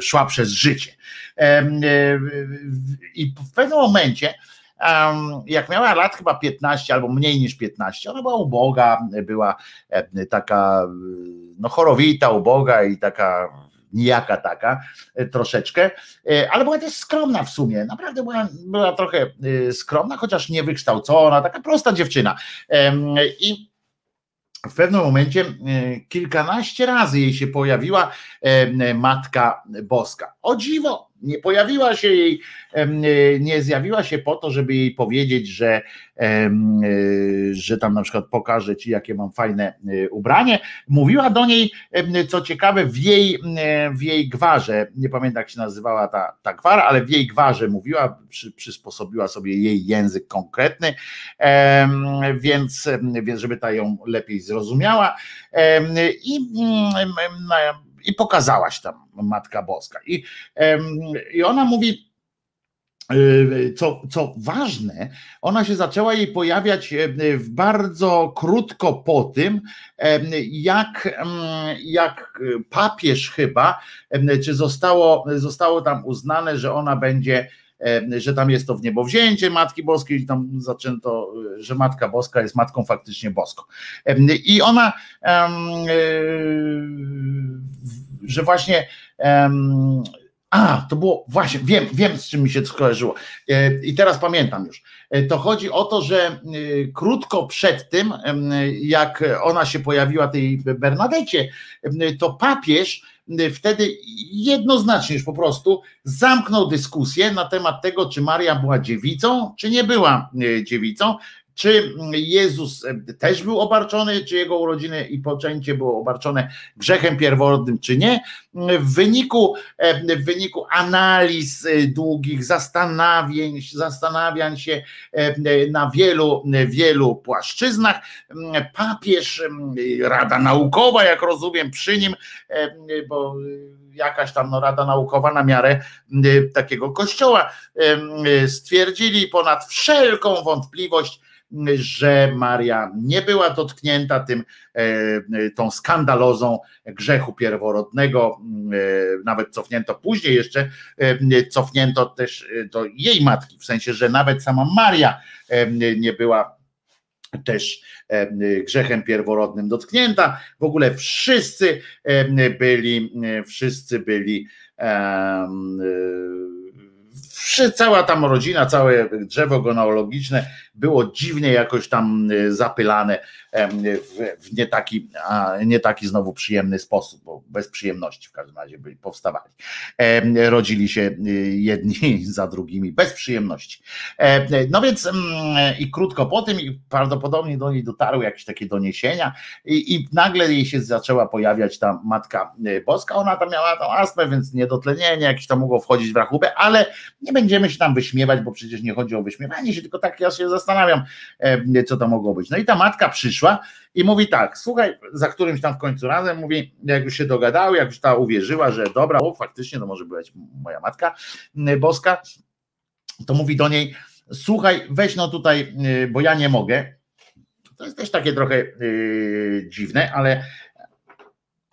S1: szła przez życie. I w pewnym momencie, jak miała lat chyba 15 albo mniej niż 15, ona była uboga, była taka no chorowita, uboga i taka nijaka taka troszeczkę, ale była też skromna w sumie, naprawdę była, była trochę skromna, chociaż niewykształcona, taka prosta dziewczyna. I w pewnym momencie e, kilkanaście razy jej się pojawiła e, Matka Boska. O dziwo, nie pojawiła się jej, e, nie zjawiła się po to, żeby jej powiedzieć, że, że tam na przykład pokażę ci, jakie mam fajne ubranie. Mówiła do niej, co ciekawe, w jej, w jej gwarze, nie pamiętam jak się nazywała ta, ta gwara, ale w jej gwarze mówiła, przy, przysposobiła sobie jej język konkretny, więc, więc żeby ta ją lepiej zrozumiała. I i pokazałaś tam Matka Boska. I, i ona mówi, y, co, co ważne, ona się zaczęła jej pojawiać w bardzo krótko po tym, jak, jak papież chyba, czy zostało, zostało tam uznane, że ona będzie że tam jest to w niebo wzięcie Matki Boskiej, i tam zaczęto, że Matka Boska jest Matką faktycznie boską. I ona, e, że właśnie a, to było właśnie, wiem, wiem z czym mi się skojarzyło. E, I teraz pamiętam już. E, to chodzi o to, że krótko przed tym, jak ona się pojawiła, tej Bernadecie, to papież wtedy jednoznacznie już po prostu zamknął dyskusję na temat tego, czy Maria była dziewicą, czy nie była e, dziewicą, czy Jezus też był obarczony, czy jego urodziny i poczęcie było obarczone grzechem pierworodnym, czy nie. W wyniku, w wyniku analiz długich, zastanawiań, zastanawiań się na wielu, wielu płaszczyznach, papież, Rada Naukowa, jak rozumiem, przy nim, bo jakaś tam no, rada naukowa na miarę takiego kościoła stwierdzili ponad wszelką wątpliwość, że Maria nie była dotknięta tym, e, tą skandalozą grzechu pierworodnego, e, nawet cofnięto później jeszcze, e, cofnięto też do jej matki, w sensie, że nawet sama Maria nie była też grzechem pierworodnym dotknięta. W ogóle wszyscy byli, wszyscy byli cała tam rodzina, całe drzewo genealogiczne było dziwnie jakoś tam e, zapylane w, w nie, taki, nie taki znowu przyjemny sposób, bo bez przyjemności w każdym razie byli powstawali. Rodzili się e, jedni za drugimi, bez przyjemności. No więc mm, i krótko po tym, prawdopodobnie do niej dotarły jakieś takie doniesienia i, i nagle jej się zaczęła pojawiać ta Matka e, Boska, ona tam miała tą astmę, więc niedotlenienie, jakieś tam mogło wchodzić w rachubę, ale nie będziemy się tam wyśmiewać, bo przecież nie chodzi o wyśmiewanie się, tylko tak ja się zastanawiam, zastanawiam, e, co to mogło być. No i ta matka przyszła i mówi tak, słuchaj, za którymś tam w końcu razem, mówi, jak już się dogadały, jak już ta uwierzyła, że dobra, faktycznie to może być moja matka boska, to mówi do niej, słuchaj, weź no tutaj, e, bo ja nie mogę. To jest też takie trochę yy, dziwne, ale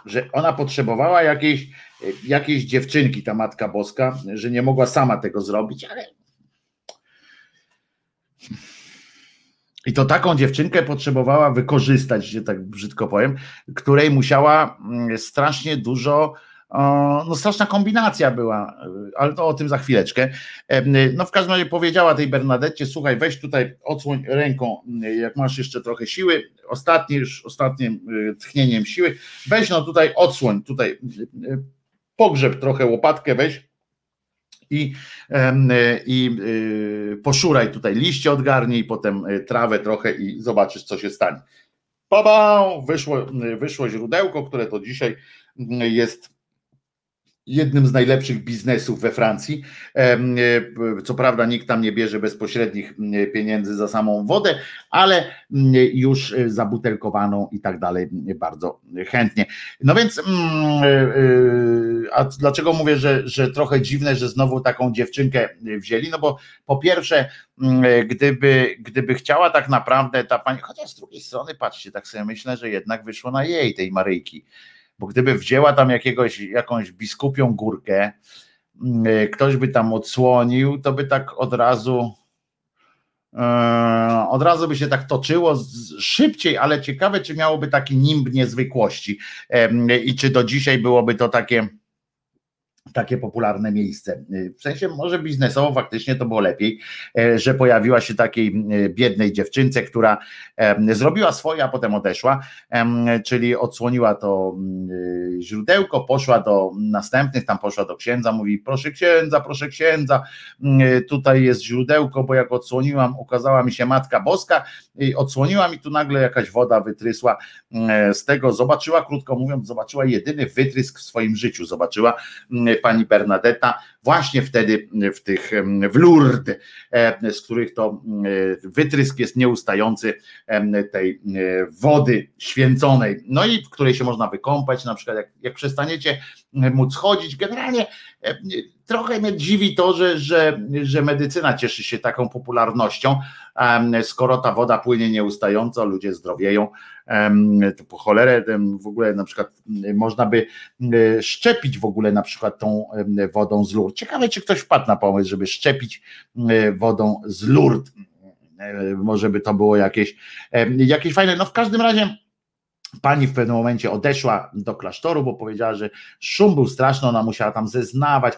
S1: że ona potrzebowała jakiejś, jakiejś dziewczynki, ta Matka Boska, że nie mogła sama tego zrobić, ale I to taką dziewczynkę potrzebowała wykorzystać, że tak brzydko powiem, której musiała mm, strasznie dużo, no straszna kombinacja była, ale to o tym za chwileczkę. No w każdym razie powiedziała tej Bernadette, słuchaj, weź tutaj odsłoń ręką, jak masz jeszcze trochę siły, ostatnie już, ostatnim y, tchnieniem siły, weź no tutaj odsłoń, tutaj pogrzeb trochę łopatkę, weź i, i y, poszuraj tutaj liście odgarnij, potem y, trawę trochę i zobaczysz, co się stanie. Baba! Wyszło, wyszło źródełko, które to dzisiaj jest jednym z najlepszych biznesów we Francji. E, co prawda nikt tam nie bierze bezpośrednich pieniędzy za samą wodę, ale już zabutelkowaną i tak dalej bardzo chętnie. No więc, e, a dlaczego mówię, że, że trochę dziwne, że znowu taką dziewczynkę wzięli? No bo po pierwsze, gdyby, gdyby chciała tak naprawdę ta pani, chociaż z drugiej strony, patrzcie, tak sobie myślę, że jednak wyszło na jej, tej Maryjki bo gdyby wzięła tam jakiegoś, jakąś biskupią górkę, mm, e, ktoś by tam odsłonił, to by tak od razu e, od razu by się tak toczyło szybciej, ale ciekawe, czy miałoby taki nimb niezwykłości. I czy do dzisiaj byłoby to takie takie popularne miejsce. W sensie może biznesowo faktycznie to było lepiej, e, że pojawiła się takiej e, biednej dziewczynce, która zrobiła swoje, a potem odeszła, czyli odsłoniła to mm, źródełko, poszła do następnych, tam poszła do księdza, mówi proszę księdza, proszę księdza, mm, tutaj jest źródełko, bo jak odsłoniłam, ukazała mi się Matka Boska i odsłoniła mi tu nagle jakaś woda wytrysła mm, z tego, zobaczyła, krótko mówiąc, zobaczyła jedyny wytrysk w swoim życiu, zobaczyła pani Bernadetta właśnie wtedy w tych w Lourdes, e, z których to e, wytrysk jest nieustający tej wody święconej, no i w której się można wykąpać, na przykład jak, jak przestaniecie móc chodzić, generalnie trochę mnie dziwi to, że, że, że medycyna cieszy się taką popularnością, skoro ta woda płynie nieustająco, ludzie zdrowieją, to po cholerę w ogóle na przykład można by szczepić w ogóle na przykład tą wodą z Lourdes. Ciekawe, czy ktoś wpadł na pomysł, żeby szczepić wodą z Lourdes. Może by to było jakieś, jakieś fajne. No w każdym razie Pani w pewnym momencie odeszła do klasztoru, bo powiedziała, że szum był straszny, ona musiała tam zeznawać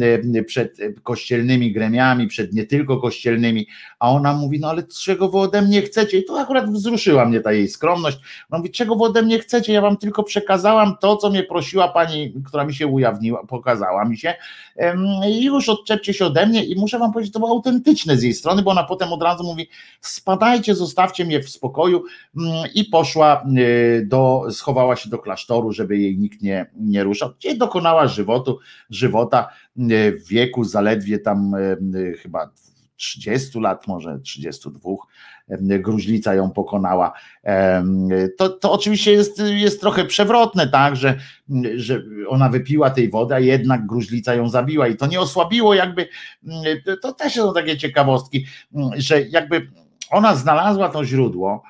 S1: e, przed kościelnymi gremiami, przed nie tylko kościelnymi, a ona mówi, no ale czego wy ode mnie chcecie? I to akurat wzruszyła mnie ta jej skromność. Ona mówi, czego wy ode mnie chcecie? Ja wam tylko przekazałam to, co mnie prosiła pani, która mi się ujawniła, pokazała mi się i już odczepcie się ode mnie i muszę wam powiedzieć, to było autentyczne z jej strony, bo ona potem od razu mówi, spadajcie, zostawcie mnie w spokoju mm, i poszła e, do, schowała się do klasztoru, żeby jej nikt nie, nie ruszał, gdzie dokonała żywotu, żywota e, w wieku zaledwie tam e, chyba 30 lat, może 32, e, gruźlica ją pokonała. To, to oczywiście jest, jest trochę przewrotne, tak, że, że ona wypiła tej wody, a jednak gruźlica ją zabiła i to nie osłabiło jakby, to też są takie ciekawostki, że jakby ona znalazła to źródło,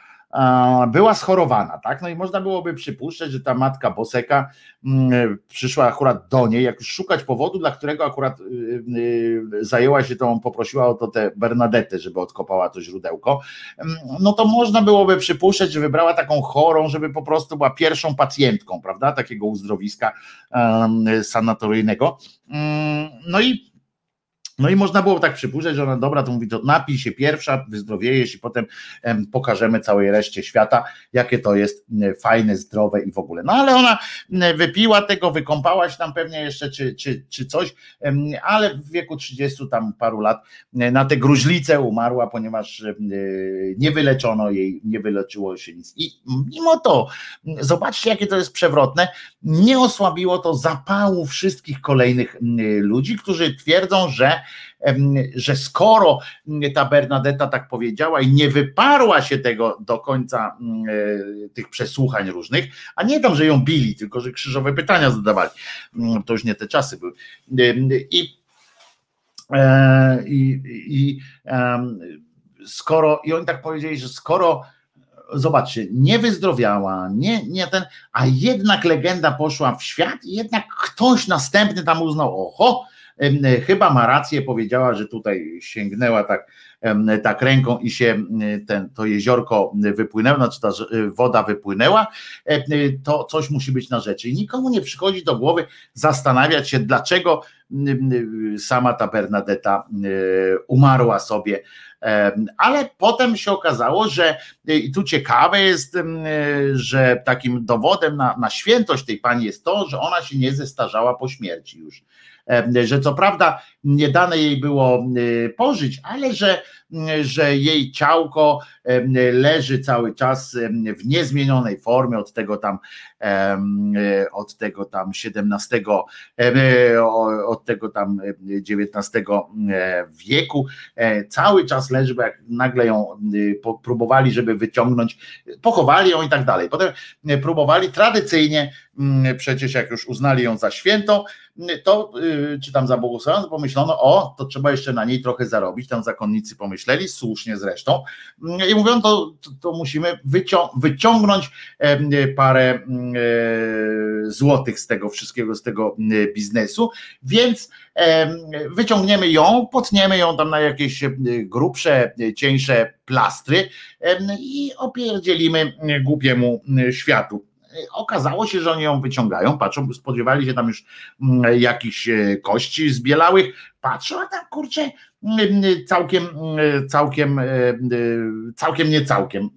S1: była schorowana, tak? No i można byłoby przypuszczać, że ta matka Boseka mm, przyszła akurat do niej, jak już szukać powodu, dla którego akurat y, y, zajęła się tą, poprosiła o to tę Bernadette, żeby odkopała to źródełko, mm, no to można byłoby przypuszczać, że wybrała taką chorą, żeby po prostu była pierwszą pacjentką, prawda? Takiego uzdrowiska sanatoryjnego. Mm, no i no i można było tak przypuszczać, że ona dobra, to mówi, to napij się pierwsza, wyzdrowiejesz i potem pokażemy całej reszcie świata, jakie to jest fajne, zdrowe i w ogóle. No ale ona wypiła tego, wykąpała się tam pewnie jeszcze, czy, czy, czy coś, ale w wieku 30 tam paru lat na tę gruźlicę umarła, ponieważ nie wyleczono jej, nie wyleczyło się nic. I mimo to, zobaczcie, jakie to jest przewrotne, nie osłabiło to zapału wszystkich kolejnych ludzi, którzy twierdzą, że że skoro ta Bernadetta tak powiedziała i nie wyparła się tego do końca mm, e, tych przesłuchań różnych, a nie tam, że ją bili, tylko że krzyżowe pytania zadawali, mm, to już nie te czasy były. I, e, i, i skoro, i oni tak powiedzieli, że skoro zobaczcie, nie wyzdrowiała, nie, nie ten, a jednak legenda poszła w świat i jednak ktoś następny tam uznał, oho, Chyba ma rację, powiedziała, że tutaj sięgnęła tak, tak ręką i się ten, to jeziorko wypłynęło, znaczy ta woda wypłynęła, to coś musi być na rzeczy. I nikomu nie przychodzi do głowy zastanawiać się, dlaczego sama ta Bernadetta umarła sobie ale potem się okazało, że i tu ciekawe jest, że takim dowodem na, na świętość tej pani jest to, że ona się nie zestarzała po śmierci już. Że co prawda nie dane jej było pożyć, ale że że jej ciałko leży cały czas w niezmienionej formie od tego tam od tego tam 17 od tego tam XIX wieku cały czas leży, bo jak nagle ją próbowali, żeby wyciągnąć, pochowali ją i tak dalej. Potem próbowali tradycyjnie, przecież jak już uznali ją za święto, to czy tam za błogosławioną, pomyślono, o, to trzeba jeszcze na niej trochę zarobić, tam zakonnicy pomyśleli, myśleli, słusznie zresztą, i mówią, to, to musimy wyciągnąć parę złotych z tego wszystkiego, z tego biznesu, więc wyciągniemy ją, potniemy ją tam na jakieś grubsze, cieńsze plastry i opierdzielimy głupiemu światu okazało się, że oni ją wyciągają, patrzą, spodziewali się tam już jakichś kości zbielałych, patrzą, a tam kurczę, całkiem, całkiem, całkiem nie całkiem,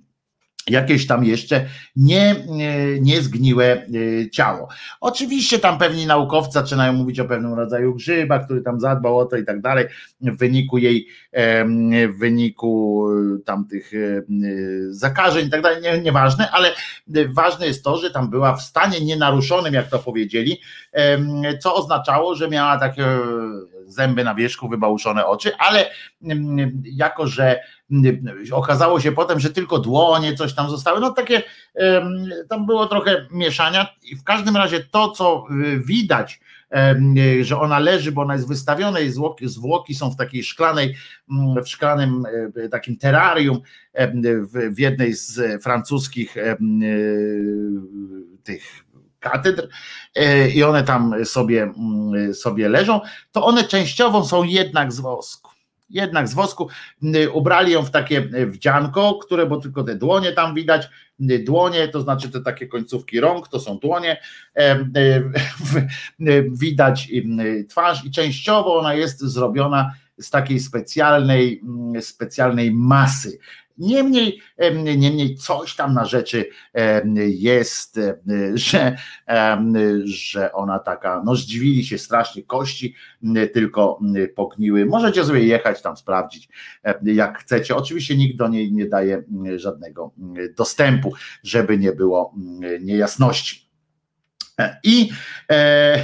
S1: jakieś tam jeszcze nie, nie zgniłe ciało. Oczywiście tam pewni naukowcy zaczynają mówić o pewnym rodzaju grzyba, który tam zadbał o to i tak dalej, w wyniku jej, w wyniku tamtych zakażeń i tak dalej, nie, nieważne, ale ważne jest to, że tam była w stanie nienaruszonym, jak to powiedzieli, co oznaczało, że miała takie zęby na wierzchu, wybałuszone oczy, ale jako, że okazało się potem, że tylko dłonie coś tam zostały, no takie tam było trochę mieszania i w każdym razie to, co y, widać, że ona leży, bo ona jest wystawiona i zwłoki, zwłoki są w takiej szklanej, w szklanym e, takim terrarium w jednej z francuskich e, tych katedr e, i one tam sobie, sobie leżą, to one częściowo są jednak z wosku jednak z wosku, ubrali ją w takie wdzianko, które, bo tylko te dłonie tam widać, dłonie, to znaczy te takie końcówki rąk, to są dłonie, widać twarz i częściowo ona jest zrobiona z takiej specjalnej, specjalnej masy. Niemniej, niemniej coś tam na rzeczy jest, że, że ona taka, no zdziwili się strasznie, kości tylko pogniły. Możecie sobie jechać tam sprawdzić, jak chcecie. Oczywiście nikt do niej nie daje żadnego dostępu, żeby nie było niejasności. I, e,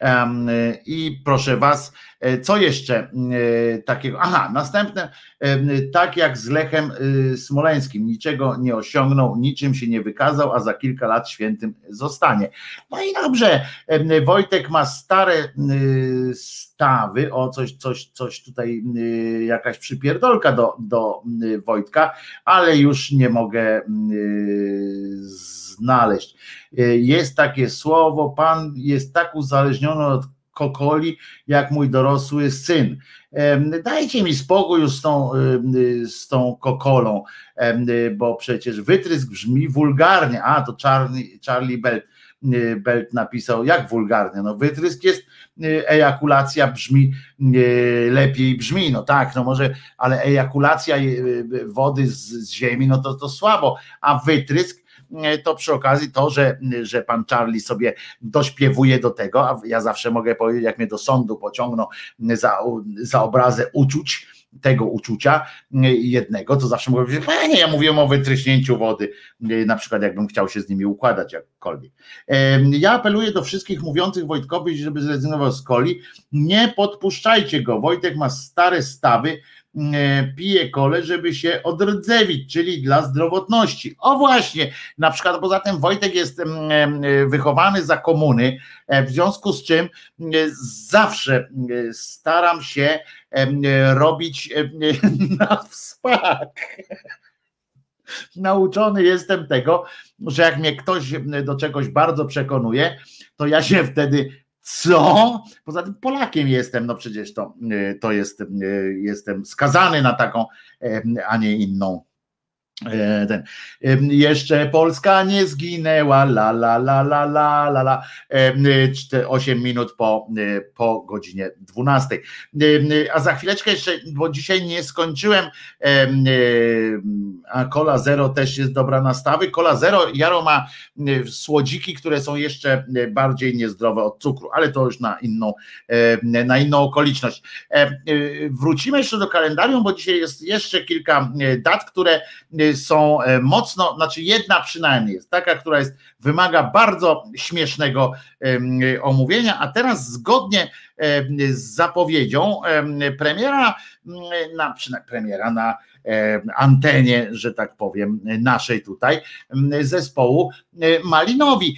S1: I proszę Was, E, co jeszcze e, takiego? Aha, następne, tak jak z Lechem Smoleńskim, niczego nie osiągnął, niczym się nie wykazał, a za kilka lat świętym zostanie. No i dobrze, Wojtek ma stare stawy, o coś, coś, coś tutaj, jakaś przypierdolka do, do Wojtka, ale już nie mogę znaleźć. Jest takie słowo, pan jest tak uzależniony od kokoli, jak mój dorosły syn. Dajcie mi spokój już z tą, z tą kokolą, bo przecież wytrysk brzmi wulgarnie. A, to Charlie, Charlie Belt, Belt napisał, jak wulgarnie. No, wytrysk jest, ejakulacja brzmi lepiej brzmi, no tak, no może, ale ejakulacja wody z, z ziemi, no to, to słabo, a wytrysk E, to przy okazji to, że, że pan Charlie sobie dośpiewuje do tego, a ja zawsze mogę powiedzieć, jak mnie do sądu pociągną za, za obrazę uczuć, tego uczucia jednego, to zawsze mogę powiedzieć, nie, ja mówiłem o wytryśnięciu wody, e, na przykład jakbym chciał się z nimi układać jakkolwiek. E, ja apeluję do wszystkich mówiących Wojtkowi, żeby zrezygnował z coli, nie podpuszczajcie go, Wojtek ma stare stawy, E, pije kole, żeby się odrdzewić, czyli dla zdrowotności. O właśnie, na przykład poza tym Wojtek jest e, wychowany za komuny, e, w związku z czym zawsze staram się robić na wspak. Nauczony jestem tego, że jak mnie ktoś do czegoś bardzo przekonuje, to ja się wtedy co? Poza tym Polakiem jestem, no przecież to, y, to jest, y, jestem skazany na taką, a nie inną ten. Jeszcze Polska nie zginęła, la la la la la la la. 8 minut po, e, po godzinie 12. A za chwileczkę jeszcze, bo dzisiaj nie skończyłem, a Cola Zero też jest dobra nastawy. Cola Zero, Jaro ma słodziki, które są jeszcze bardziej niezdrowe od cukru, ale to już na inną, na inną okoliczność. Wrócimy jeszcze do kalendarium, bo dzisiaj jest jeszcze kilka dat, które są e, mocno, znaczy jedna przynajmniej jest taka, która jest, wymaga bardzo śmiesznego omówienia, a teraz zgodnie z zapowiedzią premiera na, premiera na antenie, że tak powiem, naszej tutaj zespołu Malinowi.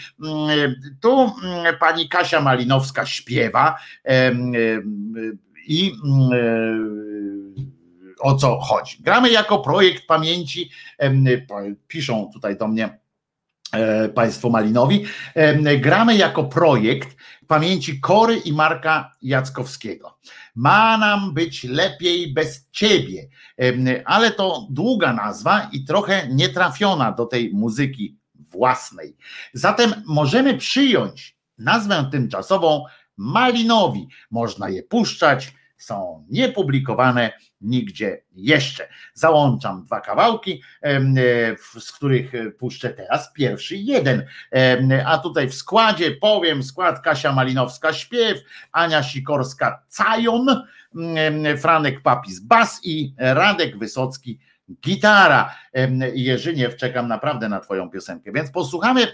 S1: Tu pani Kasia Malinowska śpiewa i o co chodzi. Gramy jako projekt pamięci, piszą tutaj do mnie e, Państwo Malinowi, gramy jako projekt pamięci Kory i Marka Jackowskiego. Ma nam być lepiej bez ciebie, ale to długa nazwa i trochę nietrafiona do tej muzyki własnej. Zatem możemy przyjąć nazwę tymczasową Malinowi. Można je puszczać, są niepublikowane nigdzie jeszcze. Załączam dwa kawałki, e, z których puszczę teraz pierwszy jeden. A tutaj w składzie powiem skład Kasia Malinowska śpiew, Ania Sikorska cajon, Franek Papis bas i Radek Wysocki gitara. Jerzyniew, czekam naprawdę na twoją piosenkę, więc posłuchamy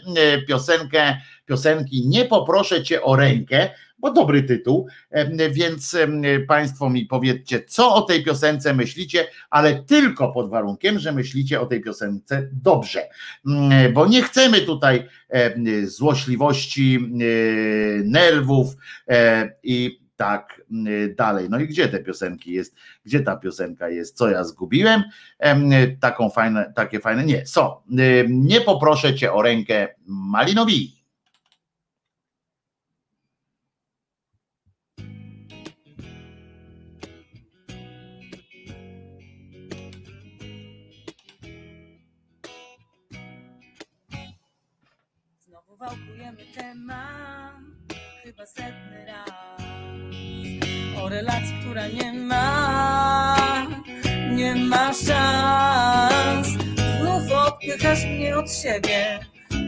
S1: piosenkę, piosenki Nie poproszę cię o rękę, bo dobry tytuł, więc Państwo mi powiedzcie, co o tej piosence myślicie, ale tylko pod warunkiem, że myślicie o tej piosence dobrze, mm, bo nie chcemy tutaj złośliwości, nerwów e, i tak dalej. No i gdzie te piosenki jest? Gdzie ta piosenka jest? Co ja zgubiłem? Taką fajne, takie fajne. Nie, są. Nie poproszę cię o rękę Malinowi.
S3: Która nie ma, nie ma szans. Znów odpychasz mnie od siebie,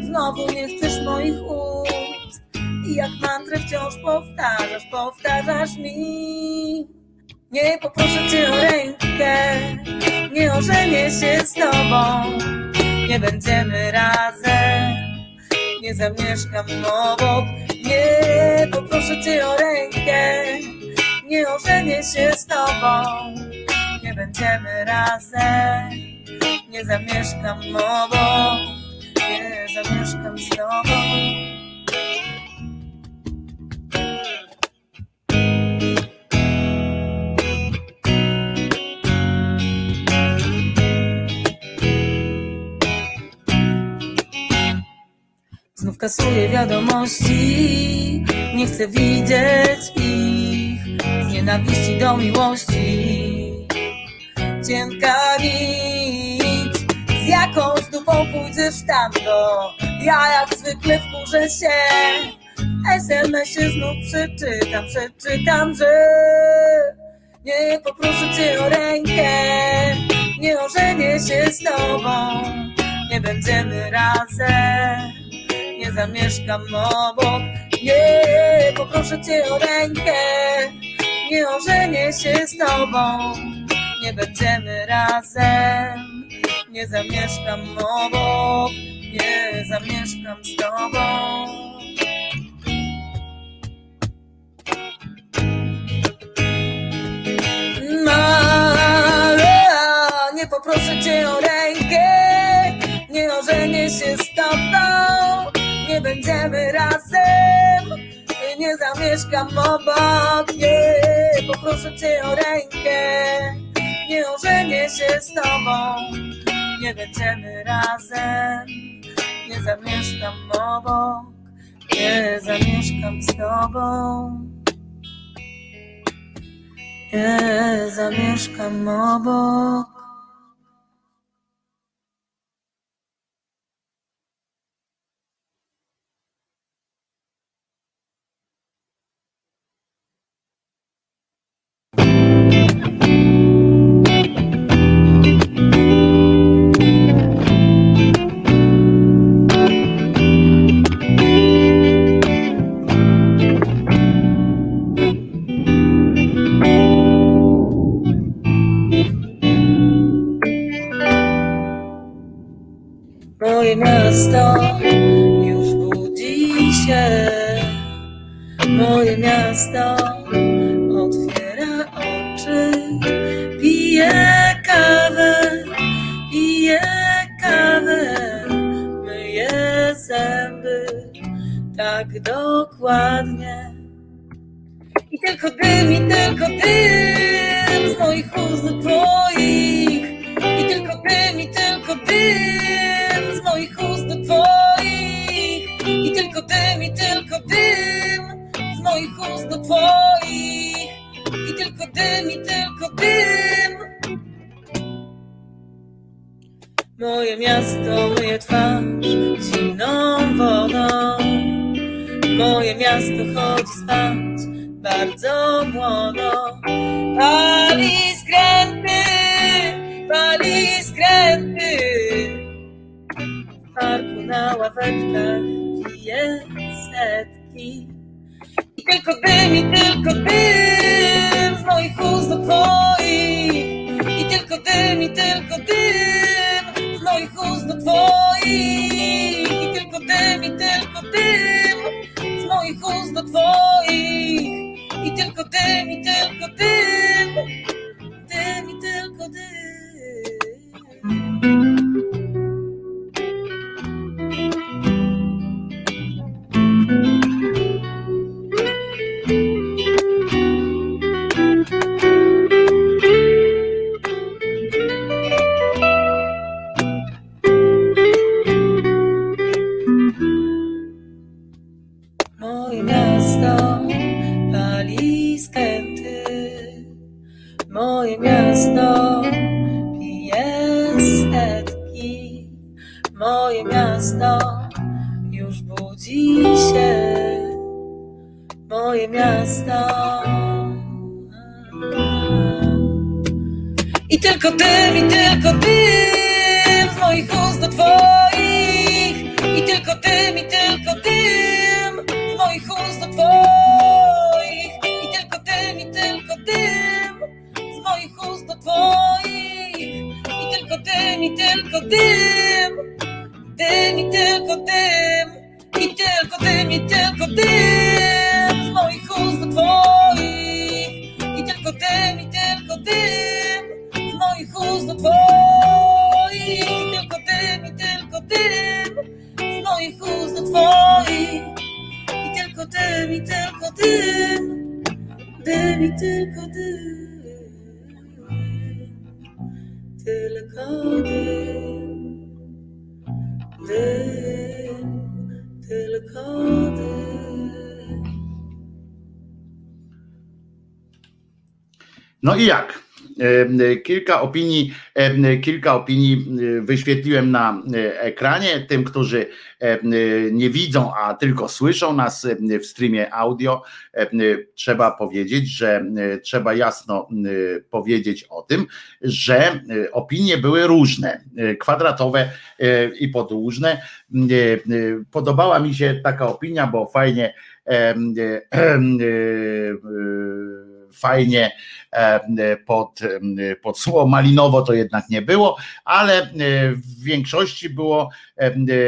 S3: znowu nie chcesz moich ust i jak mantrę wciąż powtarzasz, powtarzasz mi. Nie poproszę cię o rękę, nie ożenię się z tobą, nie będziemy razem nie zamieszkam obok. Nie poproszę cię o rękę, nie ożenię się z tobą. Nie będziemy razem, nie zamieszkam obok. Nie zamieszkam z tobą. Znów kasuję wiadomości, nie chcę widzieć ich nienawiści do miłości. Cienka nic, z jakąś dupą pójdziesz tam. Ja jak zwykle wkurzę się, SMS-ie znów przeczytam, przeczytam, że nie poproszę cię o rękę, nie ożenię się z tobą, nie będziemy razem nie zamieszkam obok. Nie, poproszę cię o rękę, nie ożenię się z tobą. Nie będziemy razem, nie zamieszkam obok, nie zamieszkam z tobą. Maria, nie poproszę cię o rękę, nie ożenię się z tobą. Nie będziemy razem, nie zamieszkam obok, nie, poproszę cię o rękę, nie ożenię się z tobą, nie będziemy razem, nie zamieszkam obok, nie zamieszkam z tobą, nie zamieszkam obok.
S1: Kilka opinii, kilka opinii wyświetliłem na e, ekranie. Tym, którzy nie widzą, a tylko słyszą nas w streamie audio, trzeba powiedzieć, że trzeba jasno powiedzieć o tym, że opinie były różne, e, kwadratowe e, i podłużne. Podobała mi się taka opinia, bo fajnie e, e, e, fajnie e, pod, pod słowo. Malinowo to jednak nie było, ale e, w większości było,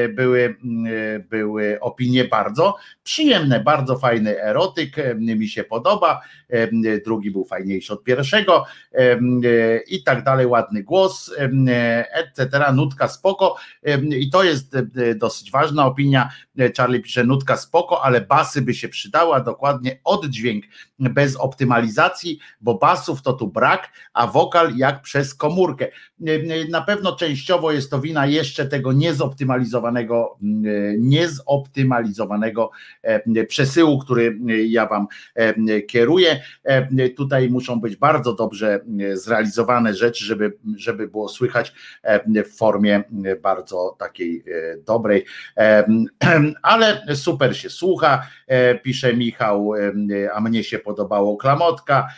S1: były, e, były opinie bardzo przyjemne, bardzo fajny erotyk, e, mi się podoba, e, drugi był fajniejszy od pierwszego e, e, i tak dalej, ładny głos, e, etc., nutka spoko e, i to jest e, dosyć ważna opinia, Charlie pisze nutka spoko, ale basy by się przydała, dokładnie oddźwięk bez optymalizacji, bo basów to tu brak, a wokal jak przez komórkę. Na pewno częściowo jest to wina jeszcze tego niezoptymalizowanego, niezoptymalizowanego przesyłu, który ja wam kieruję. Tutaj muszą być bardzo dobrze zrealizowane rzeczy, żeby, żeby było słychać w formie bardzo takiej dobrej, ale super się słucha, pisze Michał, a mnie się podobało klamotka,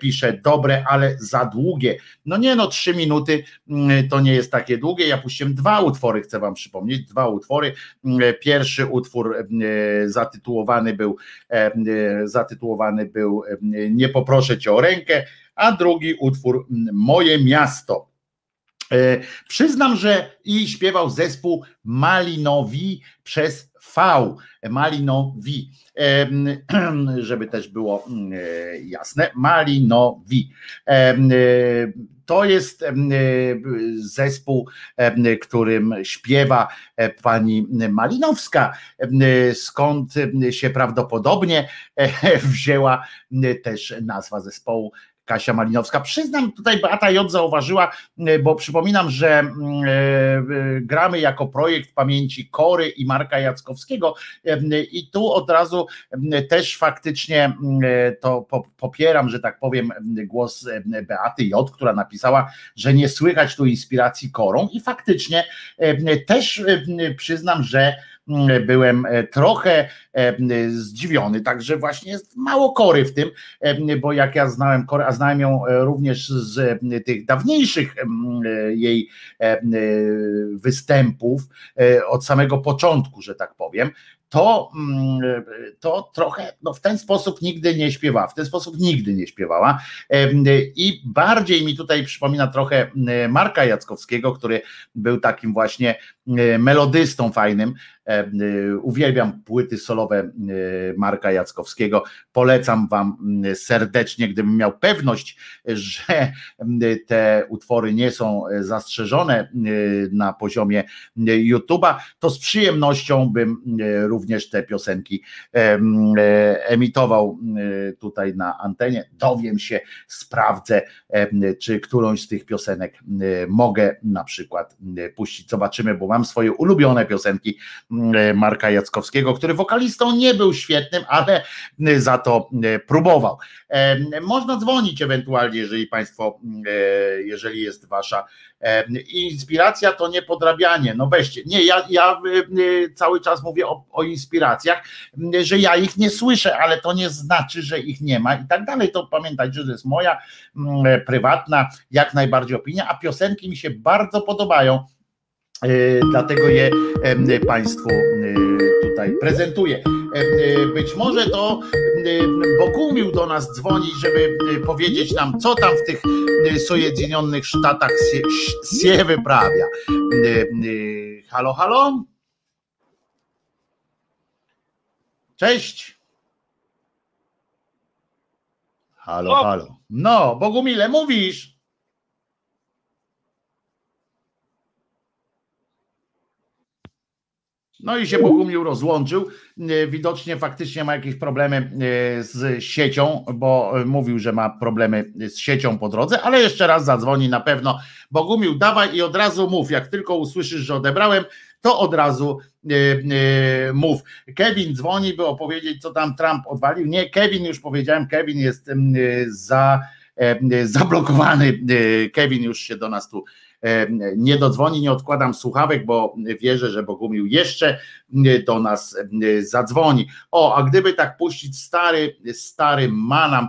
S1: pisze dobre, ale za długie. No nie no, trzy minuty to nie jest takie długie. Ja puściłem dwa utwory, chcę wam przypomnieć, dwa utwory. Pierwszy utwór zatytułowany był zatytułowany był Nie poproszę cię o rękę, a drugi utwór Moje miasto. E, przyznam, że i śpiewał zespół Malinowi przez V. Malinowi, żeby też było mm, e, jasne. Malinowi. To jest zespół, którym śpiewa e, pani Malinowska, skąd się prawdopodobnie wzięła też nazwa zespołu Kasia Malinowska. Przyznam, tutaj Beata J. zauważyła, e, bo przypominam, że mm, e, e, gramy jako projekt pamięci Kory i Marka Jackowskiego i tu od razu też faktycznie to popieram, że tak powiem, głos Beaty J., która napisała, że nie słychać tu inspiracji Korą i faktycznie też przyznam, że byłem e, trochę e, zdziwiony, także właśnie jest mało kory w tym, e, bo jak ja znałem korę, a znałem ją również z tych dawniejszych jej występów od samego początku, że tak powiem, to, mm, to trochę no w ten sposób nigdy nie śpiewała, w ten sposób nigdy nie śpiewała i bardziej mi tutaj przypomina trochę Marka Jackowskiego, który był takim właśnie melodystą fajnym, uwielbiam płyty solowe Marka Jackowskiego, polecam wam serdecznie, gdybym miał pewność, że te utwory nie są zastrzeżone na poziomie YouTube'a, to z przyjemnością bym również te piosenki e, emitował e, tutaj na antenie. Dowiem się, sprawdzę, czy którąś z tych piosenek mogę na przykład puścić. Zobaczymy, bo mam swoje ulubione piosenki Marka Jackowskiego, który wokalistą nie był świetnym, ale za to próbował. Można dzwonić ewentualnie, jeżeli Państwo, jeżeli jest Wasza inspiracja, to nie podrabianie. No weźcie. Nie, ja, ja cały czas mówię o, o inspiracjach, że ja ich nie słyszę, ale to nie znaczy, że ich nie ma i tak dalej. To pamiętajcie, że to jest moja mm, prywatna, jak najbardziej opinia, a piosenki mi się bardzo podobają. E, dlatego je Państwu e, tutaj prezentuję. E, być może to Bogumił do nas dzwoni, żeby powiedzieć nam, co tam w tych Sojedinionych Sztatach się wyprawia. Halo, halo? Cześć. Halo, halo. No, Bogumile, mówisz. No i się Bogumił rozłączył. E, widocznie faktycznie ma jakieś problemy e, z siecią, bo mówił, że ma problemy z siecią po drodze, ale jeszcze raz zadzwoni na pewno. Bogumił, dawaj i od razu mów. Jak tylko usłyszysz, że odebrałem, to od razu mów. Kevin dzwoni, by opowiedzieć, co tam Trump odwalił. Nie, Kevin już powiedziałem, Kevin jest za, e, zablokowany. Kevin już się do nas tu nie dodzwoni, nie odkładam słuchawek, bo wierzę, że Bogumił jeszcze do nas zadzwoni. O, a gdyby tak puścić stary, stary manam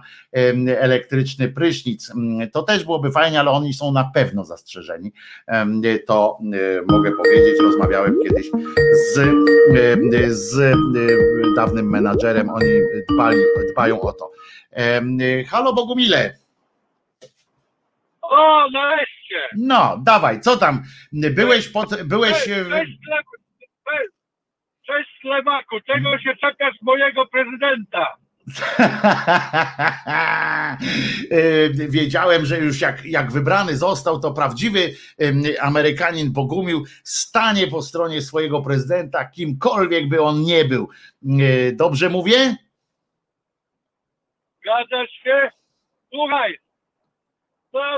S1: elektryczny prysznic, to też byłoby fajnie, ale oni są na pewno zastrzeżeni. To mogę powiedzieć, rozmawiałem kiedyś z, z dawnym menadżerem, oni dbali, dbają o to. Halo Bogumile.
S4: O, nareszcie!
S1: No, dawaj, co tam? Byłeś pod. Byłeś. Cześć,
S4: e, cześć, czego się czekasz mojego prezydenta?
S1: E, wiedziałem, że już jak, jak wybrany został, to prawdziwy Amerykanin Bogumił stanie po stronie swojego prezydenta, kimkolwiek by on nie był. E, dobrze mówię?
S4: Zgadzasz się? Słuchaj,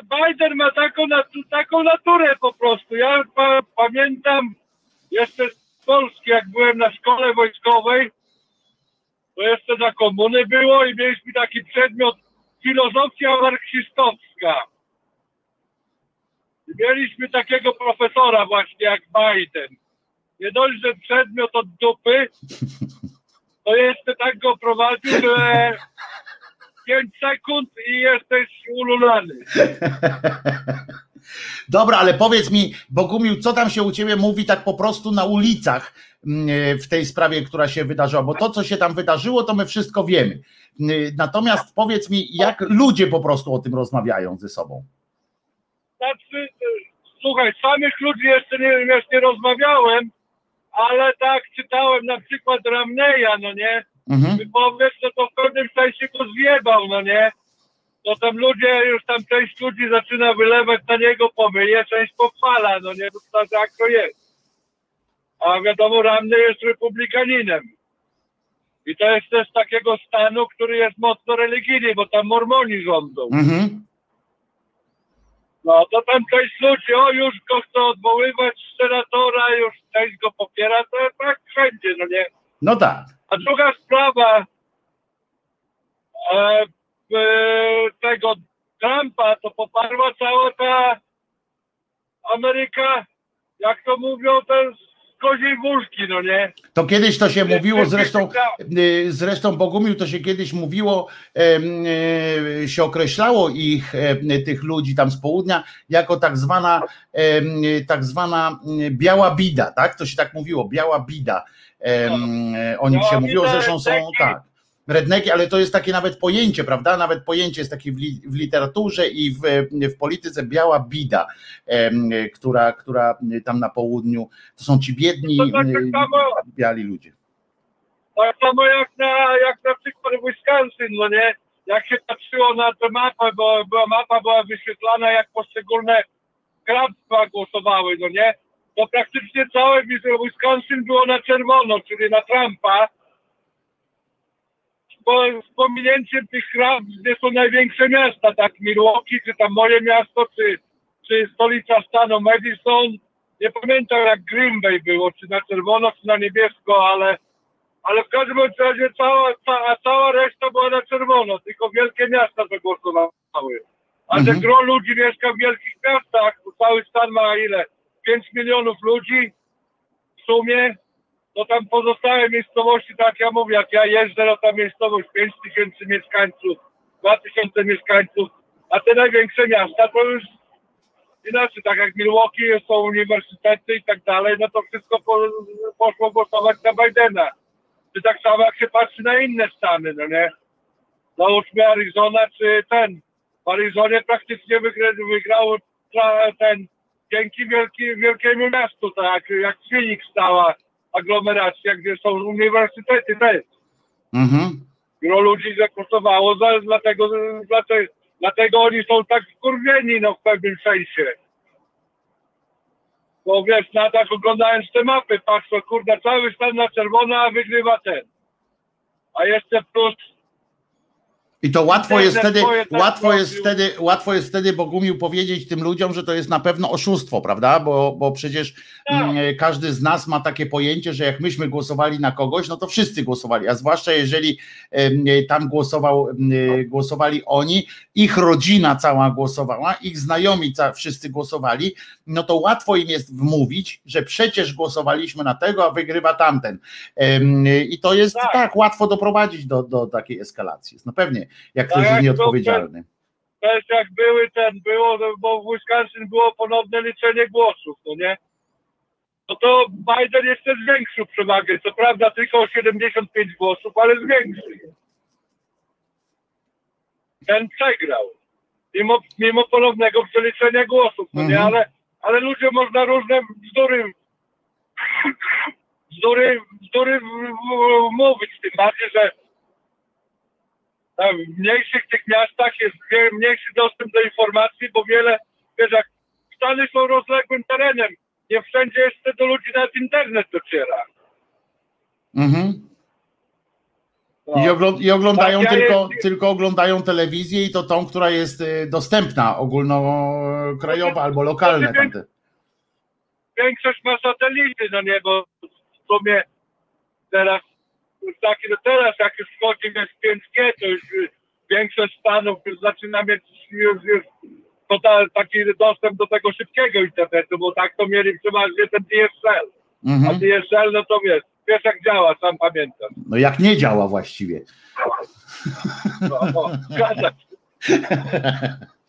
S4: Biden ma taką, taką naturę po prostu. Ja pa, pamiętam jeszcze z Polski, jak byłem na szkole wojskowej, to jeszcze za komuny było i mieliśmy taki przedmiot filozofia marksistowska. I mieliśmy takiego profesora właśnie jak Biden. Nie dość, że przedmiot od dupy, to jeszcze tak go prowadził, że 5 sekund i jesteś ululany.
S1: Dobra, ale powiedz mi, Bogumił, co tam się u ciebie mówi tak po prostu na ulicach mm, w tej sprawie, która się wydarzyła? Bo to, co się tam wydarzyło, to my wszystko wiemy. Mm, natomiast powiedz mi, jak ludzie po prostu o tym rozmawiają ze sobą?
S4: Znaczy, słuchaj, samych ludzi jeszcze nie, jeszcze nie rozmawiałem, ale tak czytałem na przykład Ramneya, no nie?
S1: Mhm.
S4: Wypowiedź, no to w pewnym sensie go zjebał, no nie? To tam ludzie, już tam część ludzi zaczyna wylewać na niego pomyje, część pochwala, no nie? To tak to jest. A wiadomo, Ramney jest republikaninem. I to jest też takiego stanu, który jest mocno religijny, bo tam mormoni rządzą.
S1: Mhm.
S4: No to tam część ludzi, o już go chce odwoływać z senatora, już część go popiera, to tak wszędzie, no nie?
S1: No tak.
S4: A druga sprawa e, e, tego Trumpa, to poparła cała ta Ameryka, jak to mówią, ten koziej no nie?
S1: To kiedyś to się mówiło, zresztą, y, zresztą Bogumił to się kiedyś mówiło, y, się określało ich, tych ludzi tam z południa, jako tak zwana, tak zwana y, biała bida, tak? To się tak mówiło, biała bida. O nich
S4: Biała
S1: się mówiło, zresztą są tak. Redneki, ale to jest takie nawet pojęcie, prawda? Nawet pojęcie jest takie w, li, w literaturze i w, w polityce biała bida, em, która, która tam na południu, to są ci biedni,
S4: To tak, tak
S1: y,
S4: samo,
S1: biali ludzie.
S4: tak samo jak na, jak na przykład Wisconsin, no nie? Jak się patrzyło na tę mapę, bo była mapa była wyświetlana, jak poszczególne hrabstwa głosowały, no nie? To praktycznie całe Wisconsin było na czerwono, czyli na Trumpa. Po, z pominięciem tych hrabstw, gdzie są największe miasta, tak Milwaukee, czy tam moje miasto, czy, czy stolica stanu Madison. Nie pamiętam jak Green Bay było, czy na czerwono, czy na niebiesko, ale ale w każdym razie cała, cała, cała reszta była na czerwono, tylko wielkie miasta zagłosowały. A że
S1: Mhm.
S4: gro ludzi mieszka w wielkich miastach, bo cały stan ma ile? 5 milionów ludzi w sumie, to tam pozostałe miejscowości, tak ja mówię, jak ja jeżdżę, no tam miejscowość 5 tysięcy mieszkańców, 2 tysiące mieszkańców, a te największe miasta to już inaczej, tak jak Milwaukee są uniwersytety i tak dalej, no to wszystko po, poszło głosować na Bidena. Czy tak samo jak się patrzy na inne stany, no nie? Załóżmy Arizona czy ten. W Arizonie praktycznie wygra, wygrał ten dzięki wielki, wielkiemu miastu, tak jak Phoenix stała aglomeracja, gdzie są uniwersytety też.
S1: Mhm.
S4: Wielu ludzi zagłosowało, za, dlatego, dlatego, dlatego oni są tak skurwieni no, w pewnym sensie. Bo wiesz, na tak oglądając te mapy, patrzę, kurde, cały stan na czerwono, a wygrywa ten. A jeszcze plus,
S1: I to łatwo jest wtedy, łatwo jest wtedy, łatwo jest wtedy Bogumił powiedzieć tym ludziom, że to jest na pewno oszustwo, prawda? Bo, bo przecież
S4: Tak.
S1: mm, każdy z nas ma takie pojęcie, że jak myśmy głosowali na kogoś, no to wszyscy głosowali, a zwłaszcza jeżeli tam głosował, głosowali oni, ich rodzina cała głosowała, ich znajomi wszyscy głosowali, no to łatwo im jest wmówić, że przecież głosowaliśmy na tego, a wygrywa tamten. I to jest tak,
S4: Tak.
S1: łatwo doprowadzić do, do takiej eskalacji. No pewnie, jak
S4: Tak
S1: ktoś jest nieodpowiedzialny.
S4: też jak były ten, było, bo w Wisconsin było ponowne liczenie głosów, no nie? No to Biden jeszcze zwiększył przewagę, co prawda tylko o 75 głosów, ale zwiększył. Ten przegrał. Mimo, mimo ponownego przeliczenia głosów, no nie?
S1: Mhm.
S4: Ale, ale ludziom można różne bzdury bzdury, bzdury mówić, tym bardziej, że w mniejszych tych miastach jest mniejszy dostęp do informacji, bo wiele, wiesz, jak Stany są rozległym terenem, nie wszędzie jeszcze do ludzi nawet internet dociera.
S1: Mhm.
S4: No.
S1: I, oglą- I oglądają
S4: Tak, ja
S1: tylko,
S4: jest-
S1: tylko oglądają telewizję i to tą, która jest y, dostępna, ogólnokrajowa albo lokalne tamte.
S4: Większość ma satelity, no nie, bo w sumie teraz, już taki, no teraz jak już wchodzi wiesz, 5G, to już y, większość stanów już zaczyna mieć już, już total, taki dostęp do tego szybkiego internetu, bo tak to mieli przeważnie ten DSL. A
S1: Mhm.
S4: DSL, no to wiesz, wiesz jak działa, sam pamiętam.
S1: No jak nie działa właściwie.
S4: No, no.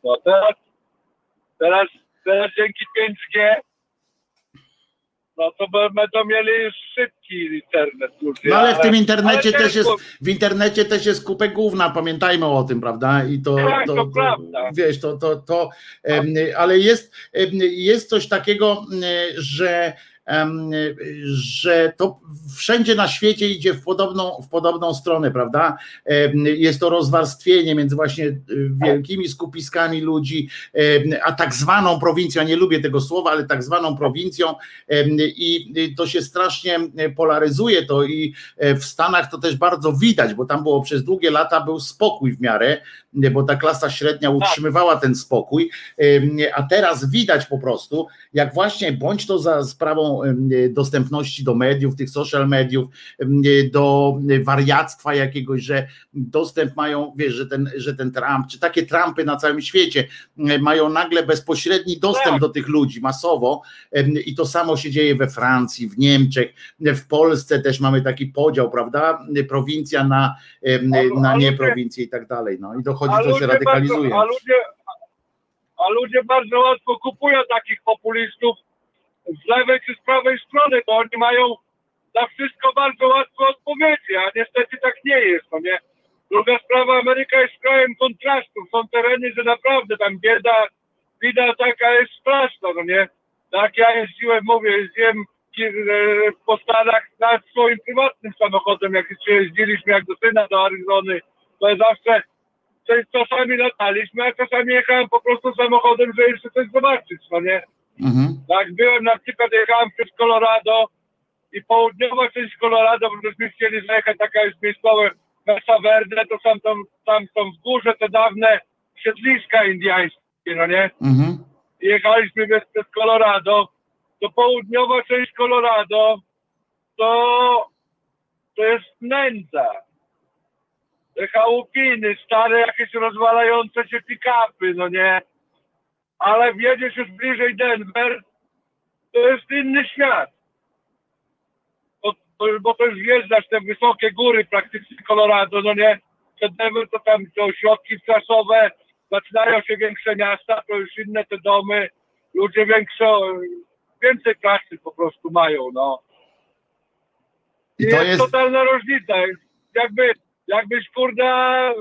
S4: No teraz, teraz, teraz dzięki 5G, no to będą mieli szyb, taki internet. Kurde,
S1: No ale w tym internecie
S4: ale
S1: też jest, w internecie też jest kupę gówna, pamiętajmy o tym, prawda? I to,
S4: Tak,
S1: to,
S4: to
S1: to
S4: prawda.
S1: wiesz, to, to, to ale jest, jest coś takiego, że że to wszędzie na świecie idzie w podobną, w podobną stronę, prawda? Jest to rozwarstwienie między właśnie y, wielkimi skupiskami ludzi, a tak zwaną prowincją, nie lubię tego słowa, ale tak zwaną prowincją i to się strasznie polaryzuje to i e, w Stanach to też bardzo widać, bo tam było przez długie lata był spokój w miarę, bo ta klasa średnia utrzymywała ten spokój, a teraz widać po prostu, jak właśnie bądź to za sprawą em, dostępności do mediów, tych social mediów, em, do wariactwa jakiegoś, że dostęp mają, wiesz, że ten, że ten Trump, czy takie Trumpy na całym świecie mają nagle bezpośredni dostęp
S4: Tak.
S1: do tych ludzi masowo i to samo się dzieje we Francji, w Niemczech, w Polsce też mamy taki podział, prawda? Prowincja na, na nie prowincję i tak dalej. No i dochodzi, to się radykalizuje.
S4: A, ludzie, a ludzie bardzo łatwo kupują takich populistów z lewej czy z prawej strony, bo oni mają na wszystko bardzo łatwo odpowiedzi, a niestety tak nie jest, no nie? Druga sprawa, Ameryka jest krajem kontrastów, są tereny, że naprawdę tam bieda, bieda taka jest straszna, no nie? Tak ja jeździłem, mówię, jeździłem e, po Stanach nad swoim prywatnym samochodem, jak jeszcze jeździliśmy jak do syna do Arizony, to zawsze coś czasami lataliśmy, a czasami jechałem po prostu samochodem, żeby jeszcze coś zobaczyć, no nie?
S1: Mhm.
S4: Tak, byłem na przykład, jechałem przez Colorado i południowa część Colorado, bo żeśmy chcieli zajechać, taka jest miejscowe Mesa Verde, to są tam, tam są w górze te dawne siedliska indiańskie, no nie?
S1: Mhm.
S4: Jechaliśmy przez, przez Colorado, to południowa część Colorado to, to jest nędza. Te chałupiny, stare jakieś rozwalające się pick-upy, no nie? Ale wjedziesz już bliżej Denver, to jest inny świat. Bo, bo, to już wjeżdżasz te wysokie góry praktycznie Colorado, no nie? Przed Denver to tam te ośrodki wczasowe, zaczynają się większe miasta, to już inne te domy, ludzie większe, więcej klasy po prostu mają, no.
S1: I
S4: I
S1: to
S4: jest,
S1: jest,
S4: totalna różnica. Jakby, jakbyś kurda,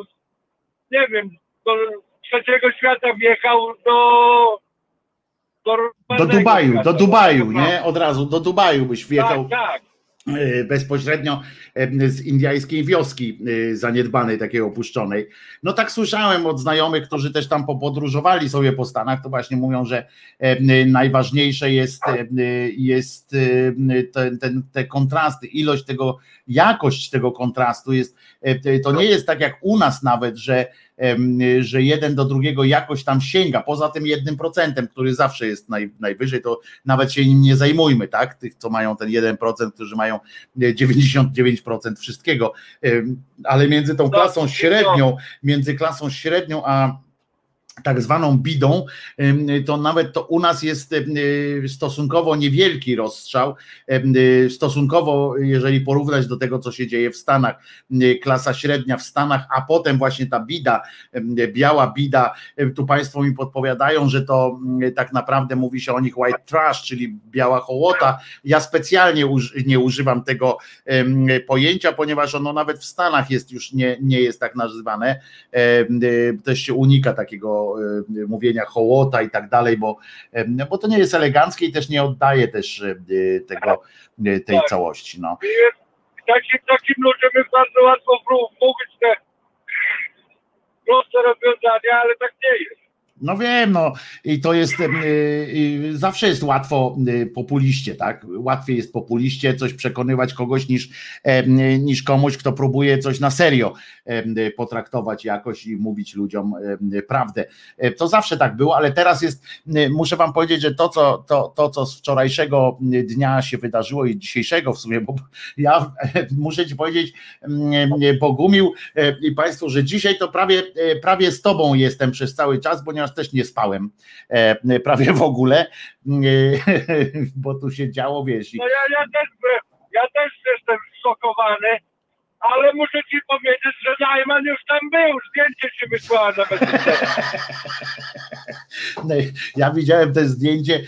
S4: nie wiem, do trzeciego świata wjechał do do,
S1: Dubaju, do Dubaju,
S4: tak
S1: nie? Od razu do Dubaju byś wjechał
S4: Tak, tak.
S1: bezpośrednio z indyjskiej wioski e, zaniedbanej, takiej opuszczonej. No tak słyszałem od znajomych, którzy też tam popodróżowali sobie po Stanach, to właśnie mówią, że najważniejsze jest, e, jest e, ten, ten, te kontrasty, ilość tego, jakość tego kontrastu jest, to nie jest tak jak u nas nawet, że że jeden do drugiego jakoś tam sięga, poza tym jednym procentem, który zawsze jest naj, najwyżej, to nawet się nim nie zajmujmy, tak? Tych, co mają ten 1%, którzy mają e, 99% wszystkiego, Em, ale między tą klasą średnią, między klasą średnią a tak zwaną bidą, to nawet to u nas jest y, stosunkowo niewielki rozstrzał, y, stosunkowo, jeżeli porównać do tego, co się dzieje w Stanach, y, klasa średnia w Stanach, a potem właśnie ta bida, biała bida, tu Państwo mi podpowiadają, że to tak naprawdę mówi się o nich white trash, czyli biała hołota. Ja specjalnie nie używam tego pojęcia, ponieważ ono nawet w Stanach jest już nie, nie jest tak nazywane. Też się unika takiego y, mówienia hołota i tak dalej, bo, em, bo to nie jest eleganckie i też nie oddaje też y, tego, y, tej
S4: Tak.
S1: całości. No.
S4: Jest, takim, takim ludziom jest bardzo łatwo mówić te proste rozwiązania, ale tak nie jest.
S1: No wiem, no i to jest, y, y, zawsze jest łatwo y, populiście, tak? Łatwiej jest populiście coś przekonywać kogoś niż, em, niż komuś, kto próbuje coś na serio potraktować jakoś i mówić ludziom prawdę. To zawsze tak było, ale teraz jest, muszę wam powiedzieć, że to, co, to, to, co z wczorajszego dnia się wydarzyło i dzisiejszego w sumie, bo ja muszę ci powiedzieć, mm, Bogumił e, i Państwu, że dzisiaj to prawie, prawie z Tobą jestem przez cały czas, ponieważ też nie spałem e, prawie w ogóle, e, bo tu się działo, wiesz.
S4: No ja, ja, też, ja też jestem szokowany, ale muszę ci powiedzieć, że Najman już tam był, zdjęcie ci wysłała na Messenger.
S1: Ja widziałem to zdjęcie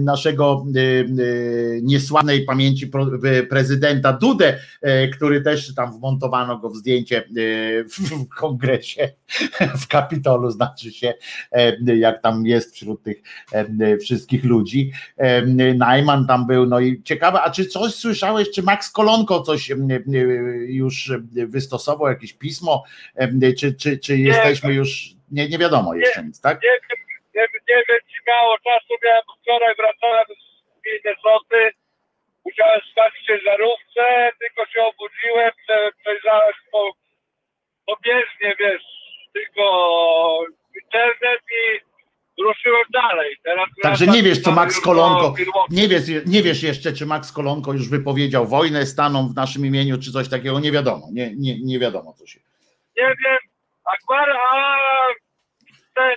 S1: naszego niesławnej pamięci prezydenta Dudę, który też tam wmontowano go w zdjęcie w kongresie w Kapitolu, znaczy się jak tam jest wśród tych wszystkich ludzi. Najman tam był, no i ciekawe, a czy coś słyszałeś, czy Max Kolonko coś już wystosował, jakieś pismo, czy, czy, czy jesteśmy już, nie, nie wiadomo jeszcze nic, tak?
S4: Nie nie, nie wiem, czy miało czasu, miałem wczoraj, wracałem z Minnesoty, musiałem spać w ciężarówce, tylko się obudziłem, przejrzałem po, pobieżnie, wiesz, tylko internet i ruszyłem dalej. Teraz
S1: Także nie wiesz, co Max Kolonko, nie wiesz, nie wiesz jeszcze, czy Max Kolonko już wypowiedział wojnę staną w naszym imieniu, czy coś takiego, nie wiadomo, nie, nie, nie wiadomo co się.
S4: Nie wiem, a, a ten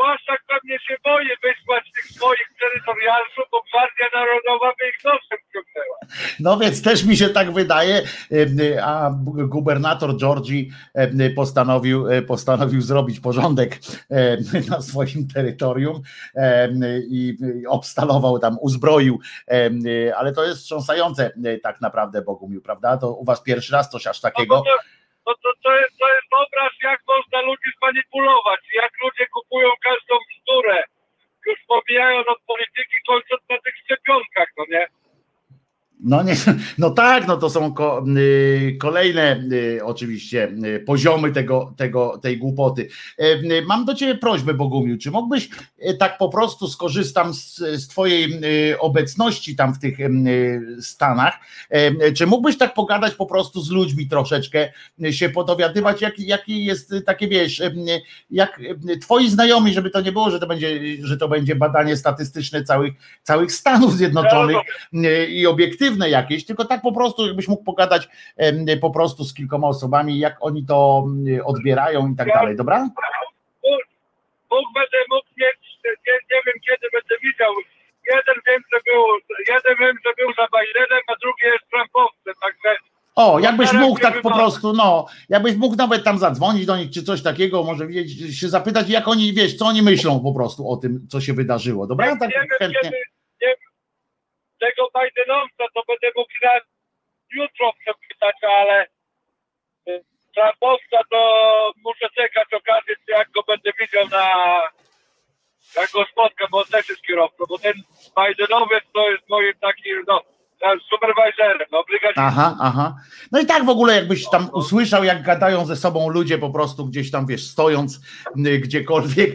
S4: Błaszczak pewnie się boi wysłać tych swoich terytorialców, bo Gwardia Narodowa by ich nosem ciągnęła.
S1: No więc też mi się tak wydaje, a gubernator Georgii postanowił, postanowił zrobić porządek na swoim terytorium i obstalował tam, uzbroił, ale to jest wstrząsające tak naprawdę Bogumił, prawda? To u was pierwszy raz coś aż takiego. No
S4: to, to, to, jest, to jest obraz, jak można ludzi zmanipulować, jak ludzie kupują każdą bzdurę, już pomijając od polityki, kończąc na tych szczepionkach, no nie?
S1: No, nie, no tak, no to są ko, y, kolejne y, oczywiście y, poziomy tego, tego, tej głupoty. E, mam do Ciebie prośbę, Bogumiu, czy mógłbyś e, tak po prostu skorzystam z, z Twojej obecności tam w tych Stanach, czy mógłbyś tak pogadać po prostu z ludźmi troszeczkę, się podowiadywać, jaki jak jest takie, wiesz, jak Twoi znajomi, żeby to nie było, że to będzie, że to będzie badanie statystyczne całych, całych Stanów Zjednoczonych i obiektywne, jakieś, tylko tak po prostu, jakbyś mógł pogadać po prostu z kilkoma osobami, jak oni to odbierają i tak dalej, dobra?
S4: Bóg będę mógł mieć, nie, nie wiem kiedy będę widział. Jeden wiem, że był, jeden wiem, że był za Bidenem, a drugi jest Trumpowcem, także
S1: o, jakbyś mógł tak po prostu, no, jakbyś mógł nawet tam zadzwonić do nich, czy coś takiego, może wiedzieć, się zapytać, jak oni, wiesz, co oni myślą po prostu o tym, co się wydarzyło, dobra? Tak
S4: nie wiem, chętnie. Kiedy, nie, tego Bidenowca to będę mógł jutro przepytać, ale y, Trumpowca to muszę czekać okazję, jak go będę widział na jak go spotkam, bo on też jest kierowcą, bo ten Bidenowiec to jest moim takim, no, superwajzerem, no,
S1: Aha, aha. No i tak w ogóle jakbyś tam usłyszał, jak gadają ze sobą ludzie po prostu gdzieś tam, wiesz, stojąc gdziekolwiek,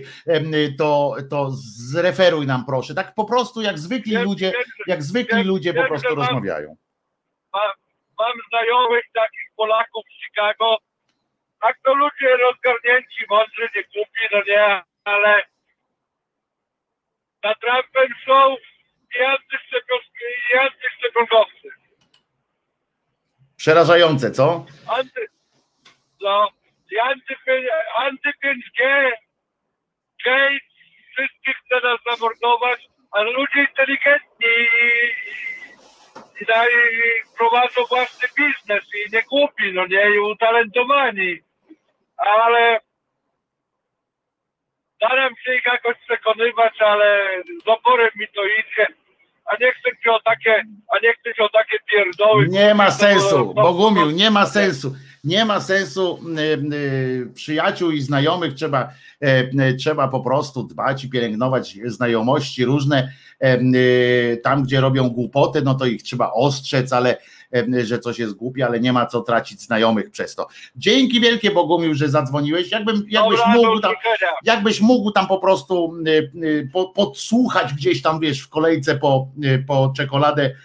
S1: to, to zreferuj nam proszę. Tak po prostu jak zwykli ludzie, jak zwykli ludzie po prostu rozmawiają.
S4: Mam, mam znajomych takich Polaków w Chicago, tak to ludzie rozgarnięci, mądrzy, nie głupi, no nie, ale na Trumpem są i antyszczepionkowcy.
S1: Przerażające, co?
S4: Anty, no, anty, anty 5G, Gates wszystkich chce nas zamordować, ale ludzie inteligentni i, i, i, i prowadzą własny biznes i nie głupi, no nie, i utalentowani. Ale staram się ich jakoś przekonywać, ale z oporem mi to idzie a nie chcę ci o takie, a nie chcę ci o takie pierdoły.
S1: Nie ma sensu, Bogumił, nie ma sensu. Nie ma sensu y, y, przyjaciół i znajomych trzeba, y, trzeba po prostu dbać i pielęgnować znajomości różne. Tam, gdzie robią głupoty, no to ich trzeba ostrzec, ale że coś jest głupie, ale nie ma co tracić znajomych przez to. Dzięki wielkie Bogumił, że zadzwoniłeś. Jakbym, jakbyś, mógł tam, jakbyś mógł tam po prostu po, podsłuchać gdzieś tam, wiesz, w kolejce po, po czekoladę,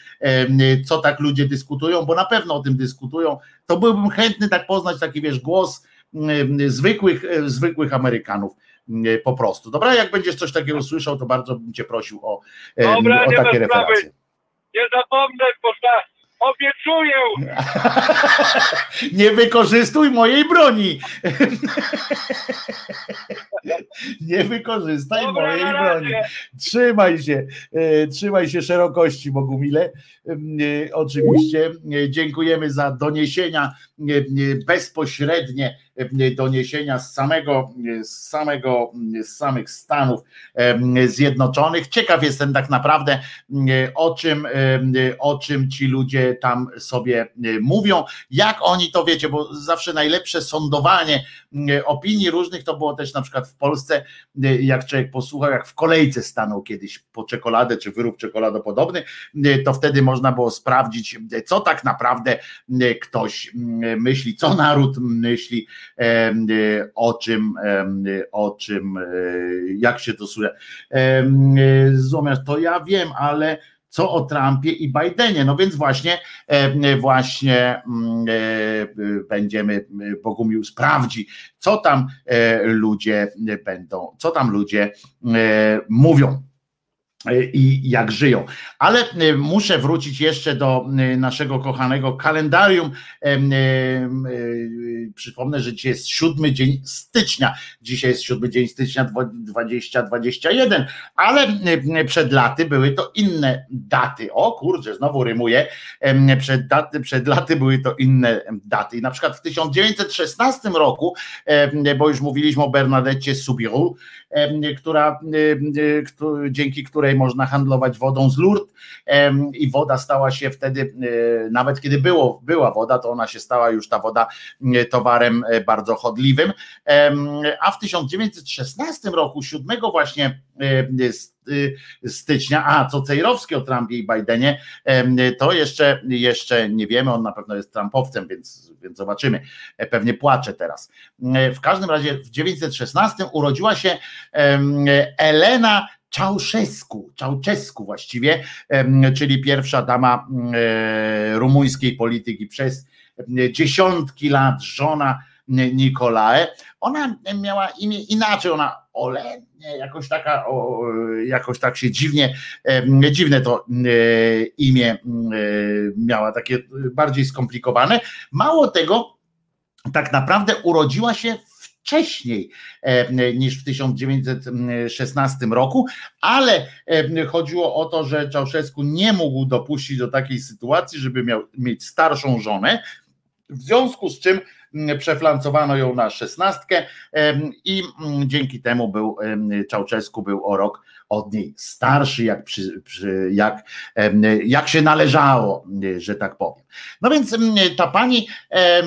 S1: co tak ludzie dyskutują, bo na pewno o tym dyskutują, to byłbym chętny tak poznać taki, wiesz, głos zwykłych, zwykłych Amerykanów po prostu. Dobra, jak będziesz coś takiego słyszał, to bardzo bym cię prosił o, Dobra, o takie referacje.
S4: Nie zapomnę, bo Obiecuję!
S1: Nie wykorzystuj mojej broni. Nie wykorzystaj
S4: Dobra,
S1: mojej broni. Trzymaj się, e, trzymaj się szerokości, Bogumile. E, Oczywiście e, dziękujemy za doniesienia, bezpośrednie doniesienia z samego, e, z samego, z samych Stanów e, Zjednoczonych. Ciekaw jestem tak naprawdę, e, o czym, e, o czym ci ludzie tam sobie e, mówią, jak oni to wiecie, bo zawsze najlepsze sądowanie e, opinii różnych to było też na przykład w Polsce, e, jak człowiek posłuchał, jak w kolejce stanął kiedyś po czekoladę czy wyrób czekoladopodobny, e, to wtedy można było sprawdzić, e, co tak naprawdę e, ktoś myśli, co naród myśli, e, e, o czym, e, o czym, e, jak się to słucha. Zamiast to ja wiem, ale co o Trumpie i Bidenie. No więc właśnie, właśnie mm, e, będziemy, Bogumił sprawdzi, co tam e, ludzie będą, co tam ludzie e, mówią i jak żyją. Ale e, muszę wrócić jeszcze do e, naszego kochanego kalendarium. E, Przypomnę, że dzisiaj jest siódmy dzień stycznia. Dzisiaj jest siódmy dzień stycznia 2021, ale e, przed laty były to inne daty. O kurczę, znowu rymuję. Przed, daty, przed laty były to inne daty. I na przykład w 1916 roku, bo już mówiliśmy o Bernadette Soubirous, em, która, dzięki której można handlować wodą z Lourdes i woda stała się wtedy, e, nawet kiedy było, była woda, to ona się stała już ta woda towarem e, bardzo chodliwym. A w 1916 roku, 7 właśnie stycznia, a co Cejrowski o Trumpie i Bidenie, to jeszcze, jeszcze nie wiemy, on na pewno jest Trumpowcem, więc, więc zobaczymy. E, Pewnie płacze teraz. E, W każdym razie w 1916 urodziła się Elena Czałszewsku, Czałczesku właściwie, czyli pierwsza dama e, rumuńskiej polityki przez dziesiątki lat, żona Nikolae. Ona miała imię inaczej, ona Ole, jakoś taka, o, jakoś tak się dziwnie, em, dziwne to e, imię e, miała, takie bardziej skomplikowane. Mało tego, tak naprawdę urodziła się wcześniej e, niż w 1916 roku, ale e, chodziło o to, że Czałszewsku nie mógł dopuścić do takiej sytuacji, żeby miał mieć starszą żonę, w związku z czym mm, przeflancowano ją na szesnastkę i mm, dzięki temu był Czałczesku był o rok od niej starszy, jak, przy, przy, jak, jak się należało, że tak powiem. No więc em, ta pani, e,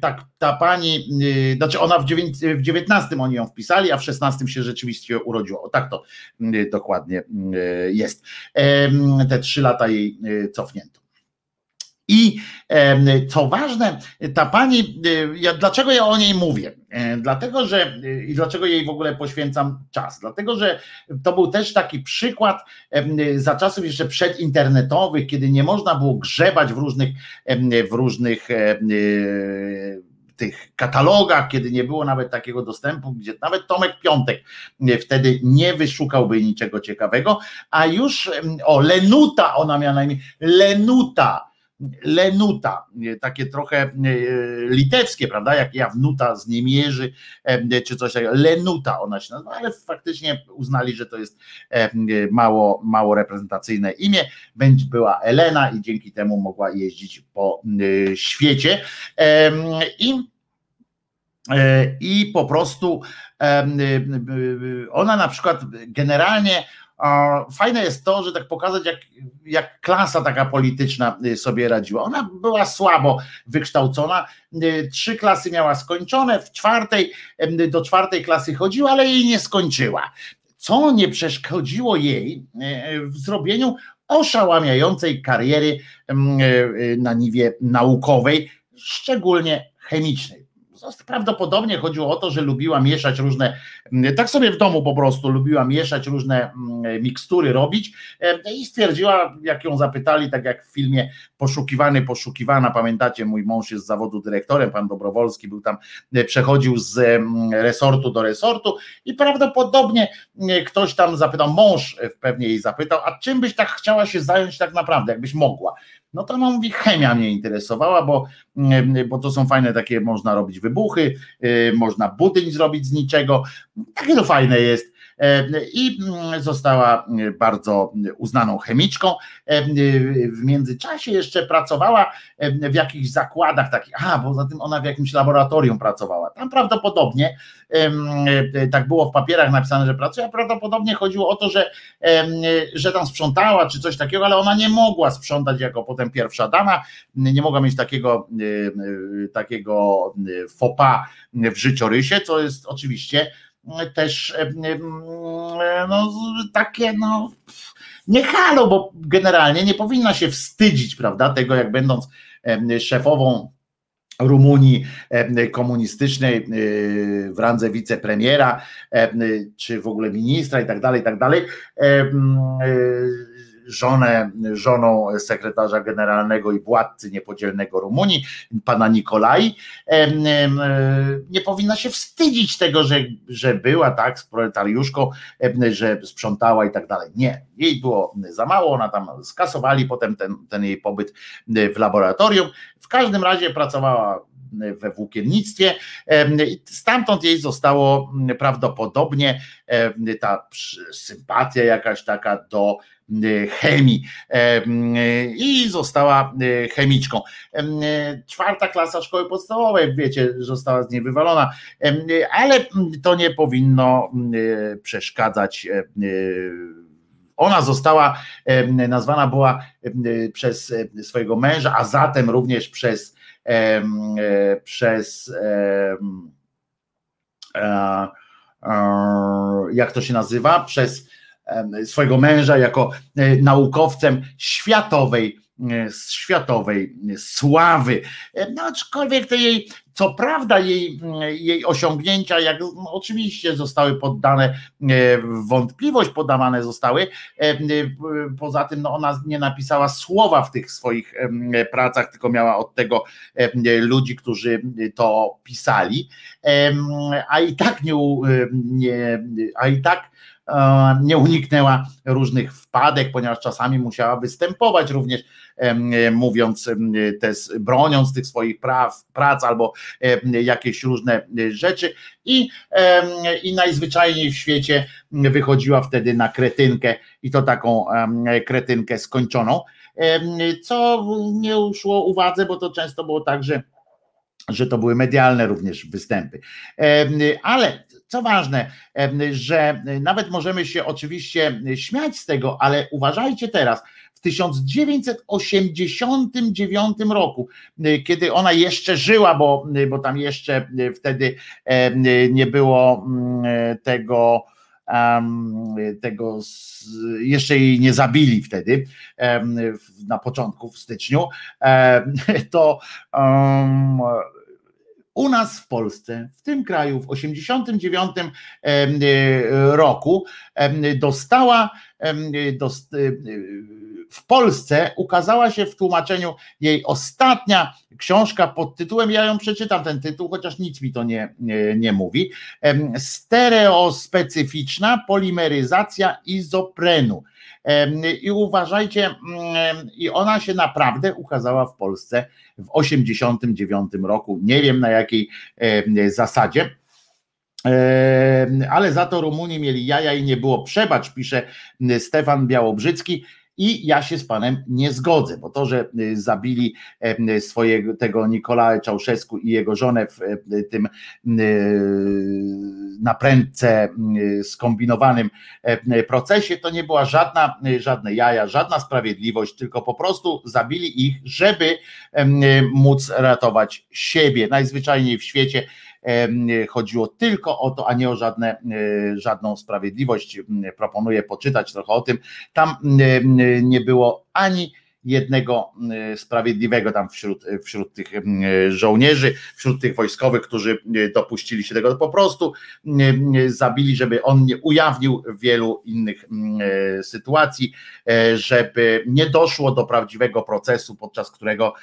S1: tak, ta pani, e, znaczy ona w, dziewięć, w 19 oni ją wpisali, a w 16 się rzeczywiście urodziła. O tak to mm, dokładnie mm, jest. Te trzy lata jej e, cofnięto. I co ważne, ta pani, e, ja, dlaczego ja o niej mówię? E, Dlatego, że e, i dlaczego jej w ogóle poświęcam czas? Dlatego, że to był też taki przykład za czasów jeszcze przedinternetowych, kiedy nie można było grzebać w różnych, w różnych e, tych katalogach, kiedy nie było nawet takiego dostępu, gdzie nawet Tomek Piątek wtedy nie wyszukałby niczego ciekawego, a już o Lenuta, ona miała na imię Lenuta. Lenuta, nie, takie trochę e, litewskie, prawda? Jak Jawnuta z Niemierzy, e, czy coś takiego. Lenuta ona się nazywa, ale faktycznie uznali, że to jest e, mało, mało reprezentacyjne imię. Będzie była Elena i dzięki temu mogła jeździć po e, świecie. I E, i po prostu ona na przykład generalnie fajne jest to, że tak pokazać, jak, jak klasa taka polityczna y, sobie radziła. Ona była słabo wykształcona, y, trzy klasy miała skończone, w czwartej, do czwartej klasy chodziła, ale jej nie skończyła. Co nie przeszkodziło jej e, w zrobieniu oszałamiającej kariery na niwie naukowej, szczególnie chemicznej. Prawdopodobnie chodziło o to, że lubiła mieszać różne, tak sobie w domu po prostu lubiła mieszać różne mm, mikstury robić i stwierdziła, jak ją zapytali, tak jak w filmie Poszukiwany, Poszukiwana, pamiętacie, mój mąż jest z zawodu dyrektorem, pan Dobrowolski był tam, e, przechodził z mm, resortu do resortu i prawdopodobnie ktoś tam zapytał, mąż pewnie jej zapytał, a czym byś tak chciała się zająć tak naprawdę, jakbyś mogła? No to ona mówi, chemia mnie interesowała, bo, bo to są fajne takie, można robić wybuchy, można budyń zrobić z niczego. Takie to fajne jest. I została bardzo uznaną chemiczką. W międzyczasie jeszcze pracowała w jakichś zakładach takich, a poza tym ona w jakimś laboratorium pracowała. Tam prawdopodobnie, tak było w papierach napisane, że pracuje, a prawdopodobnie chodziło o to, że, że tam sprzątała czy coś takiego, ale ona nie mogła sprzątać jako potem pierwsza dama, nie mogła mieć takiego, takiego fopa w życiorysie, co jest oczywiście też no, takie no nie halo, bo generalnie nie powinna się wstydzić, prawda, tego jak będąc szefową Rumunii komunistycznej w randze wicepremiera, czy w ogóle ministra i tak dalej, i tak dalej żonę, żoną sekretarza generalnego i władcy niepodzielnego Rumunii, pana Nikolai, nie powinna się wstydzić tego, że, że była tak z proletariuszką, że sprzątała i tak dalej. Nie, jej było za mało, ona tam skasowali potem ten, ten jej pobyt w laboratorium. W każdym razie pracowała we włókiennictwie. Stamtąd jej zostało prawdopodobnie ta sympatia jakaś taka do chemii e, i została e, chemiczką. Czwarta klasa szkoły podstawowej, wiecie, została z niej wywalona, ale to nie powinno przeszkadzać. Ona została nazwana była przez swojego męża, a zatem również przez przez jak to się nazywa? Przez swojego męża jako e, naukowcem światowej, e, światowej sławy. No, aczkolwiek to jej, co prawda jej, jej osiągnięcia, jak no, oczywiście zostały poddane e, wątpliwość, podawane zostały. Poza tym no, ona nie napisała słowa w tych swoich pracach, tylko miała od tego ludzi, którzy to pisali. A i tak nie, nie a i tak E, nie uniknęła różnych wpadek, ponieważ czasami musiała występować również mówiąc te, broniąc tych swoich praw, prac albo jakieś różne rzeczy i, i najzwyczajniej w świecie wychodziła wtedy na kretynkę i to taką kretynkę skończoną, co nie uszło uwadze, bo to często było tak, że że to były medialne również występy. Ale co ważne, że nawet możemy się oczywiście śmiać z tego, ale uważajcie teraz, w 1989 roku, kiedy ona jeszcze żyła, bo, bo tam jeszcze wtedy nie było tego, tego jeszcze jej nie zabili wtedy na początku w styczniu, to u nas w Polsce, w tym kraju w 89 e, roku dostała w Polsce ukazała się w tłumaczeniu jej ostatnia książka pod tytułem, ja ją przeczytam ten tytuł, chociaż nic mi to nie, nie, nie mówi, stereospecyficzna polimeryzacja izoprenu. I uważajcie, i ona się naprawdę ukazała w Polsce w 89 roku. Nie wiem na jakiej zasadzie. Ale za to Rumuni mieli jaja i nie było przebacz, pisze Stefan Białobrzycki. I ja się z panem nie zgodzę, bo to, że y, zabili swojego tego Nikolaja Czałszewsku i jego żonę w tym y, naprędce y, skombinowanym procesie, to nie była żadna, żadne jaja, żadna sprawiedliwość, tylko po prostu zabili ich, żeby móc ratować siebie. Najzwyczajniej w świecie chodziło tylko o to, a nie o żadne, e, żadną sprawiedliwość. Proponuję poczytać trochę o tym. Tam nie było ani jednego sprawiedliwego tam wśród, wśród tych żołnierzy, wśród tych wojskowych, którzy dopuścili się tego, po prostu zabili, żeby on nie ujawnił wielu innych e, sytuacji, e, żeby nie doszło do prawdziwego procesu, podczas którego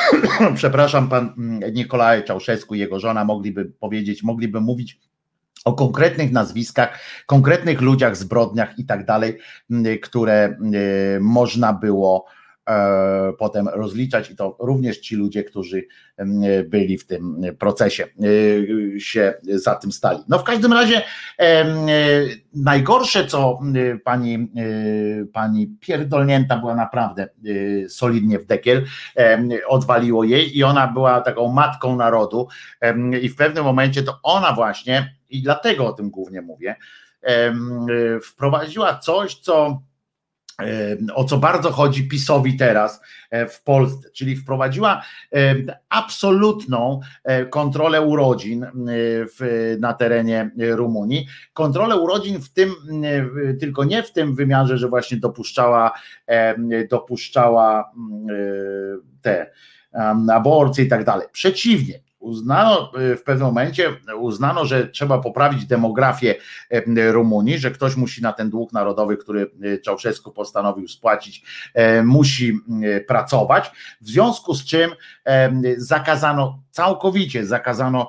S1: przepraszam, pan mm, Nikolaj Czałszewski jego żona mogliby powiedzieć, mogliby mówić o konkretnych nazwiskach, konkretnych ludziach, zbrodniach i tak dalej, mm, które mm, można było potem rozliczać i to również ci ludzie, którzy byli w tym procesie, się za tym stali. No w każdym razie najgorsze, co pani, pani pierdolnięta była naprawdę solidnie w dekiel, odwaliło jej i ona była taką matką narodu i w pewnym momencie to ona właśnie, i dlatego o tym głównie mówię, wprowadziła coś, co o co bardzo chodzi PiSowi teraz e, w Polsce, czyli wprowadziła absolutną e, kontrolę urodzin w, na terenie Rumunii. Kontrolę urodzin w tym, tylko nie w tym wymiarze, że właśnie dopuszczała, dopuszczała te aborcje i tak dalej. Przeciwnie, uznano y, w pewnym momencie, uznano, że trzeba poprawić demografię e, Rumunii, że ktoś musi na ten dług narodowy, który y, Czałszewsku postanowił spłacić, musi y, pracować, w związku z czym zakazano, całkowicie zakazano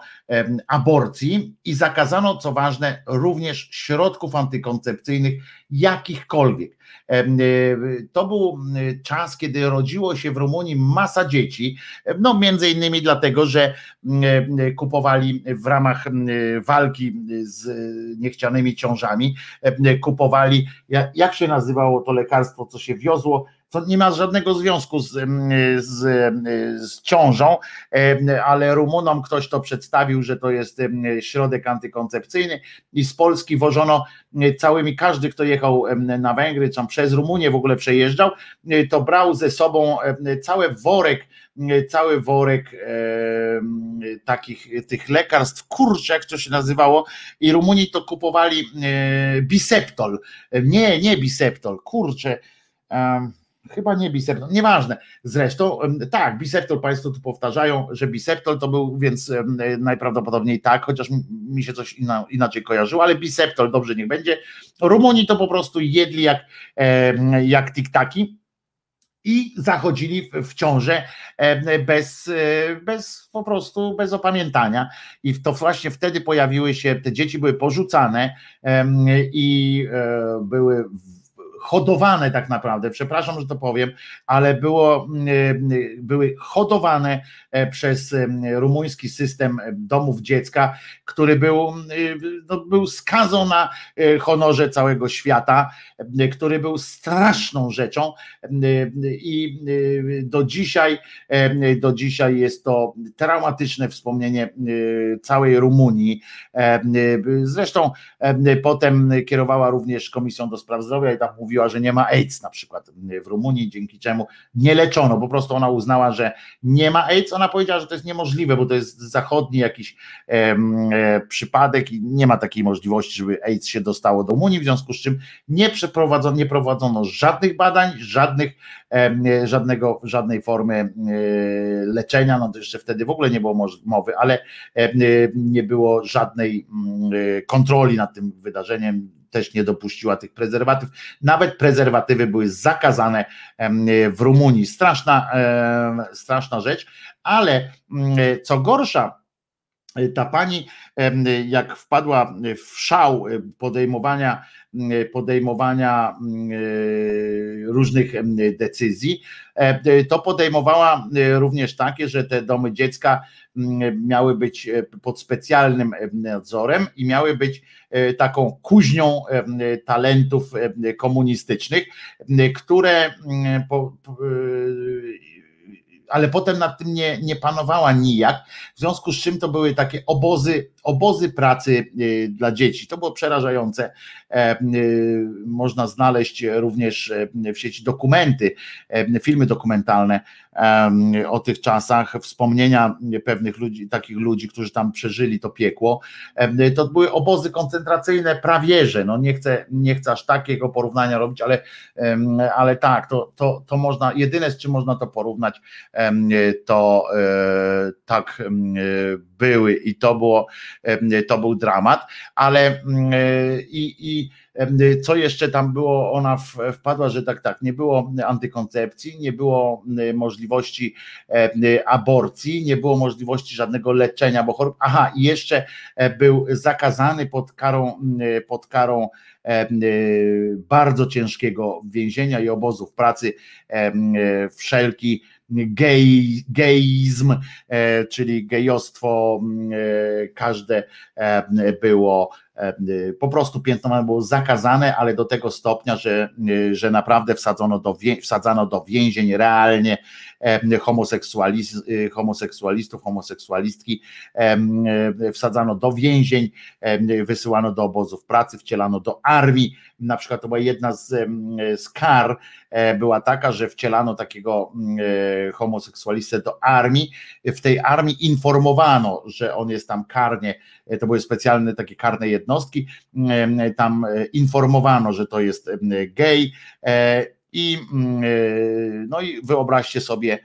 S1: aborcji i zakazano, co ważne, również środków antykoncepcyjnych jakichkolwiek. E, to był czas, kiedy rodziło się w Rumunii masa dzieci, no między innymi dlatego, że kupowali w ramach walki z niechcianymi ciążami, kupowali, jak się nazywało to lekarstwo, co się wiozło, to nie ma żadnego związku z, z, z, ciążą, ale Rumunom ktoś to przedstawił, że to jest środek antykoncepcyjny i z Polski wożono całymi, każdy kto jechał na Węgry, czy tam przez Rumunię w ogóle przejeżdżał, to brał ze sobą cały worek, cały worek takich tych lekarstw, kurczę jak to się nazywało i Rumuni to kupowali biseptol, nie, nie biseptol, kurczę, Chyba nie biseptol, nieważne. Zresztą tak, biseptol Państwo tu powtarzają, że biseptol to był, więc najprawdopodobniej tak, chociaż mi się coś inaczej kojarzyło, ale biseptol dobrze niech będzie. Rumuni to po prostu jedli jak, jak tiktaki i zachodzili w ciążę bez, bez po prostu bez opamiętania. I to właśnie wtedy pojawiły się, te dzieci były porzucane i e, były hodowane tak naprawdę, przepraszam, że to powiem, ale było, mm, y, były hodowane e, przez rumuński system domów dziecka, który był, no, był skazą na e, honorze całego świata, który był straszną rzeczą i do dzisiaj, do dzisiaj jest to traumatyczne wspomnienie całej Rumunii. Zresztą potem kierowała również Komisją do Spraw Zdrowia i tam mówi mówiła, że nie ma AIDS na przykład w Rumunii, dzięki czemu nie leczono, po prostu ona uznała, że nie ma AIDS, ona powiedziała, że to jest niemożliwe, bo to jest zachodni jakiś e, przypadek i nie ma takiej możliwości, żeby AIDS się dostało do Rumunii, w związku z czym nie przeprowadzono, nie prowadzono żadnych badań, żadnych, e, żadnego, żadnej formy e, leczenia, no to jeszcze wtedy w ogóle nie było mowy, ale nie było żadnej mm, kontroli nad tym wydarzeniem, też nie dopuściła tych prezerwatyw. Nawet prezerwatywy były zakazane w Rumunii. Straszna, straszna rzecz, ale co gorsza, ta pani, jak wpadła w szał podejmowania, podejmowania różnych decyzji, to podejmowała również takie, że te domy dziecka miały być pod specjalnym nadzorem i miały być taką kuźnią talentów komunistycznych, które ale potem nad tym nie, nie panowała nijak, w związku z czym to były takie obozy, obozy pracy y, dla dzieci. To było przerażające. E, y, można znaleźć również e, w sieci dokumenty, e, filmy dokumentalne o tych czasach, wspomnienia pewnych ludzi, takich ludzi, którzy tam przeżyli to piekło. To były obozy koncentracyjne prawierze. No nie chcę, nie chcę aż takiego porównania robić, ale, ale tak, to, to, to można, jedyne z czym można to porównać, to tak były i to było to był dramat, ale i, i co jeszcze tam było, ona wpadła, że tak, tak, nie było antykoncepcji, nie było możliwości aborcji, nie było możliwości żadnego leczenia, bo chorób, aha, i jeszcze był zakazany pod karą, pod karą bardzo ciężkiego więzienia i obozów pracy wszelki gej, geizm, e, czyli gejostwo, e, każde e, było po prostu piętnowane, było zakazane, ale do tego stopnia, że, że naprawdę wsadzono do, wsadzano do więzień realnie homoseksualistów, homoseksualistki, wsadzano do więzień, wysyłano do obozów pracy, wcielano do armii. Na przykład to była jedna z, z kar, była taka, że wcielano takiego homoseksualistę do armii. W tej armii informowano, że on jest tam karnie, to były specjalne takie karne jednostki, tam informowano, że to jest gej i, mm, e, no i wyobraźcie sobie,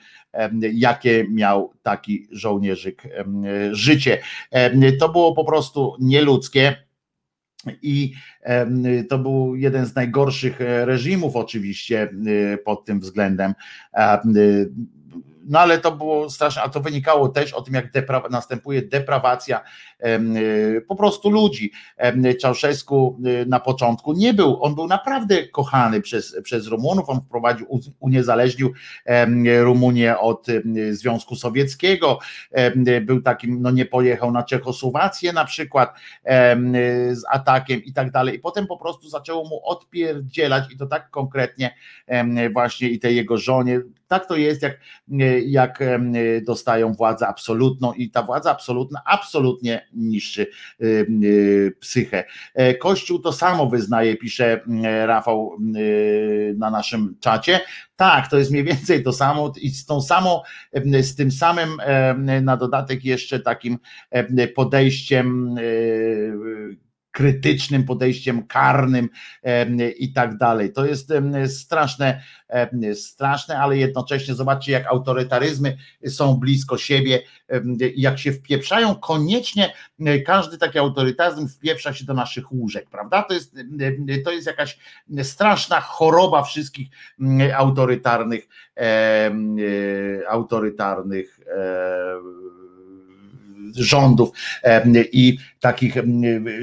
S1: jakie miał taki żołnierzyk życie. To było po prostu nieludzkie. I to był jeden z najgorszych e, reżimów, oczywiście, e, pod tym względem no ale to było straszne, a to wynikało też o tym, jak depra- następuje deprawacja po prostu ludzi. Czałszewsku y, na początku nie był, on był naprawdę kochany przez, przez Rumunów, on wprowadził, uniezależnił Rumunię od Związku Sowieckiego, był takim, no nie pojechał na Czechosłowację na przykład z atakiem i tak dalej. I potem po prostu zaczęło mu odpierdzielać i to tak konkretnie właśnie i tej jego żonie, tak to jest, jak, jak dostają władzę absolutną i ta władza absolutna absolutnie niszczy y, y, psychę. E, Kościół to samo wyznaje, pisze Rafał na naszym czacie. Tak, to jest mniej więcej to samo i z tą samą, z tym samym na dodatek jeszcze takim podejściem krytycznym podejściem karnym i tak dalej. To jest straszne, straszne, ale jednocześnie zobaczcie, jak autorytaryzmy są blisko siebie, jak się wpieprzają, koniecznie każdy taki autorytaryzm wpieprza się do naszych łóżek, prawda? To jest, to jest jakaś straszna choroba wszystkich autorytarnych, autorytarnych rządów i takich,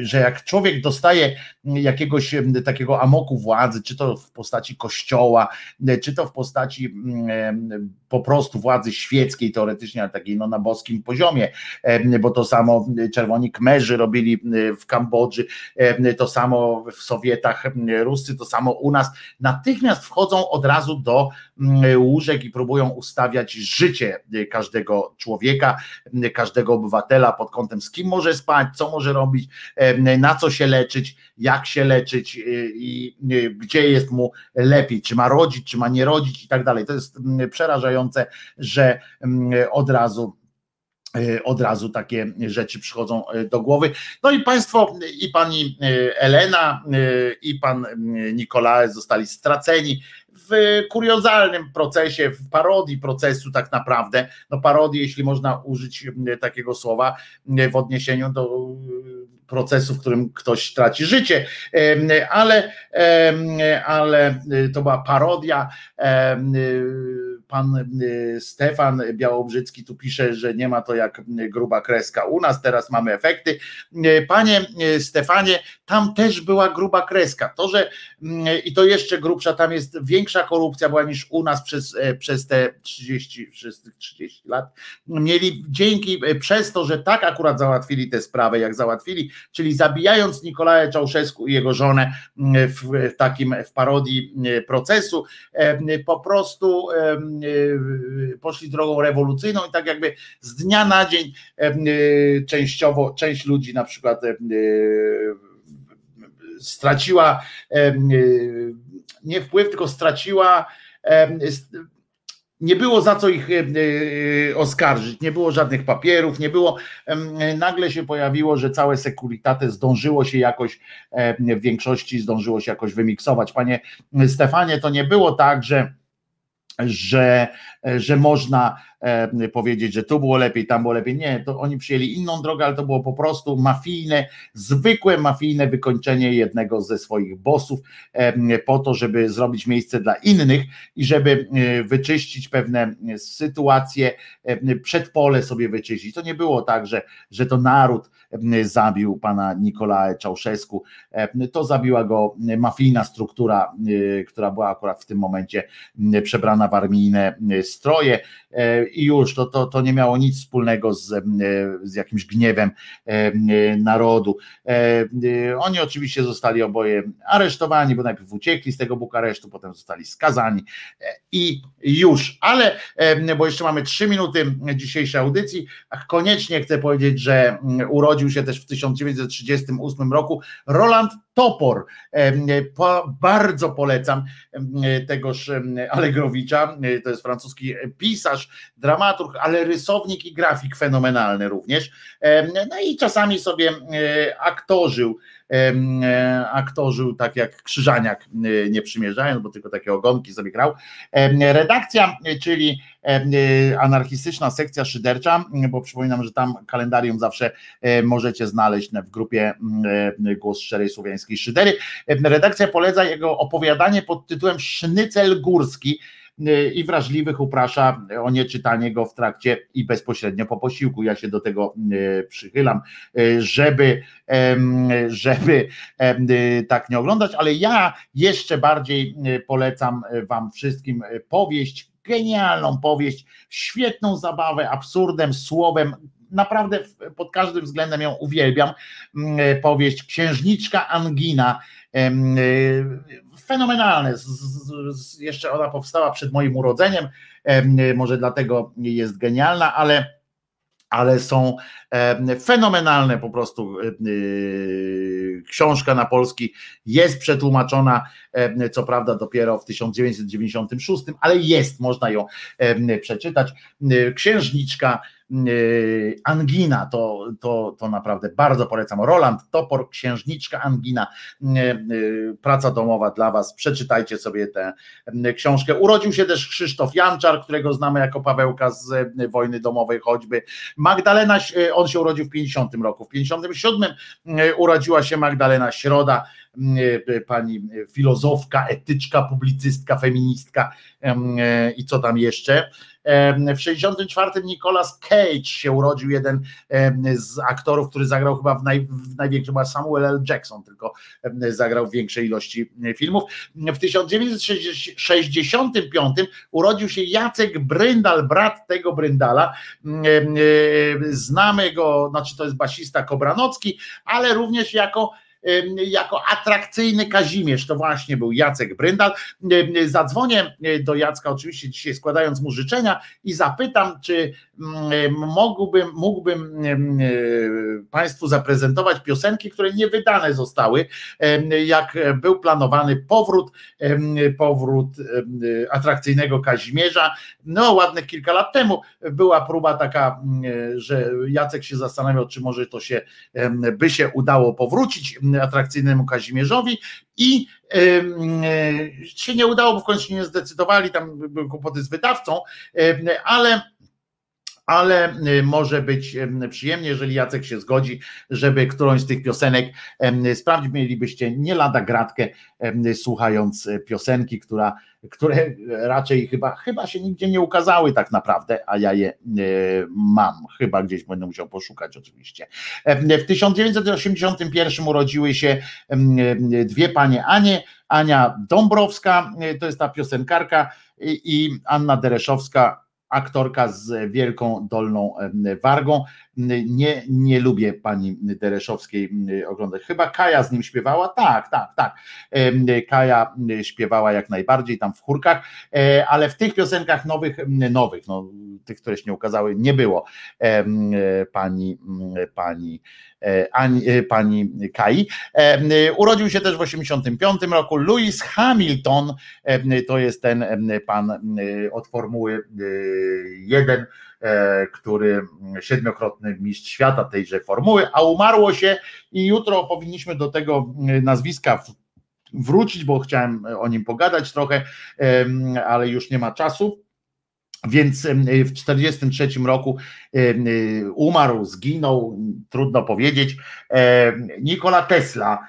S1: że jak człowiek dostaje jakiegoś takiego amoku władzy, czy to w postaci kościoła, czy to w postaci po prostu władzy świeckiej teoretycznie, ale takiej no, na boskim poziomie, bo to samo czerwoni kmerzy robili w Kambodży, to samo w Sowietach Ruscy, to samo u nas, natychmiast wchodzą od razu do łóżek i próbują ustawiać życie każdego człowieka, każdego obywatela pod kątem z kim może spać, co może robić, na co się leczyć, jak się leczyć y, i y, gdzie jest mu lepiej, czy ma rodzić, czy ma nie rodzić i tak dalej. To jest przerażające, że od razu y, od razu takie rzeczy przychodzą do głowy. No i Państwo, i pani Elena, i pan Nikolae zostali straceni w kuriozalnym procesie, w parodii procesu tak naprawdę, no parodii, jeśli można użyć takiego słowa w odniesieniu do procesu, w którym ktoś traci życie, ale, ale to była parodia. Pan Stefan Białobrzycki tu pisze, że nie ma to jak gruba kreska u nas, teraz mamy efekty. Panie Stefanie, tam też była gruba kreska. To, że i to jeszcze grubsza, tam jest większa korupcja była niż u nas przez, przez te 30, przez 30 lat. Mieli dzięki, przez to, że tak akurat załatwili tę sprawę, jak załatwili, czyli zabijając Nikolaja Czałszewsku i jego żonę mm, w takim w parodii mm, procesu, po prostu poszli drogą rewolucyjną i tak jakby z dnia na dzień częściowo, część ludzi na przykład straciła nie wpływ, tylko straciła nie było za co ich e, e, oskarżyć, nie było żadnych papierów, nie było. Nagle się pojawiło, że całe sekuritate zdążyło się jakoś, w większości zdążyło się jakoś wymiksować. Panie Stefanie, to nie było tak, że że, że można e, powiedzieć, że tu było lepiej, tam było lepiej. Nie, to oni przyjęli inną drogę, ale to było po prostu mafijne, zwykłe mafijne wykończenie jednego ze swoich bossów e, po to, żeby zrobić miejsce dla innych i żeby e, wyczyścić pewne sytuacje, przedpole sobie wyczyścić. To nie było tak, że, że to naród zabił pana Nikolae Czałszewsku, to zabiła go mafijna struktura, która była akurat w tym momencie przebrana w armijne stroje i już to, to, to nie miało nic wspólnego z, z jakimś gniewem narodu. Oni oczywiście zostali oboje aresztowani, bo najpierw uciekli z tego Bukaresztu, potem zostali skazani i już, ale bo jeszcze mamy trzy minuty dzisiejszej audycji, koniecznie chcę powiedzieć, że urodził się też w 1938 roku Roland Topor. Bardzo polecam tegoż Allegrowicza, to jest francuski pisarz, dramaturg, ale rysownik i grafik fenomenalny również. No i czasami sobie aktorzył E, aktorzył tak jak Krzyżaniak e, nie przymierzając, bo tylko takie ogonki sobie grał. Redakcja, czyli e, anarchistyczna sekcja szydercza, bo przypominam, że tam kalendarium zawsze możecie znaleźć w grupie Głos Szczerej Słowiańskiej Szydery. Redakcja poleca jego opowiadanie pod tytułem Sznycel Górski, i wrażliwych uprasza o nieczytanie go w trakcie i bezpośrednio po posiłku. Ja się do tego e, przychylam, e, żeby, żeby tak nie oglądać, ale ja jeszcze bardziej polecam Wam wszystkim powieść, genialną powieść, świetną zabawę, absurdem, słowem, naprawdę pod każdym względem ją uwielbiam. Powieść Księżniczka Angina fenomenalne. Z, z, jeszcze ona powstała przed moim urodzeniem, może dlatego jest genialna, ale ale są fenomenalne po prostu. Książka na polski jest przetłumaczona, co prawda dopiero w 1996, ale jest, można ją przeczytać. Księżniczka Angina, to, to, to naprawdę bardzo polecam. Roland Topor, Księżniczka Angina, yy, yy, praca domowa dla Was. Przeczytajcie sobie tę książkę. Urodził się też Krzysztof Janczar, którego znamy jako Pawełka z wojny domowej choćby. Magdalena, on się urodził w 50 roku. W 57 urodziła się Magdalena Środa, pani filozofka, etyczka, publicystka, feministka i co tam jeszcze. W 64 Nicolas Cage się urodził, jeden z aktorów, który zagrał chyba w, naj, w największym, chyba Samuel L. Jackson, tylko zagrał w większej ilości filmów. W 1965 urodził się Jacek Bryndal, brat tego Bryndala. Znamy go, znaczy to jest basista Kobranocki, ale również jako jako atrakcyjny Kazimierz, to właśnie był Jacek Bryndal. Zadzwonię do Jacka oczywiście dzisiaj składając mu życzenia i zapytam, czy mógłbym, mógłbym Państwu zaprezentować piosenki, które nie wydane zostały, jak był planowany powrót, powrót atrakcyjnego Kazimierza, no ładne kilka lat temu była próba taka, że Jacek się zastanawiał, czy może to się by się udało powrócić atrakcyjnemu Kazimierzowi i się nie udało, bo w końcu nie zdecydowali, tam były kłopoty z wydawcą, ale ale może być przyjemnie, jeżeli Jacek się zgodzi, żeby którąś z tych piosenek sprawdzić. Mielibyście nie lada gratkę słuchając piosenki, która które raczej chyba, chyba się nigdzie nie ukazały tak naprawdę, a ja je mam. Chyba gdzieś będę musiał poszukać oczywiście. W 1981 urodziły się dwie panie Anie, Ania Dąbrowska, to jest ta piosenkarka i Anna Dereszowska, aktorka z wielką dolną wargą. Nie, nie lubię pani Dereszowskiej oglądać. Chyba Kaja z nim śpiewała? Tak, tak, tak. Kaja śpiewała jak najbardziej tam w chórkach, e, ale w tych piosenkach nowych, nowych, no, tych, które się nie ukazały, nie było pani, pani E, e, pani Kai. E, urodził się też w 1985 roku Louis Hamilton, to jest ten pan od Formuły 1, który siedmiokrotny mistrz świata tejże formuły, a umarło się i jutro powinniśmy do tego nazwiska wrócić, bo chciałem o nim pogadać trochę, ale już nie ma czasu. Więc w 1943 roku umarł, zginął, trudno powiedzieć, Nikola Tesla,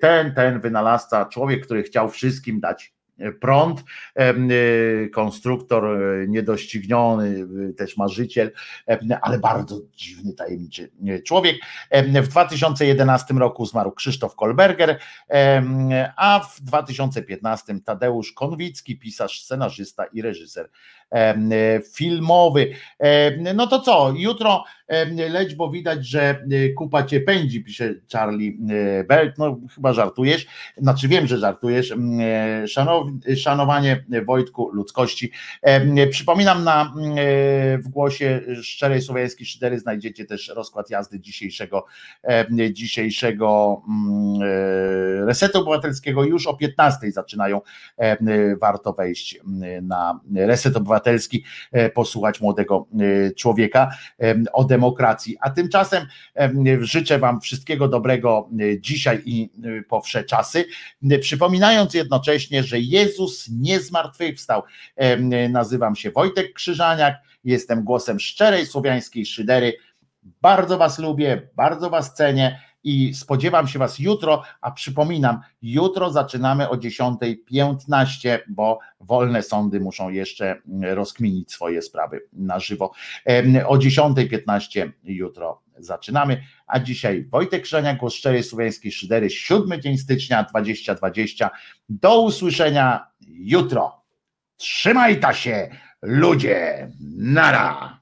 S1: ten, ten wynalazca, człowiek, który chciał wszystkim dać prąd, y, konstruktor y, niedościgniony, y, też marzyciel, ale bardzo dziwny, tajemniczy człowiek. W 2011 roku zmarł Krzysztof Kolberger, a w 2015 Tadeusz Konwicki, pisarz, scenarzysta i reżyser filmowy. No to co, jutro leć, bo widać, że kupa cię pędzi, pisze Charlie Belt, no chyba żartujesz, znaczy wiem, że żartujesz. Szanow, szanowanie Wojtku ludzkości. Przypominam na w głosie szczerej słowiańskiej szydery znajdziecie też rozkład jazdy dzisiejszego dzisiejszego resetu obywatelskiego. Już o 15 zaczynają warto wejść na reset obywatelski, posłuchać młodego człowieka o demokracji. A tymczasem życzę Wam wszystkiego dobrego dzisiaj i po czasy, przypominając jednocześnie, że Jezus nie zmartwychwstał. Nazywam się Wojtek Krzyżaniak, jestem głosem szczerej słowiańskiej szydery. Bardzo Was lubię, bardzo Was cenię i spodziewam się Was jutro, a przypominam, jutro zaczynamy o 10.15, bo wolne sądy muszą jeszcze rozkminić swoje sprawy na żywo. O 10.15 jutro zaczynamy, a dzisiaj Wojtek Krzenia, głos szczerej słowiańskiej szydery, siódmy dzień stycznia 2020. Do usłyszenia jutro. Trzymaj ta się, ludzie. Nara.